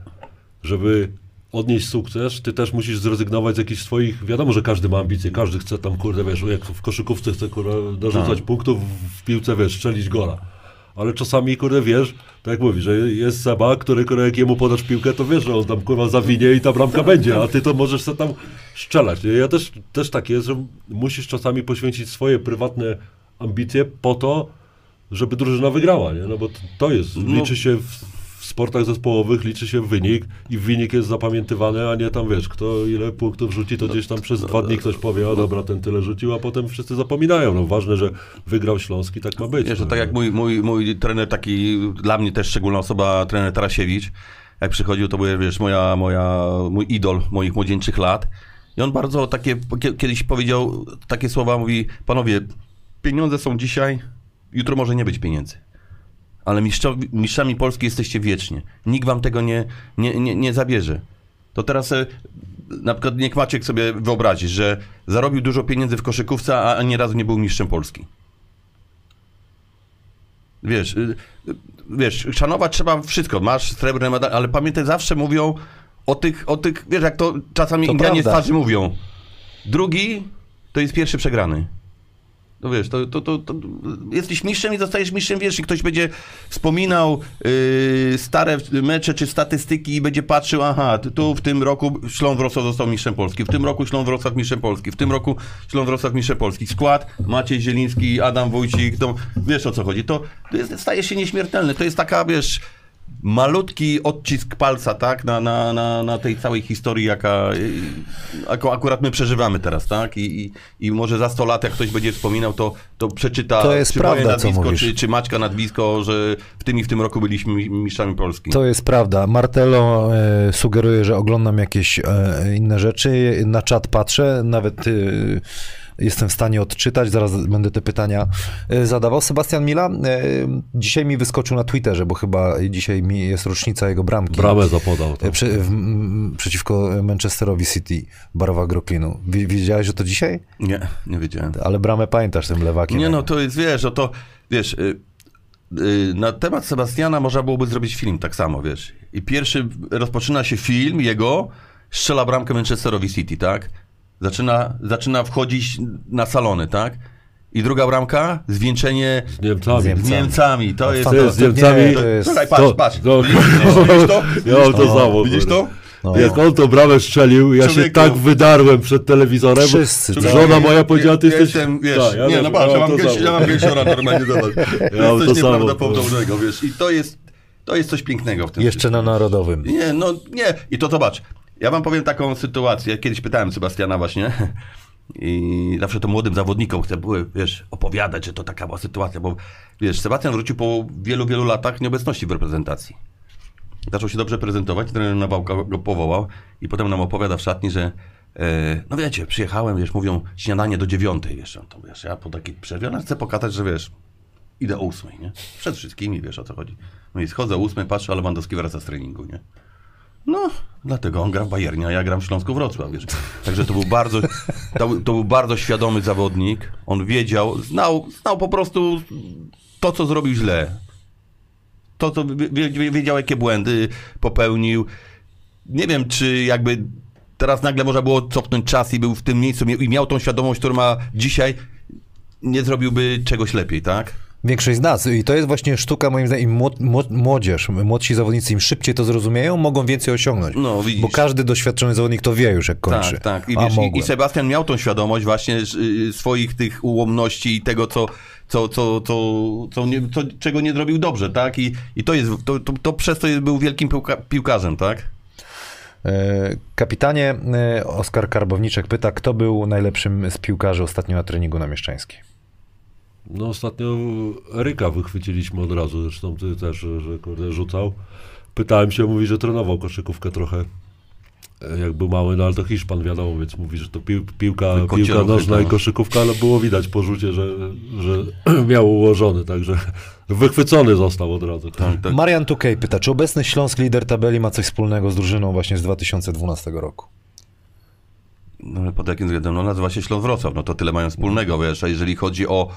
Speaker 3: żeby odnieść sukces, ty też musisz zrezygnować z jakichś swoich, wiadomo, że każdy ma ambicje, każdy chce tam, kurde, wiesz, jak w koszykówce chce, kurde, narzucać punktów, w piłce, wiesz, strzelić gola. Ale czasami, kurde, wiesz, tak jak mówisz, że jest Seba, który, kurde, jak jemu podasz piłkę, to wiesz, że on tam, kurwa, zawinie i ta bramka będzie, a ty to możesz sobie tam strzelać. Ja też, też tak jest, że musisz czasami poświęcić swoje prywatne ambicje po to, żeby drużyna wygrała, nie? No bo to jest,
Speaker 2: No.
Speaker 3: liczy się w, w sportach zespołowych, liczy się wynik i wynik jest zapamiętywany, a nie tam, wiesz, kto ile punktów rzuci, to gdzieś tam przez dwa dni ktoś powie, o dobra, ten tyle rzucił, a potem wszyscy zapominają. No ważne, że wygrał Śląski, tak ma być.
Speaker 2: Wiesz, to
Speaker 3: no,
Speaker 2: tak jak mój, mój, mój trener taki, dla mnie też szczególna osoba, trener Tarasiewicz, jak przychodził, to był, wiesz, moja, moja, mój idol moich młodzieńczych lat. I on bardzo takie, kie- kiedyś powiedział takie słowa, mówi, panowie, pieniądze są dzisiaj, jutro może nie być pieniędzy. Ale mistrzowi, mistrzami Polski jesteście wiecznie. Nikt wam tego nie, nie, nie, nie zabierze. To teraz e, na przykład niech Maciek sobie wyobrazi, że zarobił dużo pieniędzy w koszykówce, a ani razu nie był mistrzem Polski. Wiesz, y, y, wiesz, szanować trzeba wszystko. Masz srebrny medal, ale pamiętaj, zawsze mówią o tych, o tych, wiesz, jak to czasami
Speaker 1: To
Speaker 2: Indianie
Speaker 1: prawda.
Speaker 2: twarzy mówią. Drugi to jest pierwszy przegrany. No wiesz, to, to, to, to jesteś mistrzem i zostajesz mistrzem, wiesz, i ktoś będzie wspominał yy, stare mecze czy statystyki i będzie patrzył, aha, tu w tym roku Śląsk Wrocław został mistrzem Polski, w tym roku Śląsk Wrocław mistrzem Polski, w tym roku Śląsk Wrocław mistrzem Polski. Skład Maciej Zieliński, Adam Wójcik, to wiesz o co chodzi. To, to jest, staje się nieśmiertelny. To jest taka, wiesz, malutki odcisk palca, tak, na, na, na, na tej całej historii, jaka, jaką akurat my przeżywamy teraz, tak, I, i, i może za 100 lat, jak ktoś będzie wspominał, to, to przeczyta,
Speaker 1: To jest
Speaker 2: czy moje
Speaker 1: prawda, co
Speaker 2: nazwisko, czy, czy Maćka nazwisko, że w tym i w tym roku byliśmy mi- mistrzami Polski.
Speaker 1: To jest prawda. Martelo e, sugeruje, że oglądam jakieś e, inne rzeczy. Na czat patrzę, nawet e, jestem w stanie odczytać. Zaraz będę te pytania e, zadawał. Sebastian Mila e, dzisiaj mi wyskoczył na Twitterze, bo chyba dzisiaj mi jest rocznica jego bramki.
Speaker 3: Bramę zapodał.
Speaker 1: E,
Speaker 3: To.
Speaker 1: Przy, w, przeciwko Manchesterowi City, Barowa Groklinu. Wi- Wiedziałeś, że to dzisiaj?
Speaker 2: Nie, nie wiedziałem.
Speaker 1: Ale bramę pamiętasz tym lewakiem.
Speaker 2: Nie no, to jest, wiesz, o to, wiesz, y, y, na temat Sebastiana można byłoby zrobić film tak samo, wiesz. I pierwszy, rozpoczyna się film jego, strzela bramkę Manchesterowi City, tak? Zaczyna, zaczyna wchodzić na salony, tak? I druga bramka, zwieńczenie
Speaker 3: Z Niemcami.
Speaker 1: Z
Speaker 2: z
Speaker 1: Niemcami.
Speaker 2: Niemcami. To jest...
Speaker 3: Ty, z Niemcami-
Speaker 1: to jest...
Speaker 2: Słuchaj, patrz,
Speaker 3: To-
Speaker 2: patrz.
Speaker 3: to-
Speaker 2: Widzisz, widzisz to?
Speaker 3: Ja mam to
Speaker 2: Widzisz
Speaker 3: samo.
Speaker 2: Widzisz to?
Speaker 1: No.
Speaker 3: Jak on tą bramę strzelił, ja się
Speaker 2: Człowieku.
Speaker 3: tak wydarłem przed telewizorem.
Speaker 1: Wszyscy,
Speaker 3: bo
Speaker 1: tak.
Speaker 3: Żona moja powiedziała, ty jesteś...
Speaker 2: Jestem, wiesz,
Speaker 3: Tak, ja
Speaker 2: nie, no patrz, ja mam,
Speaker 3: to
Speaker 2: gęsi,
Speaker 3: samo.
Speaker 2: ja mam gęsiora normalnie, zobacz.
Speaker 3: Ja
Speaker 2: to
Speaker 3: to
Speaker 2: jest
Speaker 3: samo.
Speaker 2: nieprawdopodobnego, wiesz, i to jest, to jest coś pięknego w tym
Speaker 1: Jeszcze
Speaker 2: wszystkim.
Speaker 1: na Narodowym.
Speaker 2: Nie, no nie. I to zobacz. Ja wam powiem taką sytuację. Kiedyś pytałem Sebastiana właśnie. I zawsze to młodym zawodnikom chcę były, wiesz, opowiadać, że to taka była sytuacja, bo wiesz, Sebastian wrócił po wielu, wielu latach nieobecności w reprezentacji. Zaczął się dobrze prezentować, trener Nawałka go powołał i potem nam opowiada w szatni, że e, no wiecie, przyjechałem, wiesz, mówią śniadanie do dziewiątej, wiesz, on to wiesz, ja po takiej przerwie, ale chcę pokazać, że wiesz, idę o ósmej, nie? Przed wszystkimi, wiesz o co chodzi. No i schodzę o ósmej, patrzę, a Lewandowski wraca z treningu, nie? No, dlatego on gra w Bayernie, a ja gram w Śląsku Wrocław, wiesz. Także to był bardzo, to, to był bardzo świadomy zawodnik. On wiedział, znał, znał po prostu to, co zrobił źle. To, co wie- wie- wiedział, jakie błędy popełnił. Nie wiem, czy jakby teraz nagle można było cofnąć czas i był w tym miejscu i miał tą świadomość, którą ma dzisiaj, nie zrobiłby czegoś lepiej, tak?
Speaker 1: Większość z nas. I to jest właśnie sztuka, moim zdaniem, młodzież, młodsi zawodnicy, im szybciej to zrozumieją, mogą więcej osiągnąć.
Speaker 2: No, widzisz.
Speaker 1: Bo każdy doświadczony zawodnik to wie już, jak kończy.
Speaker 2: Tak, tak. I, wiesz, i. I Sebastian miał tą świadomość właśnie y, swoich tych ułomności i tego, co, co, co, co, co, nie, co czego nie zrobił dobrze, tak? I, i to jest, to, to, to przez to jest, był wielkim piłka, piłkarzem, tak?
Speaker 1: E, Kapitanie, e, Oskar Karbowniczek pyta, kto był najlepszym z piłkarzy ostatnio na treningu na Mieszczańskiej?
Speaker 3: No ostatnio Eryka wychwyciliśmy od razu, zresztą ty też, że, kurde, rzucał. Pytałem się, mówi, że trenował koszykówkę trochę, jak był mały, no ale to Hiszpan wiadomo, więc mówi, że to pił, piłka, piłka nożna i koszykówka, ale było widać po rzucie, że, że miał ułożony, także wychwycony został od razu.
Speaker 2: tak, tak.
Speaker 1: Marian Tukej pyta, czy obecny Śląsk lider tabeli ma coś wspólnego z drużyną właśnie z 2012 roku?
Speaker 2: No, ale pod jakim względem? No nazywa się Śląsk Wrocław, no to tyle mają wspólnego, wiesz, a jeżeli chodzi o,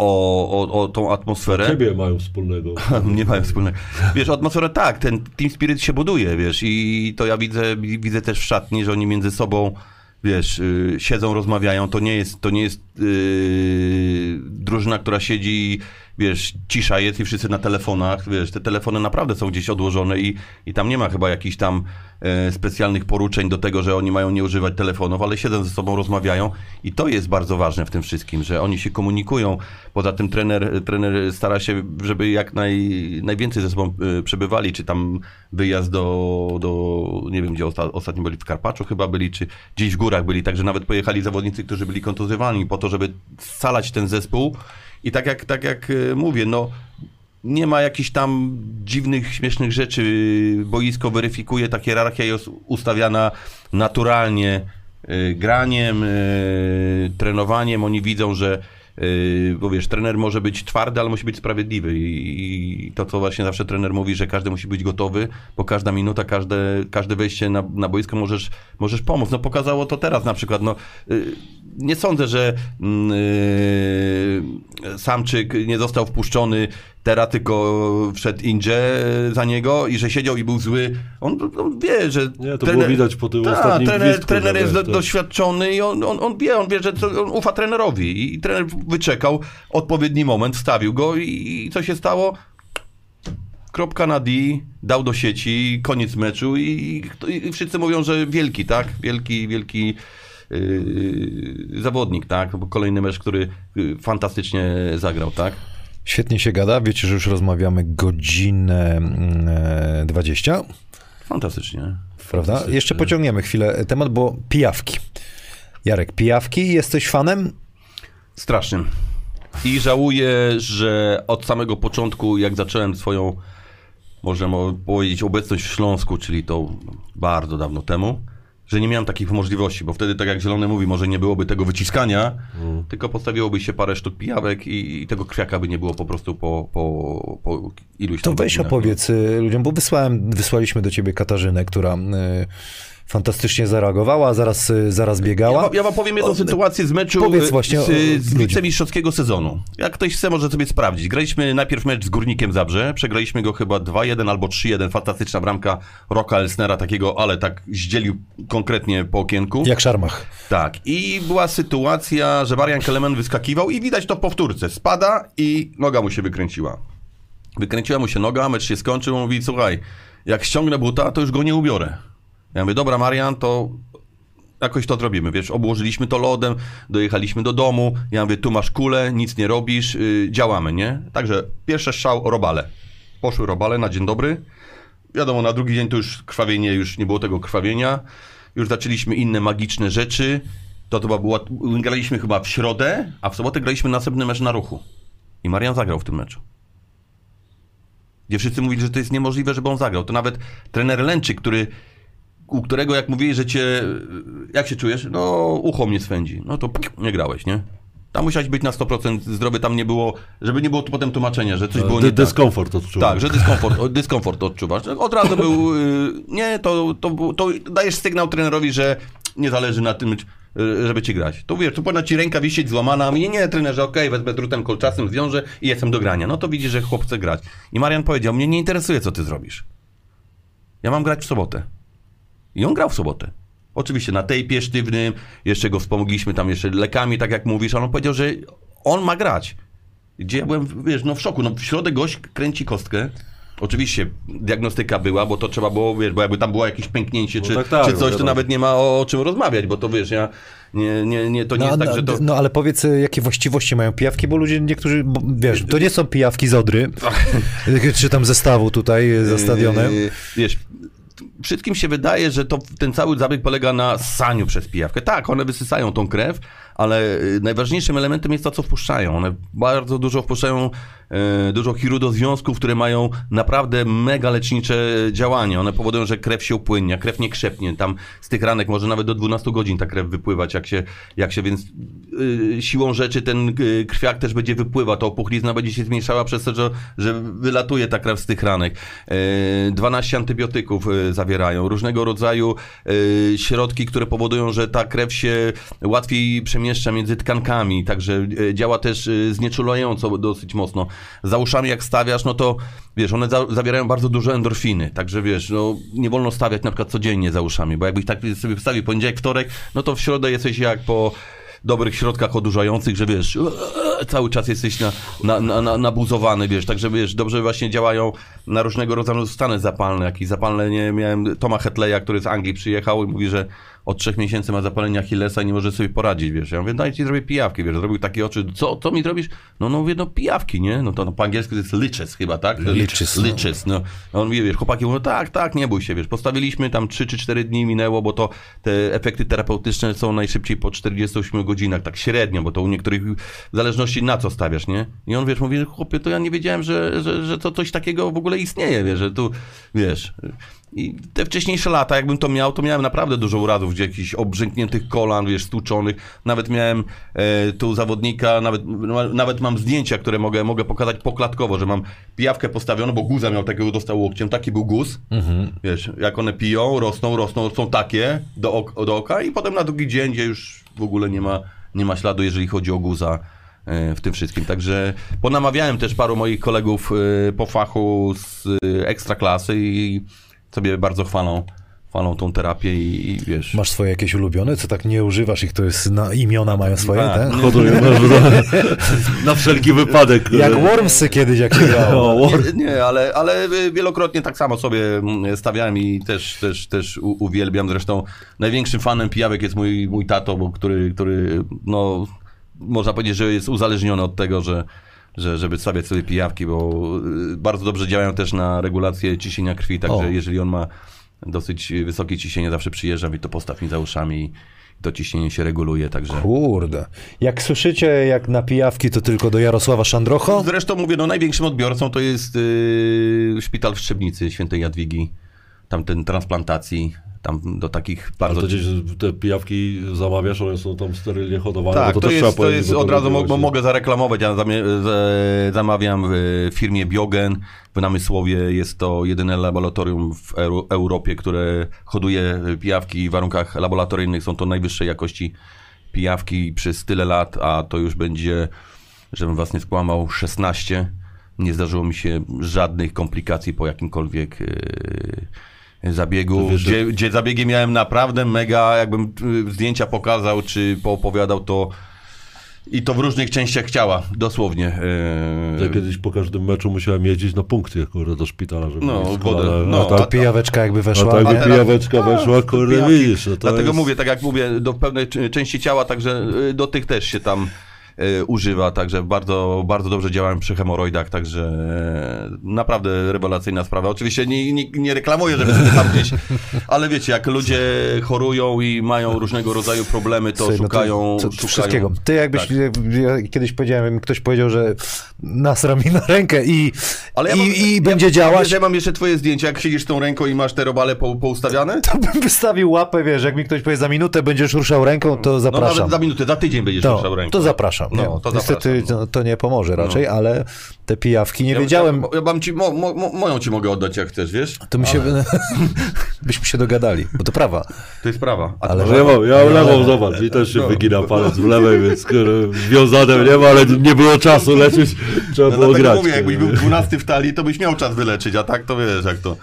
Speaker 2: o, o, o tą atmosferę...
Speaker 3: Ciebie mają wspólnego.
Speaker 2: Nie mają wspólnego. Wiesz, atmosfera tak, ten team spirit się buduje, wiesz, i to ja widzę, widzę też w szatni, że oni między sobą, wiesz, y, siedzą, rozmawiają. To nie jest, to nie jest yy, drużyna, która siedzi, wiesz, cisza jest i wszyscy na telefonach, wiesz, te telefony naprawdę są gdzieś odłożone i, i tam nie ma chyba jakichś tam specjalnych poruczeń do tego, że oni mają nie używać telefonów, ale siedzą ze sobą, rozmawiają. I to jest bardzo ważne w tym wszystkim, że oni się komunikują. Poza tym trener, trener stara się, żeby jak naj, najwięcej ze sobą e, przebywali, czy tam wyjazd do, do nie wiem gdzie osta, ostatnio byli w Karpaczu chyba byli, czy gdzieś w górach byli, także nawet pojechali zawodnicy, którzy byli kontuzjowani po to, żeby scalać ten zespół. I tak jak, tak jak e, mówię, no nie ma jakichś tam dziwnych, śmiesznych rzeczy. Boisko weryfikuje, ta hierarchia jest ustawiana naturalnie y, graniem, y, trenowaniem. Oni widzą, że y, bo wiesz, trener może być twardy, ale musi być sprawiedliwy I, to, co właśnie zawsze trener mówi, że każdy musi być gotowy, bo każda minuta, każde, każde wejście na, na boisko możesz, możesz pomóc. No pokazało to teraz na przykład, no nie sądzę, że yy, Samczyk nie został wpuszczony teraz, tylko wszedł Indzie za niego i że siedział i był zły. On, on wie, że...
Speaker 3: Nie, to było widać po tym
Speaker 2: Tak,
Speaker 3: ostatnim
Speaker 2: trener,
Speaker 3: gwizdku,
Speaker 2: trener jest
Speaker 3: to-
Speaker 2: doświadczony i on, on, on wie, on wie, że to, on ufa trenerowi i, i trener wyczekał odpowiedni moment, wstawił go i, i co się stało? Kropka na D, dał do sieci, koniec meczu i, i, i wszyscy mówią, że wielki, tak? Wielki, wielki yy, zawodnik, tak? Kolejny mecz, który yy, fantastycznie zagrał, tak?
Speaker 1: Świetnie się gada, wiecie, że już rozmawiamy godzinę mm, e, 20,
Speaker 2: Fantastycznie.
Speaker 1: prawda? Jeszcze pociągniemy chwilę temat, bo pijawki. Jarek, pijawki, jesteś fanem?
Speaker 2: Strasznym. I żałuję, że od samego początku, jak zacząłem swoją, można powiedzieć, obecność w Śląsku, czyli to bardzo dawno temu, że nie miałem takich możliwości, bo wtedy, tak jak Zielony mówi, może nie byłoby tego wyciskania, tylko postawiłoby się parę sztuk pijawek i, i tego kwiaka by nie było po prostu po, po, po iluś
Speaker 1: To weź
Speaker 2: godzinach.
Speaker 1: opowiedz y, ludziom, bo wysłałem, wysłaliśmy do ciebie Katarzynę, która y, fantastycznie zareagowała, zaraz, y, zaraz
Speaker 2: Ja,
Speaker 1: biegała.
Speaker 2: wam- ja wam powiem jedną
Speaker 1: O,
Speaker 2: sytuację z meczu
Speaker 1: powiedz
Speaker 2: y,
Speaker 1: właśnie
Speaker 2: z, z
Speaker 1: ludziom.
Speaker 2: wicemistrzowskiego sezonu. Jak ktoś chce, może sobie sprawdzić. Graliśmy najpierw mecz z Górnikiem Zabrze, przegraliśmy go chyba 2-1 albo 3-1. Fantastyczna bramka Roka Elsnera takiego, ale tak zdzielił konkretnie po okienku.
Speaker 1: Jak szarmach.
Speaker 2: Tak. I była sytuacja, że Marian Kelemen wyskakiwał i widać to w powtórce. Spada i noga mu się wykręciła. Wykręciła mu się noga, mecz się skończył, mówi, słuchaj, jak ściągnę buta, to już go nie ubiorę. Ja mówię, dobra Marian, to jakoś to zrobimy, wiesz, obłożyliśmy to lodem, dojechaliśmy do domu, ja mówię, tu masz kulę, nic nie robisz, yy, działamy, nie? Także pierwszy strzał, robale. Poszły robale na dzień dobry. Wiadomo, na drugi dzień to już krwawienie, już nie było tego krwawienia. Już zaczęliśmy inne magiczne rzeczy. To, była, była, graliśmy chyba w środę, a w sobotę graliśmy następny mecz na ruchu. I Marian zagrał w tym meczu. Gdzie wszyscy mówili, że to jest niemożliwe, żeby on zagrał. To nawet trener Lęczyk, który, u którego jak mówili, że cię, jak się czujesz? No, ucho mnie swędzi. No to pik, nie grałeś, nie? Tam musiałeś być na 100% zdrowy, tam nie było, żeby nie było tu potem tłumaczenia, że coś było
Speaker 3: Dy-
Speaker 2: nie tak.
Speaker 3: Dyskomfort odczuwam.
Speaker 2: Tak, że dyskomfort, dyskomfort odczuwasz. Od razu był, y, nie, to, to, to dajesz sygnał trenerowi, że nie zależy na tym, y, żeby ci grać. To wiesz, tu powinna ci ręka wisieć złamana, a mnie nie, trenerze, okej, wezmę drutem kolczasem, zwiążę i jestem do grania. No to widzisz, że chłop chce grać. I Marian powiedział, mnie nie interesuje, co ty zrobisz. Ja mam grać w sobotę. I on grał w sobotę. Oczywiście na tejpie sztywnym, jeszcze go wspomogliśmy tam jeszcze lekami, tak jak mówisz, ale on powiedział, że on ma grać. Gdzie ja byłem, wiesz, no w szoku. No w środek gość kręci kostkę. Oczywiście diagnostyka była, bo to trzeba było, wiesz, bo jakby tam było jakieś pęknięcie czy,
Speaker 3: tak, tak,
Speaker 2: czy
Speaker 3: no
Speaker 2: coś, to
Speaker 3: wiadomo.
Speaker 2: nawet nie ma o, o czym rozmawiać, bo to wiesz, ja nie, nie, nie to nie
Speaker 1: No,
Speaker 2: jest tak,
Speaker 1: no,
Speaker 2: że to...
Speaker 1: no ale powiedz, jakie właściwości mają pijawki, bo ludzie niektórzy, bo, wiesz, to nie są pijawki z Odry, czy tam zestawu tutaj za stadionem.
Speaker 2: Yy, Wiesz, wszystkim się wydaje, że to, ten cały zabieg polega na ssaniu przez pijawkę. Tak, one wysysają tą krew, ale yy, najważniejszym elementem jest to, co wpuszczają. One bardzo dużo wpuszczają, dużo chirudozwiązków, które mają naprawdę mega lecznicze działanie. One powodują, że krew się upłynnia, krew nie krzepnie. Tam z tych ranek może nawet do 12 godzin ta krew wypływać, jak się, jak się więc yy, siłą rzeczy ten yy, krwiak też będzie wypływa, to opuchlizna będzie się zmniejszała przez to, że, że wylatuje ta krew z tych ranek. Yy, 12 antybiotyków yy, zawierają, różnego rodzaju środki, które powodują, że ta krew się łatwiej przemieszcza między tkankami, także działa też znieczulająco dosyć mocno. Za uszami jak stawiasz, no to wiesz, one za, zawierają bardzo dużo endorfiny, także wiesz, no nie wolno stawiać na przykład codziennie za uszami, bo jakbyś tak sobie wstawił poniedziałek, wtorek, no to w środę jesteś jak po dobrych środkach odurzających, że wiesz, cały czas jesteś na, na, na, na, nabuzowany, wiesz, także wiesz, dobrze właśnie działają na różnego rodzaju stany zapalne, jakieś zapalenie, miałem Toma Hetleya, który z Anglii przyjechał i mówi, że od trzech miesięcy ma zapalenie Achillesa i nie może sobie poradzić, wiesz, ja mówię, daj ci zrobię pijawki, wiesz, zrobił takie oczy, co, co mi zrobisz? No, no mówię, no pijawki, nie? No to no, po angielsku to jest liches chyba, tak?
Speaker 1: Liches, no.
Speaker 2: Liches, no. A on mówi, wiesz, chłopaki mówią, tak, tak, nie bój się, wiesz, postawiliśmy tam 3 czy 4 dni minęło, bo to te efekty terapeutyczne są najszybciej po 48 godzinach, tak średnio, bo to u niektórych w zależności na co stawiasz, nie? I on, wiesz, mówi, chłopie, to ja nie wiedziałem, że, że, że to coś takiego w ogóle istnieje, wiesz, że tu, wiesz... I te wcześniejsze lata, jakbym to miał, to miałem naprawdę dużo urazów, gdzie jakichś obrzękniętych kolan, wiesz, stłuczonych. Nawet miałem e, tu zawodnika, nawet, no, nawet mam zdjęcia, które mogę, mogę pokazać poklatkowo, że mam pijawkę postawioną, bo guza miał takiego, dostał łokciem, taki był guz. Wiesz, jak one piją, rosną, rosną, są takie do, ok, do oka i potem na drugi dzień, gdzie już w ogóle nie ma, nie ma śladu, jeżeli chodzi o guza e, w tym wszystkim. Także ponamawiałem też paru moich kolegów e, po fachu z e, ekstraklasy i sobie bardzo chwalą, chwalą tą terapię i, i wiesz...
Speaker 1: Masz swoje jakieś ulubione, co tak nie używasz ich, to jest na imiona mają swoje,
Speaker 2: Tak.
Speaker 1: tak?
Speaker 3: Hoduję na, wszelki wypadek.
Speaker 1: Jak Wormsy kiedyś, jak się grało.
Speaker 3: O, War-
Speaker 2: Nie, nie, ale, ale wielokrotnie tak samo sobie mm, stawiałem i też, też, też uwielbiam. Zresztą największym fanem pijawek jest mój, mój tato, bo który, który, no, można powiedzieć, że jest uzależniony od tego, że, że żeby stawiać sobie pijawki, bo y, bardzo dobrze działają też na regulację ciśnienia krwi, także
Speaker 1: O.
Speaker 2: jeżeli on ma dosyć wysokie ciśnienie, zawsze przyjeżdżam i to postaw mi za uszami i to ciśnienie się reguluje, także...
Speaker 1: Kurde. Jak słyszycie, jak na pijawki, to tylko do Jarosława Szandrocho?
Speaker 2: Zresztą mówię, no największym odbiorcą to jest yy, szpital w Szczebnicy świętej Jadwigi. Tamten transplantacji, tam do takich
Speaker 3: Ale
Speaker 2: bardzo...
Speaker 3: to gdzieś te pijawki zamawiasz, one są tam sterylnie hodowane.
Speaker 2: Tak,
Speaker 3: bo
Speaker 2: to,
Speaker 3: też trzeba
Speaker 2: jest, to jest od razu mo- mogę zareklamować. Ja zamawiam w firmie Biogen w Namysłowie. Jest to jedyne laboratorium w Euro- Europie, które hoduje pijawki w warunkach laboratoryjnych. Są to najwyższej jakości pijawki przez tyle lat, a to już będzie, żebym was nie skłamał, 16. Nie zdarzyło mi się żadnych komplikacji po jakimkolwiek yy, zabiegu.
Speaker 3: Wiesz, że-
Speaker 2: Gdzie, gdzie zabiegi miałem naprawdę mega, jakbym y, zdjęcia pokazał, czy poopowiadał, to I to w różnych częściach ciała, dosłownie. e,
Speaker 3: Ja kiedyś po każdym meczu musiałem jeździć na punkty, kurde, do szpitala, żeby
Speaker 2: No, wodę.
Speaker 3: kolana-
Speaker 2: No,
Speaker 3: a
Speaker 1: Ta
Speaker 3: tak,
Speaker 1: pijaweczka jakby
Speaker 3: a
Speaker 1: weszła.
Speaker 3: tak
Speaker 2: a
Speaker 3: by
Speaker 2: teraz-
Speaker 3: pijaweczka weszła, kurde, widzisz. No
Speaker 2: Dlatego
Speaker 3: jest...
Speaker 2: mówię, tak jak mówię, do pewnej części ciała, także y, do tych też się tam y, używa, także bardzo, bardzo dobrze działałem przy hemoroidach, także e, naprawdę rewelacyjna sprawa. Oczywiście nie, nie, nie reklamuję, żeby sobie tam gdzieś, ale wiecie, jak ludzie chorują i mają różnego rodzaju problemy, to
Speaker 1: Słuchaj, no
Speaker 2: szukają,
Speaker 1: to, to
Speaker 2: szukają...
Speaker 1: wszystkiego. Ty jakbyś,
Speaker 2: Tak.
Speaker 1: ja kiedyś powiedziałem, ktoś powiedział, że nasra mi na rękę i,
Speaker 2: Ale ja
Speaker 1: i,
Speaker 2: mam-
Speaker 1: i
Speaker 2: ja-
Speaker 1: będzie
Speaker 2: Wiesz,
Speaker 1: działać,
Speaker 2: ja mam jeszcze twoje zdjęcie, jak siedzisz tą ręką i masz te robale po, poustawiane?
Speaker 1: to bym wystawił łapę, wiesz, jak mi ktoś powie za minutę będziesz ruszał ręką, to
Speaker 2: No
Speaker 1: zapraszam.
Speaker 2: nawet za minutę, za tydzień będziesz ruszał
Speaker 1: No,
Speaker 2: ręką.
Speaker 1: to zapraszam.
Speaker 2: No,
Speaker 1: No,
Speaker 2: to
Speaker 1: Niestety
Speaker 2: zapraszam, no.
Speaker 1: to, to nie pomoże raczej, ale te pijawki nie
Speaker 2: Ja-
Speaker 1: wiedziałem.
Speaker 2: Ja, ja mam ci, mo, mo, mo, moją ci mogę oddać, jak chcesz, wiesz?
Speaker 1: To my się, byśmy się dogadali, bo to prawa.
Speaker 2: To jest prawa. A
Speaker 1: Ale-
Speaker 3: No ja mam, ja mam lewą, zobacz, mi też się
Speaker 2: No.
Speaker 3: wygina palec w lewej, więc wiązane nie ma, ale nie było czasu lecieć, trzeba
Speaker 2: No
Speaker 3: było grać.
Speaker 2: mówię, jakbyś był 12 w talii, to byś miał czas wyleczyć, a tak to wiesz, jak to.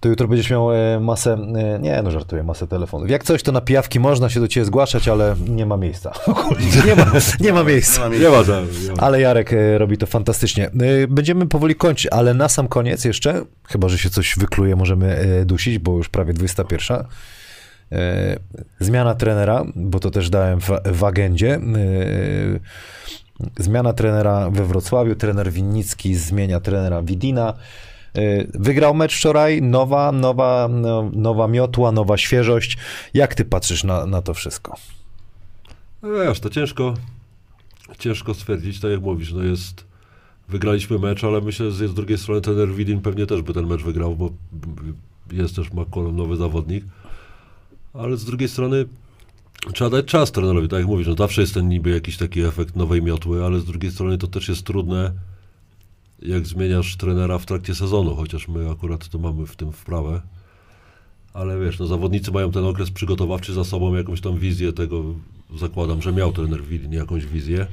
Speaker 1: To jutro będziesz miał e, masę, e, nie no żartuję, masę telefonów. Jak coś, to na pijawki można się do ciebie zgłaszać, ale nie ma miejsca. nie, ma, nie ma miejsca.
Speaker 3: Nie ma tam, nie ma.
Speaker 1: Ale Jarek e, robi to fantastycznie. Będziemy powoli kończyć, ale na sam koniec jeszcze, chyba że się coś wykluje, możemy dusić, bo już prawie 21. E, Zmiana trenera, bo to też dałem w, w agendzie. Zmiana trenera we Wrocławiu. Trener Winnicki zmienia trenera Widina. E, Wygrał mecz wczoraj, nowa, nowa, no, nowa miotła, nowa świeżość. Jak ty patrzysz na, na to wszystko?
Speaker 3: No wiesz, to ciężko, ciężko stwierdzić, tak jak mówisz, no jest, wygraliśmy mecz, ale myślę, że z drugiej strony trener Widin pewnie też by ten mecz wygrał, bo jest też McCollum nowy zawodnik, ale z drugiej strony trzeba dać czas trenerowi, tak jak mówisz, no zawsze jest ten niby jakiś taki efekt nowej miotły, ale z drugiej strony to też jest trudne, jak zmieniasz trenera w trakcie sezonu, chociaż my akurat to mamy w tym wprawę. Ale wiesz, no zawodnicy mają ten okres przygotowawczy za sobą, jakąś tam wizję tego, zakładam, że miał trener Wilin jakąś wizję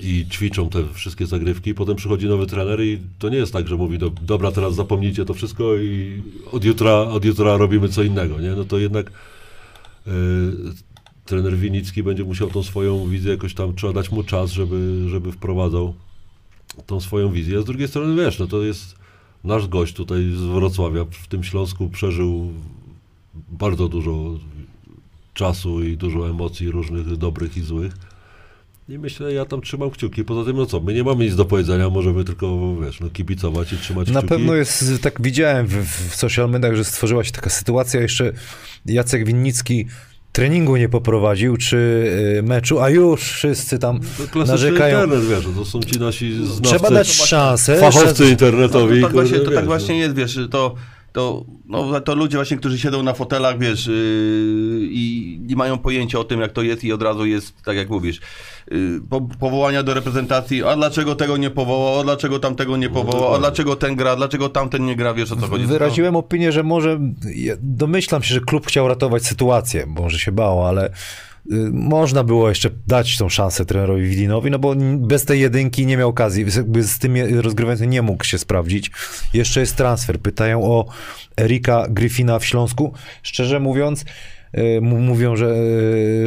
Speaker 3: i ćwiczą te wszystkie zagrywki, potem przychodzi nowy trener i to nie jest tak, że mówi, do, dobra, teraz zapomnijcie to wszystko i od jutra, od jutra robimy co innego, nie? No to jednak yy, trener Winicki będzie musiał tą swoją wizję jakoś tam, trzeba dać mu czas, żeby, żeby wprowadzał tą swoją wizję. Z drugiej strony, wiesz, no to jest nasz gość tutaj z Wrocławia, w tym Śląsku przeżył bardzo dużo czasu i dużo emocji różnych, dobrych i złych. I myślę, ja tam trzymam kciuki. Poza tym, no co, my nie mamy nic do powiedzenia, możemy tylko, wiesz, no, kibicować i trzymać
Speaker 1: Na
Speaker 3: kciuki.
Speaker 1: pewno jest, tak widziałem w, w social mediach, że stworzyła się taka sytuacja, jeszcze Jacek Winnicki treningu nie poprowadził, czy y, meczu, a już wszyscy tam
Speaker 3: To
Speaker 1: narzekają.
Speaker 3: internet, wiesz, to są ci nasi znawcy,
Speaker 1: Trzeba dać szansę.
Speaker 3: fachowcy internetowi.
Speaker 2: No, to, tak właśnie, to tak
Speaker 3: wiesz,
Speaker 2: właśnie
Speaker 3: no.
Speaker 2: jest, wiesz, to, to, no, to ludzie właśnie, którzy siedzą na fotelach, wiesz, yy, i nie mają pojęcia o tym, jak to jest i od razu jest, tak jak mówisz, yy, po, powołania do reprezentacji, a dlaczego tego nie powołał, a dlaczego tamtego nie powołał, a dlaczego ten gra, dlaczego tamten nie gra, wiesz o co chodzi.
Speaker 1: Wyraziłem opinię, że może, ja domyślam się, że klub chciał ratować sytuację, może się bało, ale można było jeszcze dać tą szansę trenerowi Widinowi, no bo bez tej jedynki nie miał okazji, z- tym rozgrywającym nie mógł się sprawdzić. Jeszcze jest transfer. Pytają o Erika Gryfina w Śląsku. Szczerze mówiąc, y, mówią, że,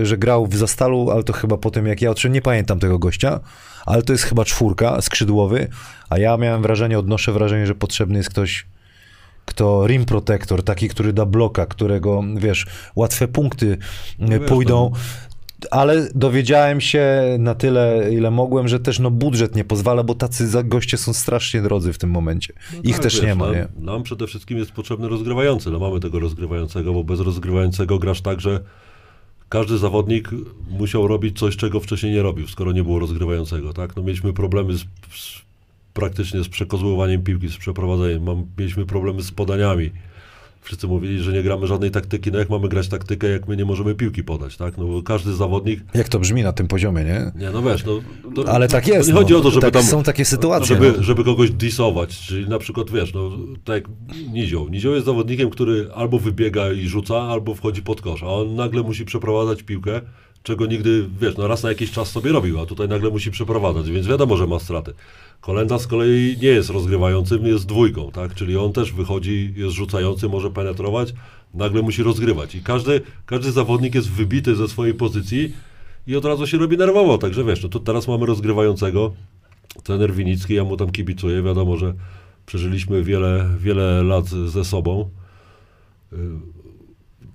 Speaker 1: y, że grał w Zastalu, ale to chyba po tym jak ja odszedłem, nie pamiętam tego gościa, ale to jest chyba czwórka, skrzydłowy, a ja miałem wrażenie, odnoszę wrażenie, że potrzebny jest ktoś kto rim protector, taki, który da bloka, którego, wiesz, łatwe punkty
Speaker 3: No
Speaker 1: e,
Speaker 3: wiesz,
Speaker 1: pójdą. Ale dowiedziałem się na tyle, ile mogłem, że też no, budżet nie pozwala, bo tacy goście są strasznie drodzy w tym momencie. Ich
Speaker 3: tak,
Speaker 1: też
Speaker 3: wiesz,
Speaker 1: nie ma,
Speaker 3: nam,
Speaker 1: nie?
Speaker 3: Nam przede wszystkim jest potrzebny rozgrywający. No mamy tego rozgrywającego, bo bez rozgrywającego grasz tak, że każdy zawodnik musiał robić coś, czego wcześniej nie robił, skoro nie było rozgrywającego, tak? No mieliśmy problemy z, z, praktycznie z przekozłowaniem piłki, z przeprowadzeniem. Mam, mieliśmy problemy z podaniami. Wszyscy mówili, że nie gramy żadnej taktyki. No jak mamy grać taktykę, jak my nie możemy piłki podać, tak? No bo każdy zawodnik
Speaker 1: Jak to brzmi na tym poziomie, nie?
Speaker 3: nie, no wiesz, no... To,
Speaker 1: Ale tak jest.
Speaker 3: nie
Speaker 1: no.
Speaker 3: chodzi o to, żeby
Speaker 1: tak,
Speaker 3: tam...
Speaker 1: Są takie sytuacje.
Speaker 3: Żeby,
Speaker 1: no.
Speaker 3: żeby kogoś disować, czyli na przykład, wiesz, no, tak jak Nizioł. Nizioł jest zawodnikiem, który albo wybiega i rzuca, albo wchodzi pod kosz, a on nagle musi przeprowadzać piłkę, czego nigdy, wiesz, no raz na jakiś czas sobie robił, a tutaj nagle musi przeprowadzać, więc wiadomo, że ma straty. Kolenda z kolei nie jest rozgrywającym, jest dwójką, tak, czyli on też wychodzi, jest rzucający, może penetrować, nagle musi rozgrywać. I każdy, każdy zawodnik jest wybity ze swojej pozycji i od razu się robi nerwowo, także wiesz, no to teraz mamy rozgrywającego, trener Winicki, ja mu tam kibicuję, wiadomo, że przeżyliśmy wiele, wiele lat ze sobą, Y,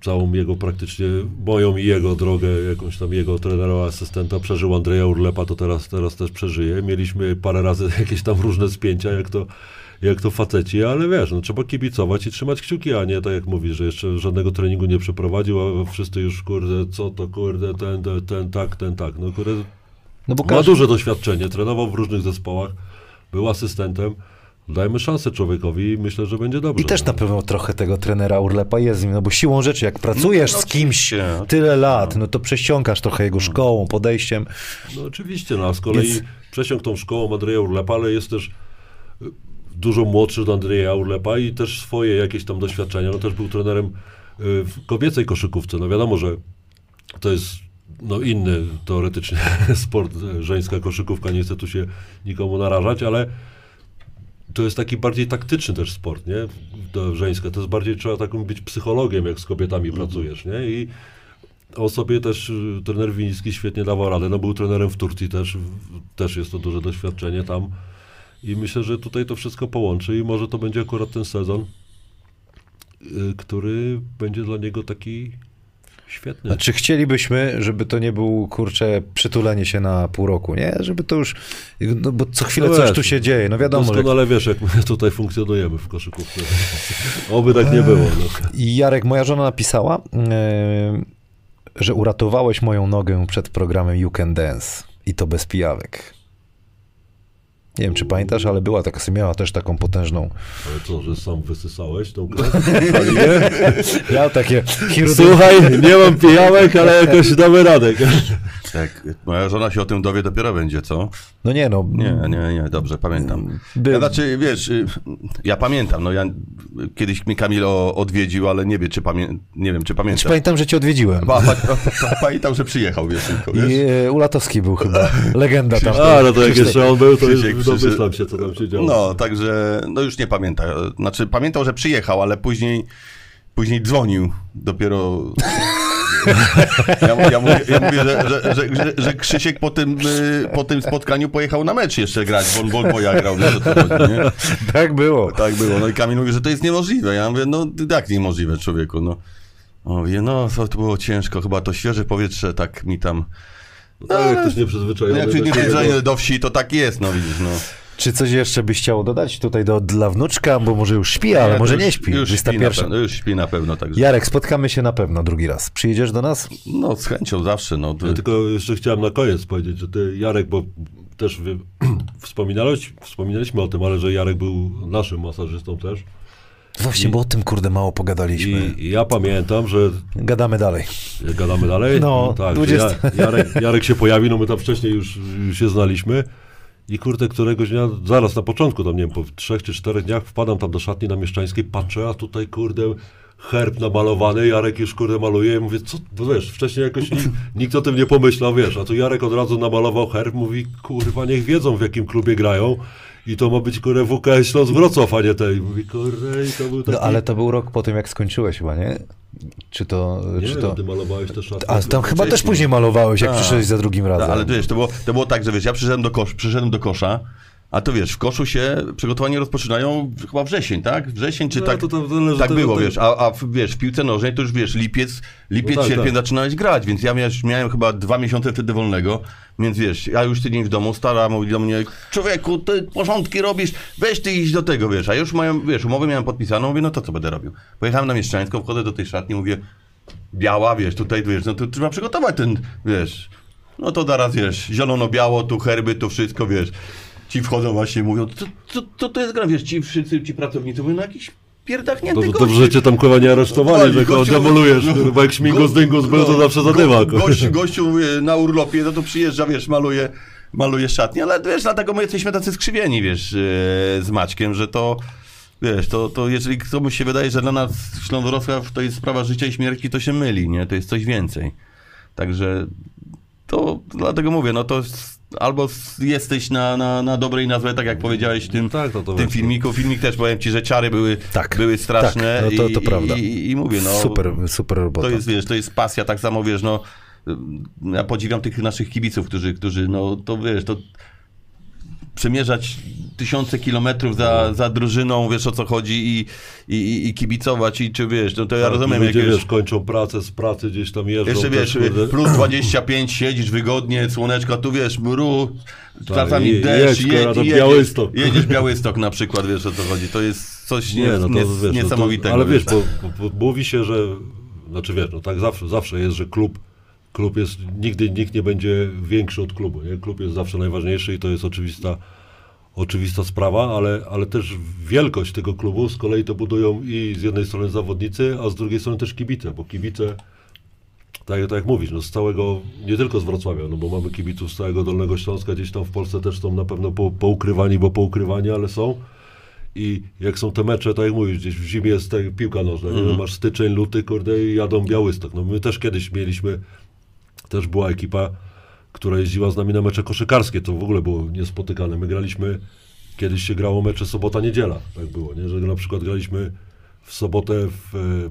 Speaker 3: całą jego praktycznie, moją i jego drogę, jakąś tam jego trenera, asystenta, przeżył Andrzeja Urlepa, to teraz, teraz też przeżyje. Mieliśmy parę razy jakieś tam różne spięcia, jak to, jak to faceci, ale wiesz, no, trzeba kibicować i trzymać kciuki, a nie tak jak mówisz, że jeszcze żadnego treningu nie przeprowadził, a wszyscy już, kurde, co to, kurde, ten, ten, ten tak, ten tak, no kurde,
Speaker 1: No bo
Speaker 3: ma
Speaker 1: każdy,
Speaker 3: duże doświadczenie, trenował w różnych zespołach, był asystentem, dajmy szansę człowiekowi i myślę, że będzie dobrze.
Speaker 1: I też
Speaker 3: no.
Speaker 1: na pewno trochę tego trenera Urlepa jest z nim, no bo siłą rzeczy, jak pracujesz
Speaker 2: no,
Speaker 1: z kimś tyle lat, no to prześciągasz trochę jego szkołą, podejściem.
Speaker 3: No oczywiście, no a z kolei
Speaker 1: Więc-
Speaker 3: przesiąkł tą szkołą Andrzeja Urlepa, ale jest też y, dużo młodszy od Andrzeja Urlepa i też swoje jakieś tam doświadczenia. No też był trenerem y, w kobiecej koszykówce. No wiadomo, że to jest no inny teoretycznie sport, y, żeńska koszykówka, nie chcę tu się nikomu narażać, ale to jest taki bardziej taktyczny też sport, nie? To żeńska. To jest bardziej trzeba takim być psychologiem, jak z kobietami pracujesz, nie? I on sobie też, y, trener Winicki świetnie dawał radę. No był trenerem w Turcji też, też jest to duże doświadczenie tam. I myślę, że tutaj to wszystko połączy i może to będzie akurat ten sezon, y, który będzie dla niego taki świetny.
Speaker 1: Znaczy chcielibyśmy, żeby to nie był, kurczę, przytulenie się na pół roku, nie? Żeby to już, no bo co chwilę
Speaker 3: No
Speaker 1: coś
Speaker 3: wiesz,
Speaker 1: tu się dzieje, no wiadomo. że-
Speaker 3: Doskonale wiesz, jak my tutaj funkcjonujemy w koszykówce. Oby tak nie było. No.
Speaker 1: I Jarek, moja żona napisała, e, że uratowałeś moją nogę przed programem You Can Dance i to bez pijawek. Nie wiem, czy pamiętasz, ale była taka, miała też taką potężną.
Speaker 3: Ale co, że sam wysysałeś tą krew? Nie?
Speaker 1: Ja takie chirurgię.
Speaker 3: Słuchaj, nie mam pijawek, ale jakoś damy radę.
Speaker 2: Jak moja żona się o tym dowie, dopiero będzie, co?
Speaker 1: No nie no.
Speaker 2: Nie, nie, nie, dobrze, pamiętam. Ja, znaczy, wiesz, y, ja pamiętam, no ja kiedyś mi Kamil o, odwiedził, ale nie wiem, czy, pamię, nie wiem, czy
Speaker 1: Czy
Speaker 2: pamiętam.
Speaker 1: pamiętam, że cię odwiedziłem.
Speaker 2: Pa, pa, pa, pa, pamiętam, że przyjechał, wiesz, tylko, wiesz?
Speaker 1: I e, Ulatowski był chyba. Legenda tam.
Speaker 3: A, no to jak jeszcze on był, to już
Speaker 2: Krzysiek
Speaker 3: domyślam
Speaker 2: przyszedł.
Speaker 3: się, co tam się działo.
Speaker 2: No, także, no już nie pamiętam. Znaczy, pamiętał, że przyjechał, ale później, później dzwonił dopiero... Ja, ja, mówię, ja mówię, że, że, że, że, Krzysiek po tym, y, po tym spotkaniu pojechał na mecz jeszcze grać, bo on Bolboja grał, wiesz chodzi, nie?
Speaker 1: Tak było.
Speaker 2: Tak było. No i Kamil mówi, że to jest niemożliwe. Ja mówię, no jak niemożliwe, człowieku, no. On mówi, no to, było ciężko, chyba to świeże powietrze tak mi tam...
Speaker 3: No, tak, jak ktoś nieprzyzwyczajony.
Speaker 2: Jak
Speaker 3: do
Speaker 2: się nie
Speaker 3: siebie,
Speaker 2: przyzwyczajony do wsi, to tak jest, no widzisz, no.
Speaker 1: Czy coś jeszcze byś chciał dodać tutaj do, dla wnuczka, bo może już śpi, ale
Speaker 2: Nie,
Speaker 1: może
Speaker 2: to
Speaker 1: nie śpi.
Speaker 2: Już śpi, na
Speaker 1: 21.
Speaker 2: pewno, już śpi na pewno, także...
Speaker 1: Jarek, spotkamy się na pewno drugi raz. Przyjedziesz do nas?
Speaker 2: No z chęcią zawsze, no.
Speaker 3: Ja tylko jeszcze chciałem na koniec powiedzieć, że ty, Jarek, bo też wy, wspominałeś, wspominaliśmy o tym, ale że Jarek był naszym masażystą też.
Speaker 1: Właśnie, bo o tym kurde mało pogadaliśmy.
Speaker 3: I, i ja pamiętam, że
Speaker 1: Gadamy dalej.
Speaker 3: gadamy dalej.
Speaker 1: No,
Speaker 3: tak,
Speaker 1: 20.
Speaker 3: że ja, Jarek, Jarek się pojawił, no my tam wcześniej już, już się znaliśmy. I kurde, któregoś dnia, zaraz na początku, tam nie wiem, po trzech czy czterech dniach wpadam tam do szatni na Mieszczańskiej, patrzę, a tutaj kurde herb namalowany, Jarek już kurde maluje. Mówię, co, bo wiesz, wcześniej jakoś nikt, nikt o tym nie pomyślał, wiesz, a tu Jarek od razu namalował herb, mówi, kurwa, niech wiedzą w jakim klubie grają i to ma być kurde WKS Śląsk Wrocław, a nie tej. Mówi, i to był taki...
Speaker 1: No, ale to był rok po tym, jak skończyłeś chyba, nie? Czy to...
Speaker 3: Nie,
Speaker 1: czy
Speaker 3: no,
Speaker 1: to...
Speaker 3: ty malowałeś też.
Speaker 1: A tam chyba też później malowałeś, jak
Speaker 2: Tak.
Speaker 1: przyszedłeś za drugim razem.
Speaker 2: ale wiesz, to było, to było tak, że wiesz, ja przyszedłem do, kosz, przyszedłem do kosza, a to wiesz, w koszu się przygotowania rozpoczynają chyba wrzesień, tak? Wrzesień czy
Speaker 3: No,
Speaker 2: tak?
Speaker 3: to tam zależy
Speaker 2: tak było,
Speaker 3: tego-
Speaker 2: wiesz, a, a w, wiesz, w piłce nożnej to już wiesz, lipiec, lipiec,
Speaker 3: No tak,
Speaker 2: sierpień
Speaker 3: tak.
Speaker 2: zaczynałeś grać, więc ja miałem, miałem chyba dwa miesiące wtedy wolnego, więc wiesz, ja już tydzień w domu, stara mówi do mnie, człowieku, ty porządki robisz, weź ty iść do tego, wiesz, a już mają, wiesz, umowę miałem podpisaną, mówię, no to co będę robił? Pojechałem na Mieszczańską, wchodzę do tej szatni, mówię, biała, wiesz, tutaj, wiesz, no to trzeba przygotować ten, wiesz, no to zaraz, wiesz, zielono-biało, tu herby, tu wszystko, wiesz, ci wchodzą właśnie, mówią, co, co, co to jest gra, wiesz, ci wszyscy, ci pracownicy mówią, no jakiś pierdachnięty
Speaker 3: Dobrze,
Speaker 2: gościu.
Speaker 3: dobrze, że cię tam kurwa nie aresztowali, że go demolujesz,
Speaker 2: no,
Speaker 3: kurwa, jak śmigus
Speaker 2: go-
Speaker 3: dyngus był, to
Speaker 2: no,
Speaker 3: zawsze
Speaker 2: go-
Speaker 3: zadyma. kurwa.
Speaker 2: Gościu, gościu na urlopie, no to przyjeżdża, wiesz, maluje, maluje szatnię, ale wiesz, dlatego my jesteśmy tacy skrzywieni, wiesz, e, z Maćkiem, że to, wiesz, to, to jeżeli komuś się wydaje, że dla nas Śląsk Wrocław to jest sprawa życia i śmierci, to się myli, nie, to jest coś więcej. Także to dlatego mówię, no to jest, albo jesteś na, na, na dobrej nazwie, tak jak powiedziałeś w tym,
Speaker 3: Tak, no to
Speaker 2: w tym filmiku. Filmik też powiem ci, że ciary były,
Speaker 1: Tak,
Speaker 2: były straszne.
Speaker 1: tak, no to-
Speaker 2: i,
Speaker 1: to prawda.
Speaker 2: I, i, I mówię, no.
Speaker 1: Super, super robota.
Speaker 2: To jest, wiesz, to jest pasja, tak samo, wiesz, no, ja podziwiam tych naszych kibiców, którzy, którzy no to wiesz, to przemierzać tysiące kilometrów za, za drużyną, wiesz o co chodzi i, i, i kibicować i czy wiesz, no to ja
Speaker 3: Tak,
Speaker 2: rozumiem
Speaker 3: ludzie,
Speaker 2: jakieś...
Speaker 3: wiesz, kończą pracę, z pracy gdzieś tam jeżdżą.
Speaker 2: Jeszcze
Speaker 3: też,
Speaker 2: wiesz,
Speaker 3: kurde,
Speaker 2: plus 25, siedzisz wygodnie, słoneczko, tu wiesz, mru, czasami
Speaker 3: je-
Speaker 2: deszcz,
Speaker 3: jedź,
Speaker 2: jedź,
Speaker 3: Białystok.
Speaker 2: jedziesz Białystok na przykład, wiesz o co chodzi, to jest coś nie,
Speaker 3: Nie, no to
Speaker 2: nie,
Speaker 3: wiesz, no to,
Speaker 2: niesamowitego.
Speaker 3: ale wiesz, bo, bo, bo mówi się, że, znaczy wiesz, no tak zawsze, zawsze jest, że klub, klub jest, nigdy nikt nie będzie większy od klubu, nie? Klub jest zawsze najważniejszy i to jest oczywista, oczywista sprawa, ale, ale też wielkość tego klubu z kolei to budują i z jednej strony zawodnicy, a z drugiej strony też kibice, bo kibice, tak, tak jak mówisz, no z całego, nie tylko z Wrocławia, no bo mamy kibiców z całego Dolnego Śląska, gdzieś tam w Polsce też są na pewno po, poukrywani, bo poukrywani, ale są. I jak są te mecze, tak jak mówisz, gdzieś w zimie jest tak, piłka nożna, nie? No masz styczeń, luty, kurde i jadą Białystok. No my też kiedyś mieliśmy, też była ekipa, która jeździła z nami na mecze koszykarskie, to w ogóle było niespotykane. My graliśmy, kiedyś się grało mecze sobota-niedziela, tak było, nie? że na przykład graliśmy w sobotę, w, e,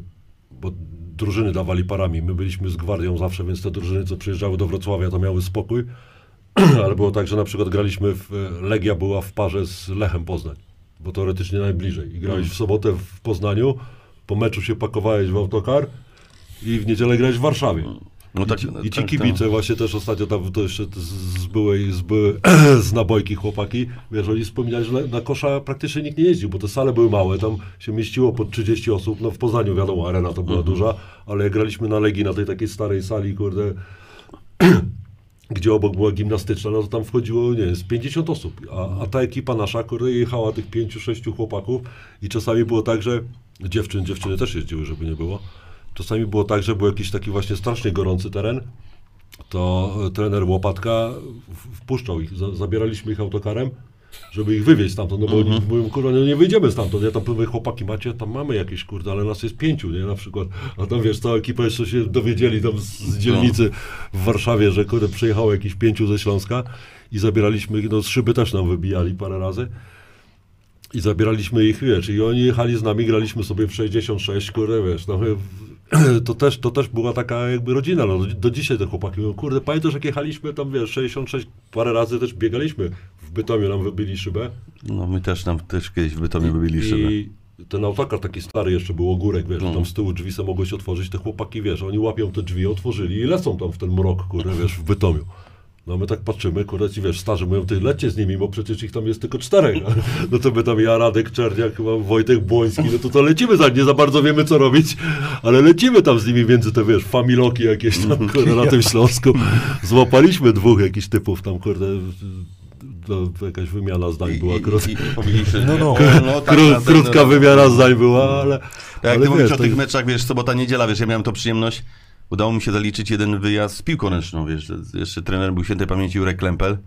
Speaker 3: bo drużyny dawali parami, my byliśmy z gwardią zawsze, więc te drużyny, co przyjeżdżały do Wrocławia, to miały spokój, ale było tak, że na przykład graliśmy, w, e, Legia była w parze z Lechem Poznań, bo teoretycznie najbliżej i grałeś w sobotę w Poznaniu, po meczu się pakowałeś w autokar i w niedzielę grałeś w Warszawie.
Speaker 2: No tak,
Speaker 3: I, ci, I ci
Speaker 2: tak,
Speaker 3: kibice właśnie też ostatnio tam to jeszcze z, byłej, z, były, z nabojki chłopaki, wiesz, oni wspominali, że na, kosza praktycznie nikt nie jeździł, bo te sale były małe, tam się mieściło po 30 osób, no w Poznaniu wiadomo, arena to była
Speaker 2: Mhm.
Speaker 3: duża, ale jak graliśmy na Legii, na tej takiej starej sali, kurde, gdzie obok była gimnastyczna, no to tam wchodziło, nie wiem, z 50 osób, a, a ta ekipa nasza, kurde, jechała tych 5-6 chłopaków i czasami było tak, że dziewczyn, dziewczyny też jeździły, żeby nie było, czasami było tak, że był jakiś taki właśnie strasznie gorący teren, to e, trener Łopatka wpuszczał ich, za, zabieraliśmy ich autokarem, żeby ich wywieźć stamtąd, no bo oni mówią, kurwa, no nie wyjdziemy stamtąd, ja tam mówię, chłopaki macie, tam mamy jakieś, kurde, ale nas jest pięciu, nie, na przykład, a tam, wiesz, cała ekipa jeszcze się dowiedzieli tam z, z dzielnicy w Warszawie, że, kurde, przyjechało jakieś pięciu ze Śląska i zabieraliśmy ich, no z szyby też nam wybijali parę razy, i zabieraliśmy ich, wiesz, i oni jechali z nami, graliśmy sobie w 66, kurde, wiesz, no, to też, to też była taka jakby rodzina, no, do, do dzisiaj te chłopaki mówią, kurde, pamiętasz jak jechaliśmy tam, wiesz, 66, parę razy też biegaliśmy, w Bytomiu nam wybili szybę
Speaker 2: No my też tam też kiedyś w Bytomie wybili szybę.
Speaker 3: i ten autokar taki stary jeszcze był ogórek, wiesz,
Speaker 2: No.
Speaker 3: tam z tyłu drzwi se mogły się otworzyć, te chłopaki, wiesz, oni łapią te drzwi, otworzyli i lecą tam w ten mrok, kurde, wiesz, w Bytomiu. No my tak patrzymy, kurde, ci wiesz, starzy mówią, ty lećcie z nimi, bo przecież ich tam jest tylko czterech. No to my tam, ja, Radek Czerniak, chyba Wojtek Błoński, no to to lecimy za nie za bardzo wiemy, co robić, ale lecimy tam z nimi między te, wiesz, familoki jakieś tam, kurde, na tym Śląsku. Złapaliśmy dwóch jakichś typów tam, kurde, to, to jakaś wymiana zdań była, krótka.
Speaker 2: i, i powiedzieliśmy,
Speaker 1: No, no.
Speaker 2: no, tak,
Speaker 3: Kró,
Speaker 2: ten
Speaker 3: krótka
Speaker 2: rok.
Speaker 3: wymiana zdań była, ale.
Speaker 2: Tak, jak
Speaker 3: ale
Speaker 2: ty mówisz
Speaker 3: wiesz,
Speaker 2: o
Speaker 3: to-
Speaker 2: tych meczach, wiesz, sobota, niedziela, wiesz, ja miałem to przyjemność, udało mi się zaliczyć jeden wyjazd z piłką ręczną, wiesz, jeszcze trener był świętej pamięci Jurek Klempel,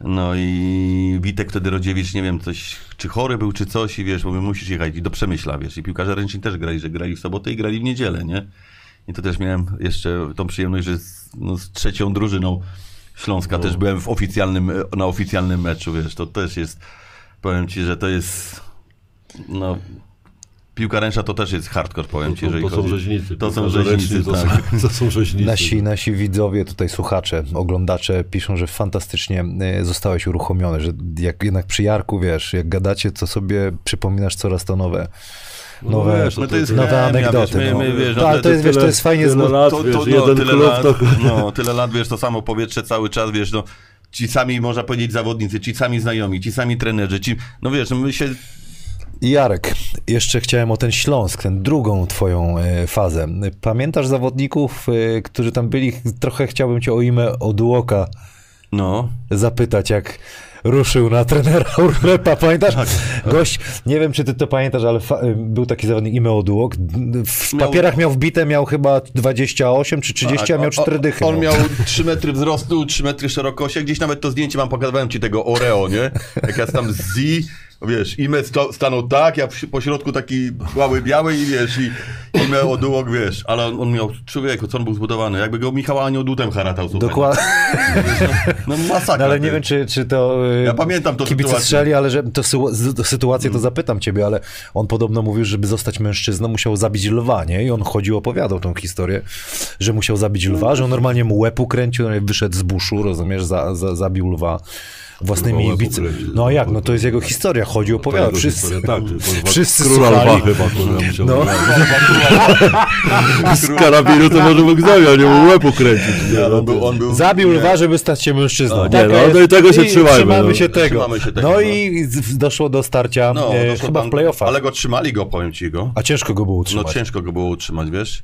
Speaker 2: no i Witek wtedy Rodziewicz, nie wiem, coś, czy chory był, czy coś i wiesz, mówię, musisz jechać i do Przemyśla, wiesz, i piłkarze ręczni też grali, że grali w sobotę i grali w niedzielę, nie? I to też miałem jeszcze tą przyjemność, że z, no, z trzecią drużyną Śląska
Speaker 3: No.
Speaker 2: też byłem w oficjalnym, na oficjalnym meczu, wiesz, to też jest, powiem ci, że to jest, no, piłka ręczna to też jest hardcore, powiem ci,
Speaker 3: To,
Speaker 2: jeżeli
Speaker 3: to są
Speaker 2: chodzi.
Speaker 3: rzeźnicy.
Speaker 2: To są rzeźnicy,
Speaker 3: to,
Speaker 2: tak.
Speaker 3: są, to są rzeźnicy.
Speaker 1: Nasi, nasi widzowie, tutaj słuchacze, oglądacze piszą, że fantastycznie e, zostałeś uruchomiony, że jak jednak przy Jarku, wiesz, jak gadacie, to sobie przypominasz coraz to nowe,
Speaker 3: No
Speaker 1: nowe,
Speaker 3: wiesz, no
Speaker 2: No to jest
Speaker 1: nowe
Speaker 2: chemia,
Speaker 1: anegdoty.
Speaker 2: wiesz, my-
Speaker 1: no.
Speaker 2: my, wiesz,
Speaker 1: no,
Speaker 2: no
Speaker 1: ale
Speaker 2: to-
Speaker 1: jest, wiesz, to
Speaker 3: tyle-
Speaker 1: jest fajnie...
Speaker 3: tyle lat,
Speaker 2: To,
Speaker 3: wiesz,
Speaker 2: to, no,
Speaker 3: jeden
Speaker 2: tyle
Speaker 3: klub,
Speaker 2: lat,
Speaker 3: to...
Speaker 2: no, tyle lat, wiesz, to samo powietrze cały czas, wiesz, no, ci sami, można powiedzieć, zawodnicy, ci sami znajomi, ci sami trenerzy, ci, no wiesz, no my się,
Speaker 1: Jarek, jeszcze chciałem o ten Śląsk, tę drugą twoją e, fazę. Pamiętasz zawodników, e, którzy tam byli? Trochę chciałbym cię o imię Oduoka
Speaker 2: no,
Speaker 1: zapytać, jak ruszył na trenera Urlepa, pamiętasz?
Speaker 2: Tak.
Speaker 1: Gość, nie wiem, czy ty to pamiętasz, ale fa- był taki zawodnik imię Oduok. W
Speaker 2: Miał-
Speaker 1: papierach miał wbite, miał chyba 28 czy 30, a miał 4 dychy.
Speaker 2: On
Speaker 1: no.
Speaker 2: miał 3 metry wzrostu, 3 metry szerokości, gdzieś nawet to zdjęcie mam, pokazywałem ci tego Oreo, nie? Jak ja tam z wiesz, Ime sto, stanął tak, ja przy- po środku taki mały biały i wiesz, i Ime Odułok, wiesz, ale on, on miał, człowieku, co on był zbudowany, jakby go Michał Anioł Dutem haratał, słuchaj.
Speaker 1: Dokładnie.
Speaker 2: No masakra.
Speaker 1: No, ale
Speaker 2: ty.
Speaker 1: nie wiem, czy, czy to. y,
Speaker 2: Ja pamiętam tą
Speaker 1: kibice
Speaker 2: sytuację.
Speaker 1: strzeli, ale że to, to sytuację to zapytam ciebie, ale on podobno mówił, żeby zostać mężczyzną, musiał zabić lwa, nie? I on chodził, opowiadał tą historię, że musiał zabić lwa, że on normalnie mu łeb ukręcił, no wyszedł z buszu, rozumiesz, za, za, zabił lwa własnymi bicy.
Speaker 3: ukręcił.
Speaker 1: No a jak? No to jest jego historia, chodził, opowiadał.
Speaker 3: Jego
Speaker 1: Wszyscy,
Speaker 3: historia, tak,
Speaker 1: wszyscy
Speaker 3: Króla lwa chyba,
Speaker 1: No.
Speaker 3: Z karabinu to może mógł zabić, a nie mu łeb ukręcić. Nie, no,
Speaker 2: on, był, on był...
Speaker 1: Zabił lwa, żeby stać się mężczyzną.
Speaker 3: A, nie, no, no i tego się trzymajmy,
Speaker 1: Trzymamy
Speaker 3: no.
Speaker 1: się tego.
Speaker 2: Trzymamy się tego,
Speaker 1: no
Speaker 2: no.
Speaker 1: i doszło do starcia
Speaker 2: No,
Speaker 1: e,
Speaker 2: doszło
Speaker 1: chyba
Speaker 2: tam-
Speaker 1: w playoffach.
Speaker 2: Ale go trzymali go, powiem ci go.
Speaker 1: A ciężko go było
Speaker 2: No
Speaker 1: utrzymać.
Speaker 2: ciężko go było utrzymać, wiesz?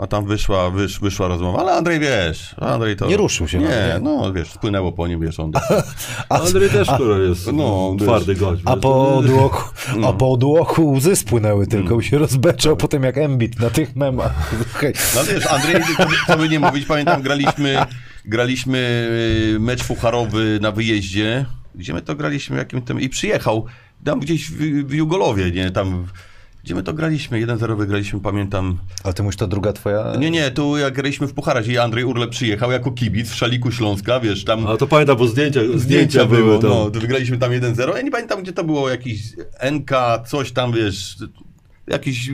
Speaker 2: A tam wyszła, wysz, wyszła rozmowa, ale Andrzej, wiesz, Andrzej to...
Speaker 1: Nie ruszył się
Speaker 2: Nie, no, wiesz, spłynęło po nim, wiesz, on...
Speaker 3: Andrzej też, kurwa, jest
Speaker 2: no,
Speaker 3: twardy gość.
Speaker 1: A po odłoku,
Speaker 2: No.
Speaker 1: a po odłoku łzy spłynęły tylko
Speaker 2: Mm.
Speaker 1: się rozbeczał potem jak Embit na tych memach.
Speaker 2: No wiesz, Andrzej, co by- nie mówić, pamiętam, graliśmy, graliśmy y, mecz fucharowy na wyjeździe, gdzie my to graliśmy, jakim tym, i przyjechał, tam gdzieś w, w Jugolowie, nie, tam, gdzie my to graliśmy, 1-0 wygraliśmy, pamiętam,
Speaker 1: Ale ty mówisz, to druga twoja...
Speaker 2: nie, nie, tu jak graliśmy w pucharach i Andrzej Urle przyjechał jako kibic w szaliku Śląska, wiesz, tam...
Speaker 3: A to pamiętam, bo zdjęcia, zdjęcia były tam.
Speaker 2: no, to wygraliśmy tam 1-0, ja nie pamiętam, gdzie to było, jakiś NK, coś tam, wiesz, jakiś,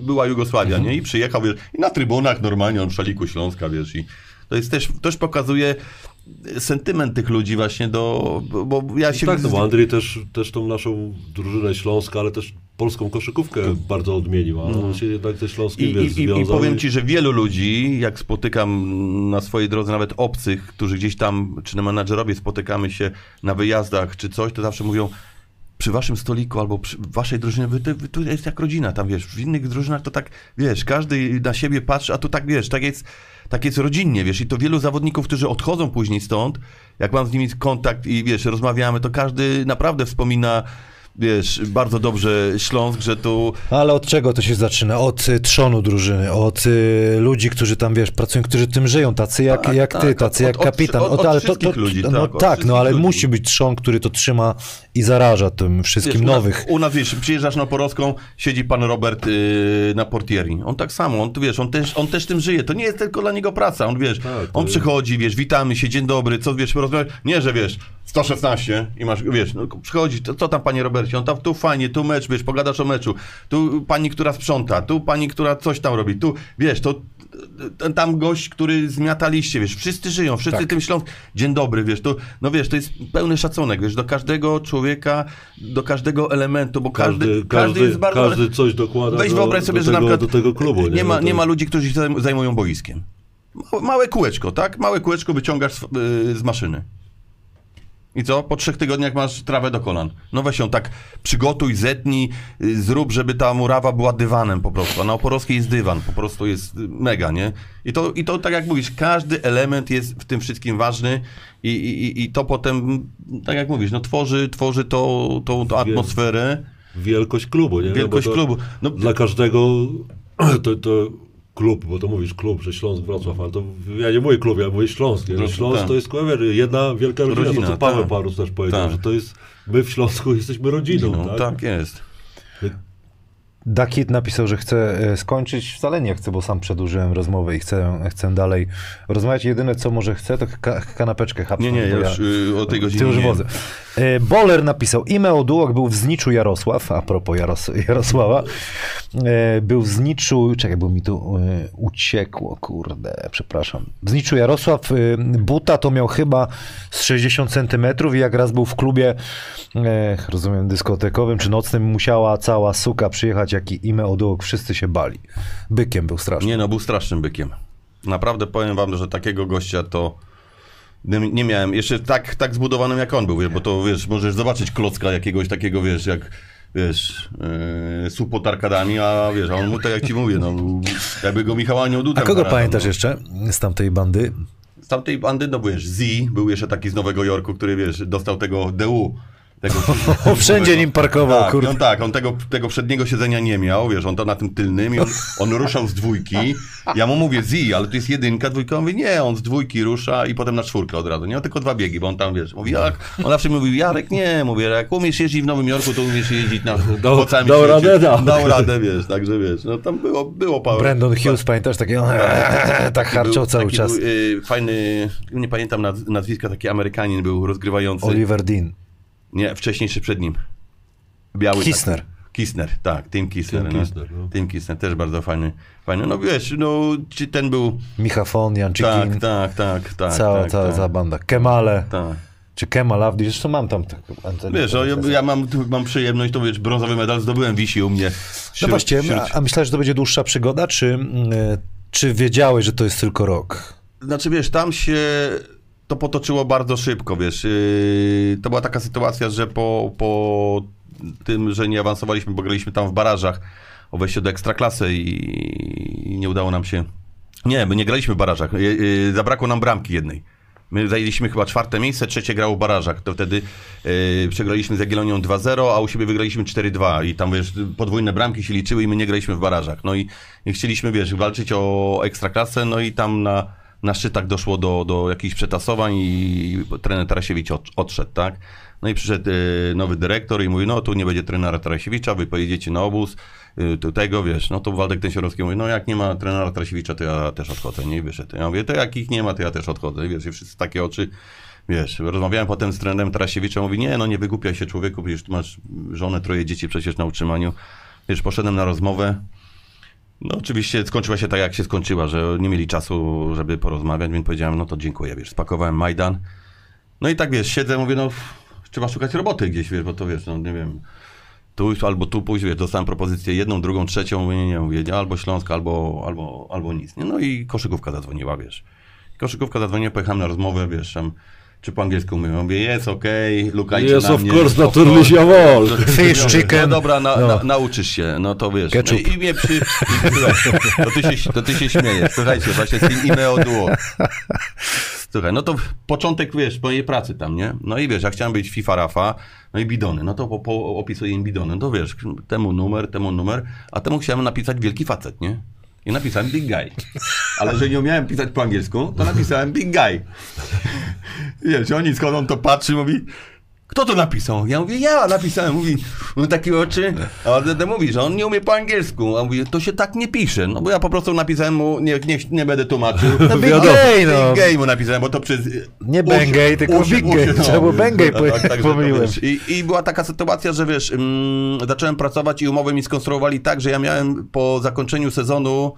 Speaker 2: była Jugosławia, nie, i przyjechał, wiesz, i na trybunach normalnie, on w szaliku Śląska, wiesz, i to jest też, też pokazuje sentyment tych ludzi właśnie do, bo, bo ja się...
Speaker 3: Tak, no bo Andrzej też, też tą naszą drużynę Śląska, ale też polską koszykówkę bardzo odmienił, a on się jednak ze Śląskiem,
Speaker 2: I,
Speaker 3: wiesz,
Speaker 2: i, i, I powiem ci, że wielu ludzi, jak spotykam na swojej drodze, nawet obcych, którzy gdzieś tam, czy na menadżerowie spotykamy się na wyjazdach, czy coś, to zawsze mówią, przy waszym stoliku albo przy waszej drużynie, wy, wy, tu jest jak rodzina tam, wiesz, w innych drużynach to tak, wiesz, każdy na siebie patrzy, a tu tak, wiesz, tak jest, tak jest rodzinnie, wiesz, i to wielu zawodników, którzy odchodzą później stąd, jak mam z nimi kontakt i, wiesz, rozmawiamy, to każdy naprawdę wspomina, wiesz, bardzo dobrze Śląsk, że tu
Speaker 1: Ale od czego to się zaczyna? Od y, trzonu drużyny, od y, ludzi, którzy tam, wiesz, pracują, którzy tym żyją, tacy jak,
Speaker 2: Tak,
Speaker 1: jak ty,
Speaker 2: tak,
Speaker 1: tacy
Speaker 2: od-
Speaker 1: jak
Speaker 2: od-
Speaker 1: kapitan.
Speaker 2: od- od
Speaker 1: ale
Speaker 2: wszystkich ludzi,
Speaker 1: no,
Speaker 2: tak, od
Speaker 1: tak, no
Speaker 2: wszystkich
Speaker 1: ale
Speaker 2: ludzi.
Speaker 1: musi być trzon, który to trzyma i zaraża tym wszystkim
Speaker 2: Wiesz, u nas-
Speaker 1: nowych.
Speaker 2: U nas, wiesz, przyjeżdżasz na Poroską, siedzi pan Robert yy, na portieri. On tak samo, on, tu wiesz, on też, on też tym żyje. To nie jest tylko dla niego praca. On, wiesz,
Speaker 3: Tak,
Speaker 2: on
Speaker 3: jest-
Speaker 2: przychodzi, wiesz, witamy się, dzień dobry, co, wiesz, porozmawiać. Nie, że, wiesz, 116 i masz, wiesz, no, przychodzi, to, co tam, panie Robercie, on tam, tu fajnie, tu mecz, wiesz, pogadasz o meczu, tu pani, która sprząta, tu pani, która coś tam robi, tu, wiesz, to tam gość, który zmiata liście, wiesz, wszyscy żyją, wszyscy
Speaker 1: Tak.
Speaker 2: tym Śląsk, dzień dobry, wiesz, to, no wiesz, to jest pełny szacunek, wiesz, do każdego człowieka, do każdego elementu, bo każdy,
Speaker 3: Każdy,
Speaker 2: każdy, jest bardzo...
Speaker 3: każdy coś dokłada
Speaker 2: Weź
Speaker 3: do,
Speaker 2: wyobraź sobie,
Speaker 3: do,
Speaker 2: że
Speaker 3: tego,
Speaker 2: na przykład
Speaker 3: do tego klubu. Nie,
Speaker 2: nie, ma,
Speaker 3: No
Speaker 2: nie ma ludzi, którzy się zajm- zajmują boiskiem. Małe, małe kółeczko, tak? Małe kółeczko wyciągasz z, yy, z maszyny. I co? Po trzech tygodniach masz trawę do kolan. No weź ją tak przygotuj, zetnij, yy, zrób, żeby ta murawa była dywanem po prostu. A na Oporowskiej jest dywan, po prostu jest y, mega, nie? I to, I to tak jak mówisz, każdy element jest w tym wszystkim ważny i, i, i to potem, tak jak mówisz, no tworzy, tworzy to, tą, tą atmosferę.
Speaker 3: Wielkość klubu, nie?
Speaker 2: Wielkość
Speaker 3: Bo to
Speaker 2: klubu. No,
Speaker 3: Dla każdego to, to klub, bo to mówisz klub, że Śląsk Wrocław, ale to ja nie mówię klub, ja mówię Śląsk. Nie? Śląsk
Speaker 2: tak.
Speaker 3: to jest kurwa, jedna wielka rodzina,
Speaker 2: Rodzina,
Speaker 3: to co Paweł
Speaker 2: tak.
Speaker 3: Parus też powiedział,
Speaker 2: Tak.
Speaker 3: że to jest, my w Śląsku jesteśmy rodziną,
Speaker 2: no,
Speaker 3: tak?
Speaker 2: tak jest.
Speaker 1: Dakit napisał, że chce e, skończyć. Wcale nie chce, bo sam przedłużyłem rozmowę i chcę, chcę dalej rozmawiać. Jedyne, co może chcę, to ka kanapeczkę
Speaker 2: Nie,
Speaker 1: hapnąć.
Speaker 2: nie,
Speaker 1: bo
Speaker 2: ja już y, o tej godzinie
Speaker 1: Ty już
Speaker 2: nie.
Speaker 1: wodzę. E, Boler napisał, Ime Odułok był w Zniczu Jarosław, a propos Jaros Jarosława, e, był w Zniczu, czekaj, bo mi tu uciekło, kurde, przepraszam. W Zniczu Jarosław, buta to miał chyba z 60 centymetrów i jak raz był w klubie, rozumiem, dyskotekowym czy nocnym, musiała cała suka przyjechać, jak i Ime Odułok, wszyscy się bali. Bykiem był straszny.
Speaker 2: Nie no, był strasznym bykiem. Naprawdę powiem wam, że takiego gościa to nie, miałem. Jeszcze tak, tak zbudowanym jak on był, wiesz, bo to wiesz, możesz zobaczyć klocka jakiegoś takiego, wiesz, jak wiesz, yy, arkadami, a wiesz, a on mu tak jak ci mówię, no, jakby go Michał Anioł
Speaker 1: A
Speaker 2: Dutem
Speaker 1: kogo pamiętasz
Speaker 2: no.
Speaker 1: jeszcze z tamtej bandy?
Speaker 2: Z tamtej bandy, no wiesz, Z był jeszcze taki z Nowego Jorku, który wiesz, dostał tego DU Tego,
Speaker 1: wszędzie nim parkował,
Speaker 2: tak,
Speaker 1: kurde.
Speaker 2: on tak, on tego, tego przedniego siedzenia nie miał, wiesz, on to na tym tylnym i on, on ruszał z dwójki. Ja mu mówię, zi, ale to jest jedynka, dwójka. On mówi, nie, on z dwójki rusza i potem na czwórkę od razu. Nie, on tylko dwa biegi, bo on tam, wiesz, mówi, jak? On zawsze mówił, Jarek, nie, mówię, jak umiesz jeździć w Nowym Jorku, to umiesz jeździć na,
Speaker 3: Dał-
Speaker 2: po całym
Speaker 3: dał
Speaker 2: świecie.
Speaker 3: radę, dał.
Speaker 2: Dał radę, wiesz, także wiesz, no tam było, było parę.
Speaker 1: Brandon Hughes, pamiętasz, taki tak harczał cały czas.
Speaker 2: Był, y, fajny, nie pamiętam naz- nazwiska, taki Amerykanin był rozgrywający.
Speaker 1: Oliver Dean.
Speaker 2: Nie, wcześniejszy przed nim. Biały.
Speaker 1: Kistner.
Speaker 2: taki. Kistner, tak, Tim Kistner.
Speaker 3: Tim
Speaker 2: no.
Speaker 3: Kistner, no.
Speaker 2: Tim Kistner, też bardzo fajny. fajny. No wiesz, no czy ten był...
Speaker 1: Micha Fon, Jan
Speaker 2: Tak, tak, tak, tak.
Speaker 1: cała,
Speaker 2: tak,
Speaker 1: cała,
Speaker 2: tak,
Speaker 1: cała banda. Kemale,
Speaker 2: tak.
Speaker 1: czy Kemal Avdi, zresztą mam tam tak.
Speaker 2: Wiesz, no, ja, ja mam, mam przyjemność, to wiesz, brązowy medal zdobyłem, wisi u mnie.
Speaker 1: No właśnie,
Speaker 2: wśród-
Speaker 1: a, a myślałeś, że to będzie dłuższa przygoda, czy, mm, czy wiedziałeś, że to jest tylko rok?
Speaker 2: Znaczy wiesz, tam się to potoczyło bardzo szybko, wiesz. Yy, to była taka sytuacja, że po, po tym, że nie awansowaliśmy, bo graliśmy tam w barażach o wejście do ekstraklasy i, i nie udało nam się. Nie, my nie graliśmy w barażach. Yy, yy, zabrakło nam bramki jednej. My zajęliśmy chyba czwarte miejsce, trzecie grało w barażach. To wtedy yy, przegraliśmy z Jagiellonią 2-0, a u siebie wygraliśmy 4-2 i tam, wiesz, podwójne bramki się liczyły i my nie graliśmy w barażach. No i, i chcieliśmy, wiesz, walczyć o ekstraklasę, no i tam na, na szczytach doszło do, do jakichś przetasowań i trener Tarasiewicz od, odszedł, tak? No i przyszedł y, nowy dyrektor i mówi, no tu nie będzie trenera Tarasiewicza, wy pojedziecie na obóz, tu tego, wiesz, no to Waldek Tensiorowski mówi, no jak nie ma trenera Tarasiewicza, to ja też odchodzę, nie? I wyszedł. Ja mówię, to jak ich nie ma, to ja też odchodzę, wiesz, i wszyscy takie oczy, wiesz, rozmawiałem potem z trenerem Tarasiewiczem, mówi, nie, no nie wygłupiaj się człowieku, przecież masz żonę, troje dzieci przecież na utrzymaniu. Wiesz, poszedłem na rozmowę, no oczywiście skończyła się tak, jak się skończyła, że nie mieli czasu, żeby porozmawiać, więc powiedziałem, no to dziękuję, wiesz, spakowałem Majdan. No i tak, wiesz, siedzę, mówię, no trzeba szukać roboty gdzieś, wiesz, bo to wiesz, no nie wiem, tu albo tu pójść, wiesz, dostałem propozycję jedną, drugą, trzecią, mówię, nie, nie, mówię, albo Śląsk, albo, albo, albo nic, nie? No i koszykówka zadzwoniła, wiesz. Koszykówka zadzwoniła, pojechałem na rozmowę, wiesz, tam, czy po angielsku mówię, mówię, jest okej, lukajcie
Speaker 3: Yes,
Speaker 2: na
Speaker 3: of
Speaker 2: mnie.
Speaker 3: course,
Speaker 2: of
Speaker 3: naturally,
Speaker 2: course.
Speaker 3: jawohl.
Speaker 1: Fish,
Speaker 2: No
Speaker 1: chicken.
Speaker 2: dobra, na,
Speaker 1: No.
Speaker 2: na, nauczysz się, no to wiesz.
Speaker 1: Ketchup.
Speaker 2: No i, i mnie przy... I, słuchaj, to, ty się, to ty się śmiejesz. Słuchajcie, właśnie z tym Imeo Duo. Słuchaj, no to początek, wiesz, mojej pracy tam, nie? No i wiesz, ja chciałem być FIFA Rafa, no i bidony, no to po, po opisuję im bidony, no to wiesz, temu numer, temu numer, a temu chciałem napisać wielki facet, nie? I napisałem big guy. Ale że nie umiałem pisać po angielsku, to napisałem big guy. Wiesz, oni on to patrzy, mówi, kto to napisał? Ja mówię, ja napisałem. Mówi, no takie oczy. A on wtedy mówi, że on nie umie po angielsku. A mówi, to się tak nie pisze. No bo ja po prostu napisałem mu, nie, nie, nie będę tłumaczył.
Speaker 1: No big gay, no.
Speaker 2: Big gay mu napisałem, bo to przez...
Speaker 1: Nie Bengay, tylko Big Gay. Trzeba było Bengay po-
Speaker 2: także to
Speaker 1: pomyliłem.
Speaker 2: wiesz, I, I była taka sytuacja, że wiesz, mm, zacząłem pracować i umowę mi skonstruowali tak, że ja miałem po zakończeniu sezonu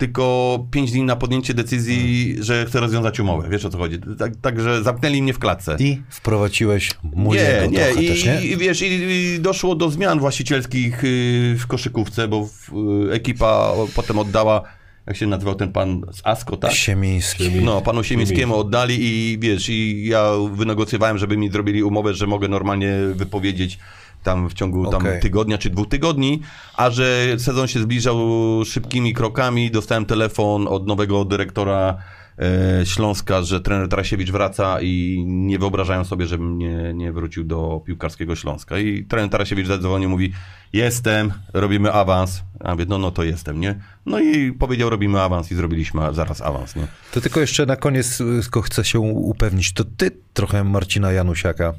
Speaker 2: tylko 5 dni na podjęcie decyzji, że chcę rozwiązać umowę. Wiesz o co chodzi? Tak, także zamknęli mnie w klatce.
Speaker 1: I wprowadziłeś
Speaker 2: Nie,
Speaker 1: Muniego
Speaker 2: nie.
Speaker 1: trochę
Speaker 2: I,
Speaker 1: też, nie?
Speaker 2: I, wiesz, i, i doszło do zmian właścicielskich y, w koszykówce, bo w, y, ekipa potem oddała, jak się nazywał ten pan z Asko, tak?
Speaker 1: Siemiński.
Speaker 2: No, panu Siemińskiemu oddali i wiesz, i ja wynegocjowałem, żeby mi zrobili umowę, że mogę normalnie wypowiedzieć tam w ciągu tam tygodnia czy dwóch tygodni, a że sezon się zbliżał szybkimi krokami, dostałem telefon od nowego dyrektora e, Śląska, że trener Tarasiewicz wraca i nie wyobrażają sobie, żebym nie, nie wrócił do piłkarskiego Śląska. I trener Tarasiewicz zadzwonił, mówi, jestem, robimy awans. A mówię, no, no to jestem, nie? No i powiedział, robimy awans i zrobiliśmy zaraz awans, nie?
Speaker 1: To tylko jeszcze na koniec y, tylko chcę się upewnić, to ty trochę Marcina Janusiaka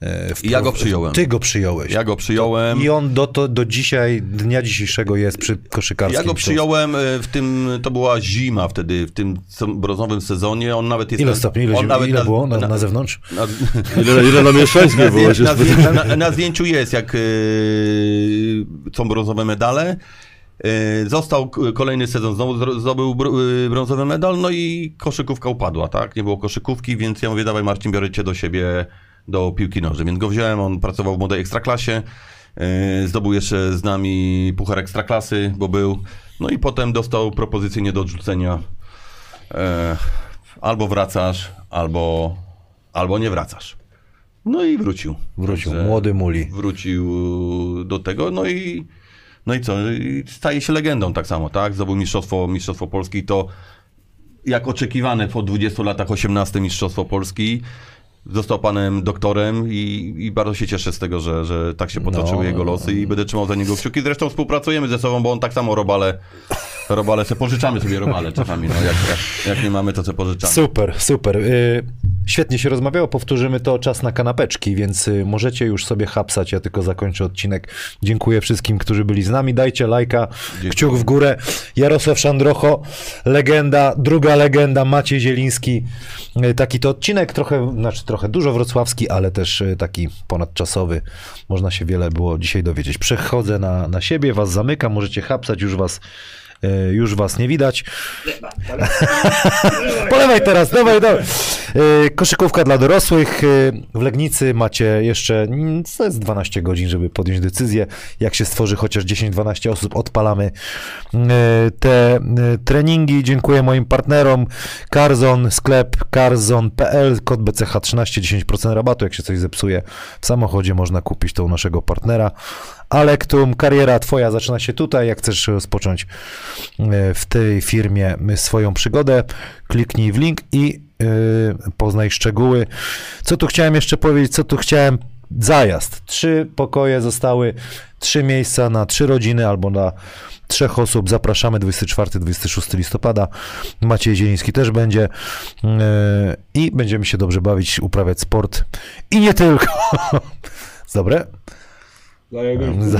Speaker 1: e, wpro-
Speaker 2: Ja go przyjąłem.
Speaker 1: Ty go przyjąłeś.
Speaker 2: Ja go przyjąłem.
Speaker 1: I on do, to, do dzisiaj, dnia dzisiejszego jest przy koszykarskim.
Speaker 2: Ja go przyjąłem e, w tym, to była zima wtedy, w tym brązowym sezonie. On nawet jest.
Speaker 1: Ile stopni? Ile,
Speaker 2: on nawet
Speaker 1: ile było na, na zewnątrz?
Speaker 2: Na,
Speaker 3: Ile, ile na mieszczańskiej
Speaker 2: na,
Speaker 3: było?
Speaker 2: na, na, na zdjęciu jest, jak e, są brązowe medale. E, Został kolejny sezon, znowu zdobył br- e, brązowy medal, no i koszykówka upadła, tak? Nie było koszykówki, więc ja mówię, dawaj Marcin, biorę cię do siebie do piłki nożnej. Więc go wziąłem, on pracował w młodej ekstraklasie, e, zdobył jeszcze z nami puchar ekstraklasy, bo był, no i potem dostał propozycję nie do odrzucenia. E, Albo wracasz, albo, albo nie wracasz. No i wrócił.
Speaker 1: Wrócił,
Speaker 2: Także
Speaker 1: młody muli.
Speaker 2: Wrócił do tego, no i no i co? I staje się legendą tak samo, tak? Zdobył mistrzostwo, mistrzostwo Polski, to jak oczekiwane po 20 latach 18 mistrzostwo Polski. Został panem doktorem i, i bardzo się cieszę z tego, że, że tak się potoczyły
Speaker 1: No.
Speaker 2: jego losy i będę trzymał za niego kciuki. Zresztą współpracujemy ze sobą, bo on tak samo robale, robale se pożyczamy sobie robale czasami, no jak, jak, jak nie mamy, to co pożyczamy.
Speaker 1: Super, super. Świetnie się rozmawiało, powtórzymy to czas na kanapeczki, więc y, możecie już sobie hapsać, ja tylko zakończę odcinek. Dziękuję wszystkim, którzy byli z nami, dajcie lajka, kciuk w górę. Jarosław Szandrocho, legenda, druga legenda, Maciej Zieliński. Y, Taki to odcinek, trochę, znaczy trochę dużo wrocławski, ale też y, taki ponadczasowy. Można się wiele było dzisiaj dowiedzieć. Przechodzę na, na siebie, was zamykam, możecie hapsać, już was już was nie widać. Polewaj teraz, dawaj, dawaj. Yy, Koszykówka dla dorosłych. Yy, W Legnicy macie jeszcze mm, co jest 12 godzin, żeby podjąć decyzję. Jak się stworzy chociaż 10-12 osób, odpalamy te treningi. Dziękuję moim partnerom. Carzon, sklep carzon.pl, kod BCH13, 10% rabatu. Jak się coś zepsuje w samochodzie, można kupić to u naszego partnera. Alektum, kariera twoja zaczyna się tutaj. Jak chcesz rozpocząć e, w tej firmie swoją przygodę, kliknij w link i e, poznaj szczegóły. Co tu chciałem jeszcze powiedzieć? Co tu chciałem? Zajazd. Trzy pokoje zostały, trzy miejsca na trzy rodziny albo na trzech osób. Zapraszamy 24-26 listopada. Maciej Zieliński też będzie e, i będziemy się dobrze bawić, uprawiać sport i nie tylko. Dobre? Za-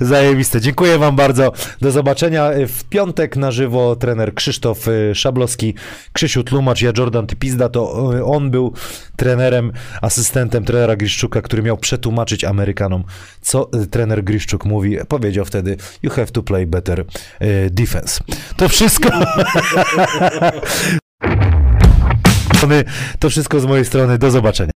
Speaker 1: Zajebiste. Dziękuję Wam bardzo. Do zobaczenia w piątek na żywo. Trener Krzysztof y, Szablowski, Krzysiu Tlumacz, ja Jordan Typizda. To y, on był trenerem, asystentem trenera Griszczuka, który miał przetłumaczyć Amerykanom, co y, trener Griszczuk mówi. Powiedział wtedy, you have to play better defense. To wszystko. To wszystko z mojej strony. Do zobaczenia.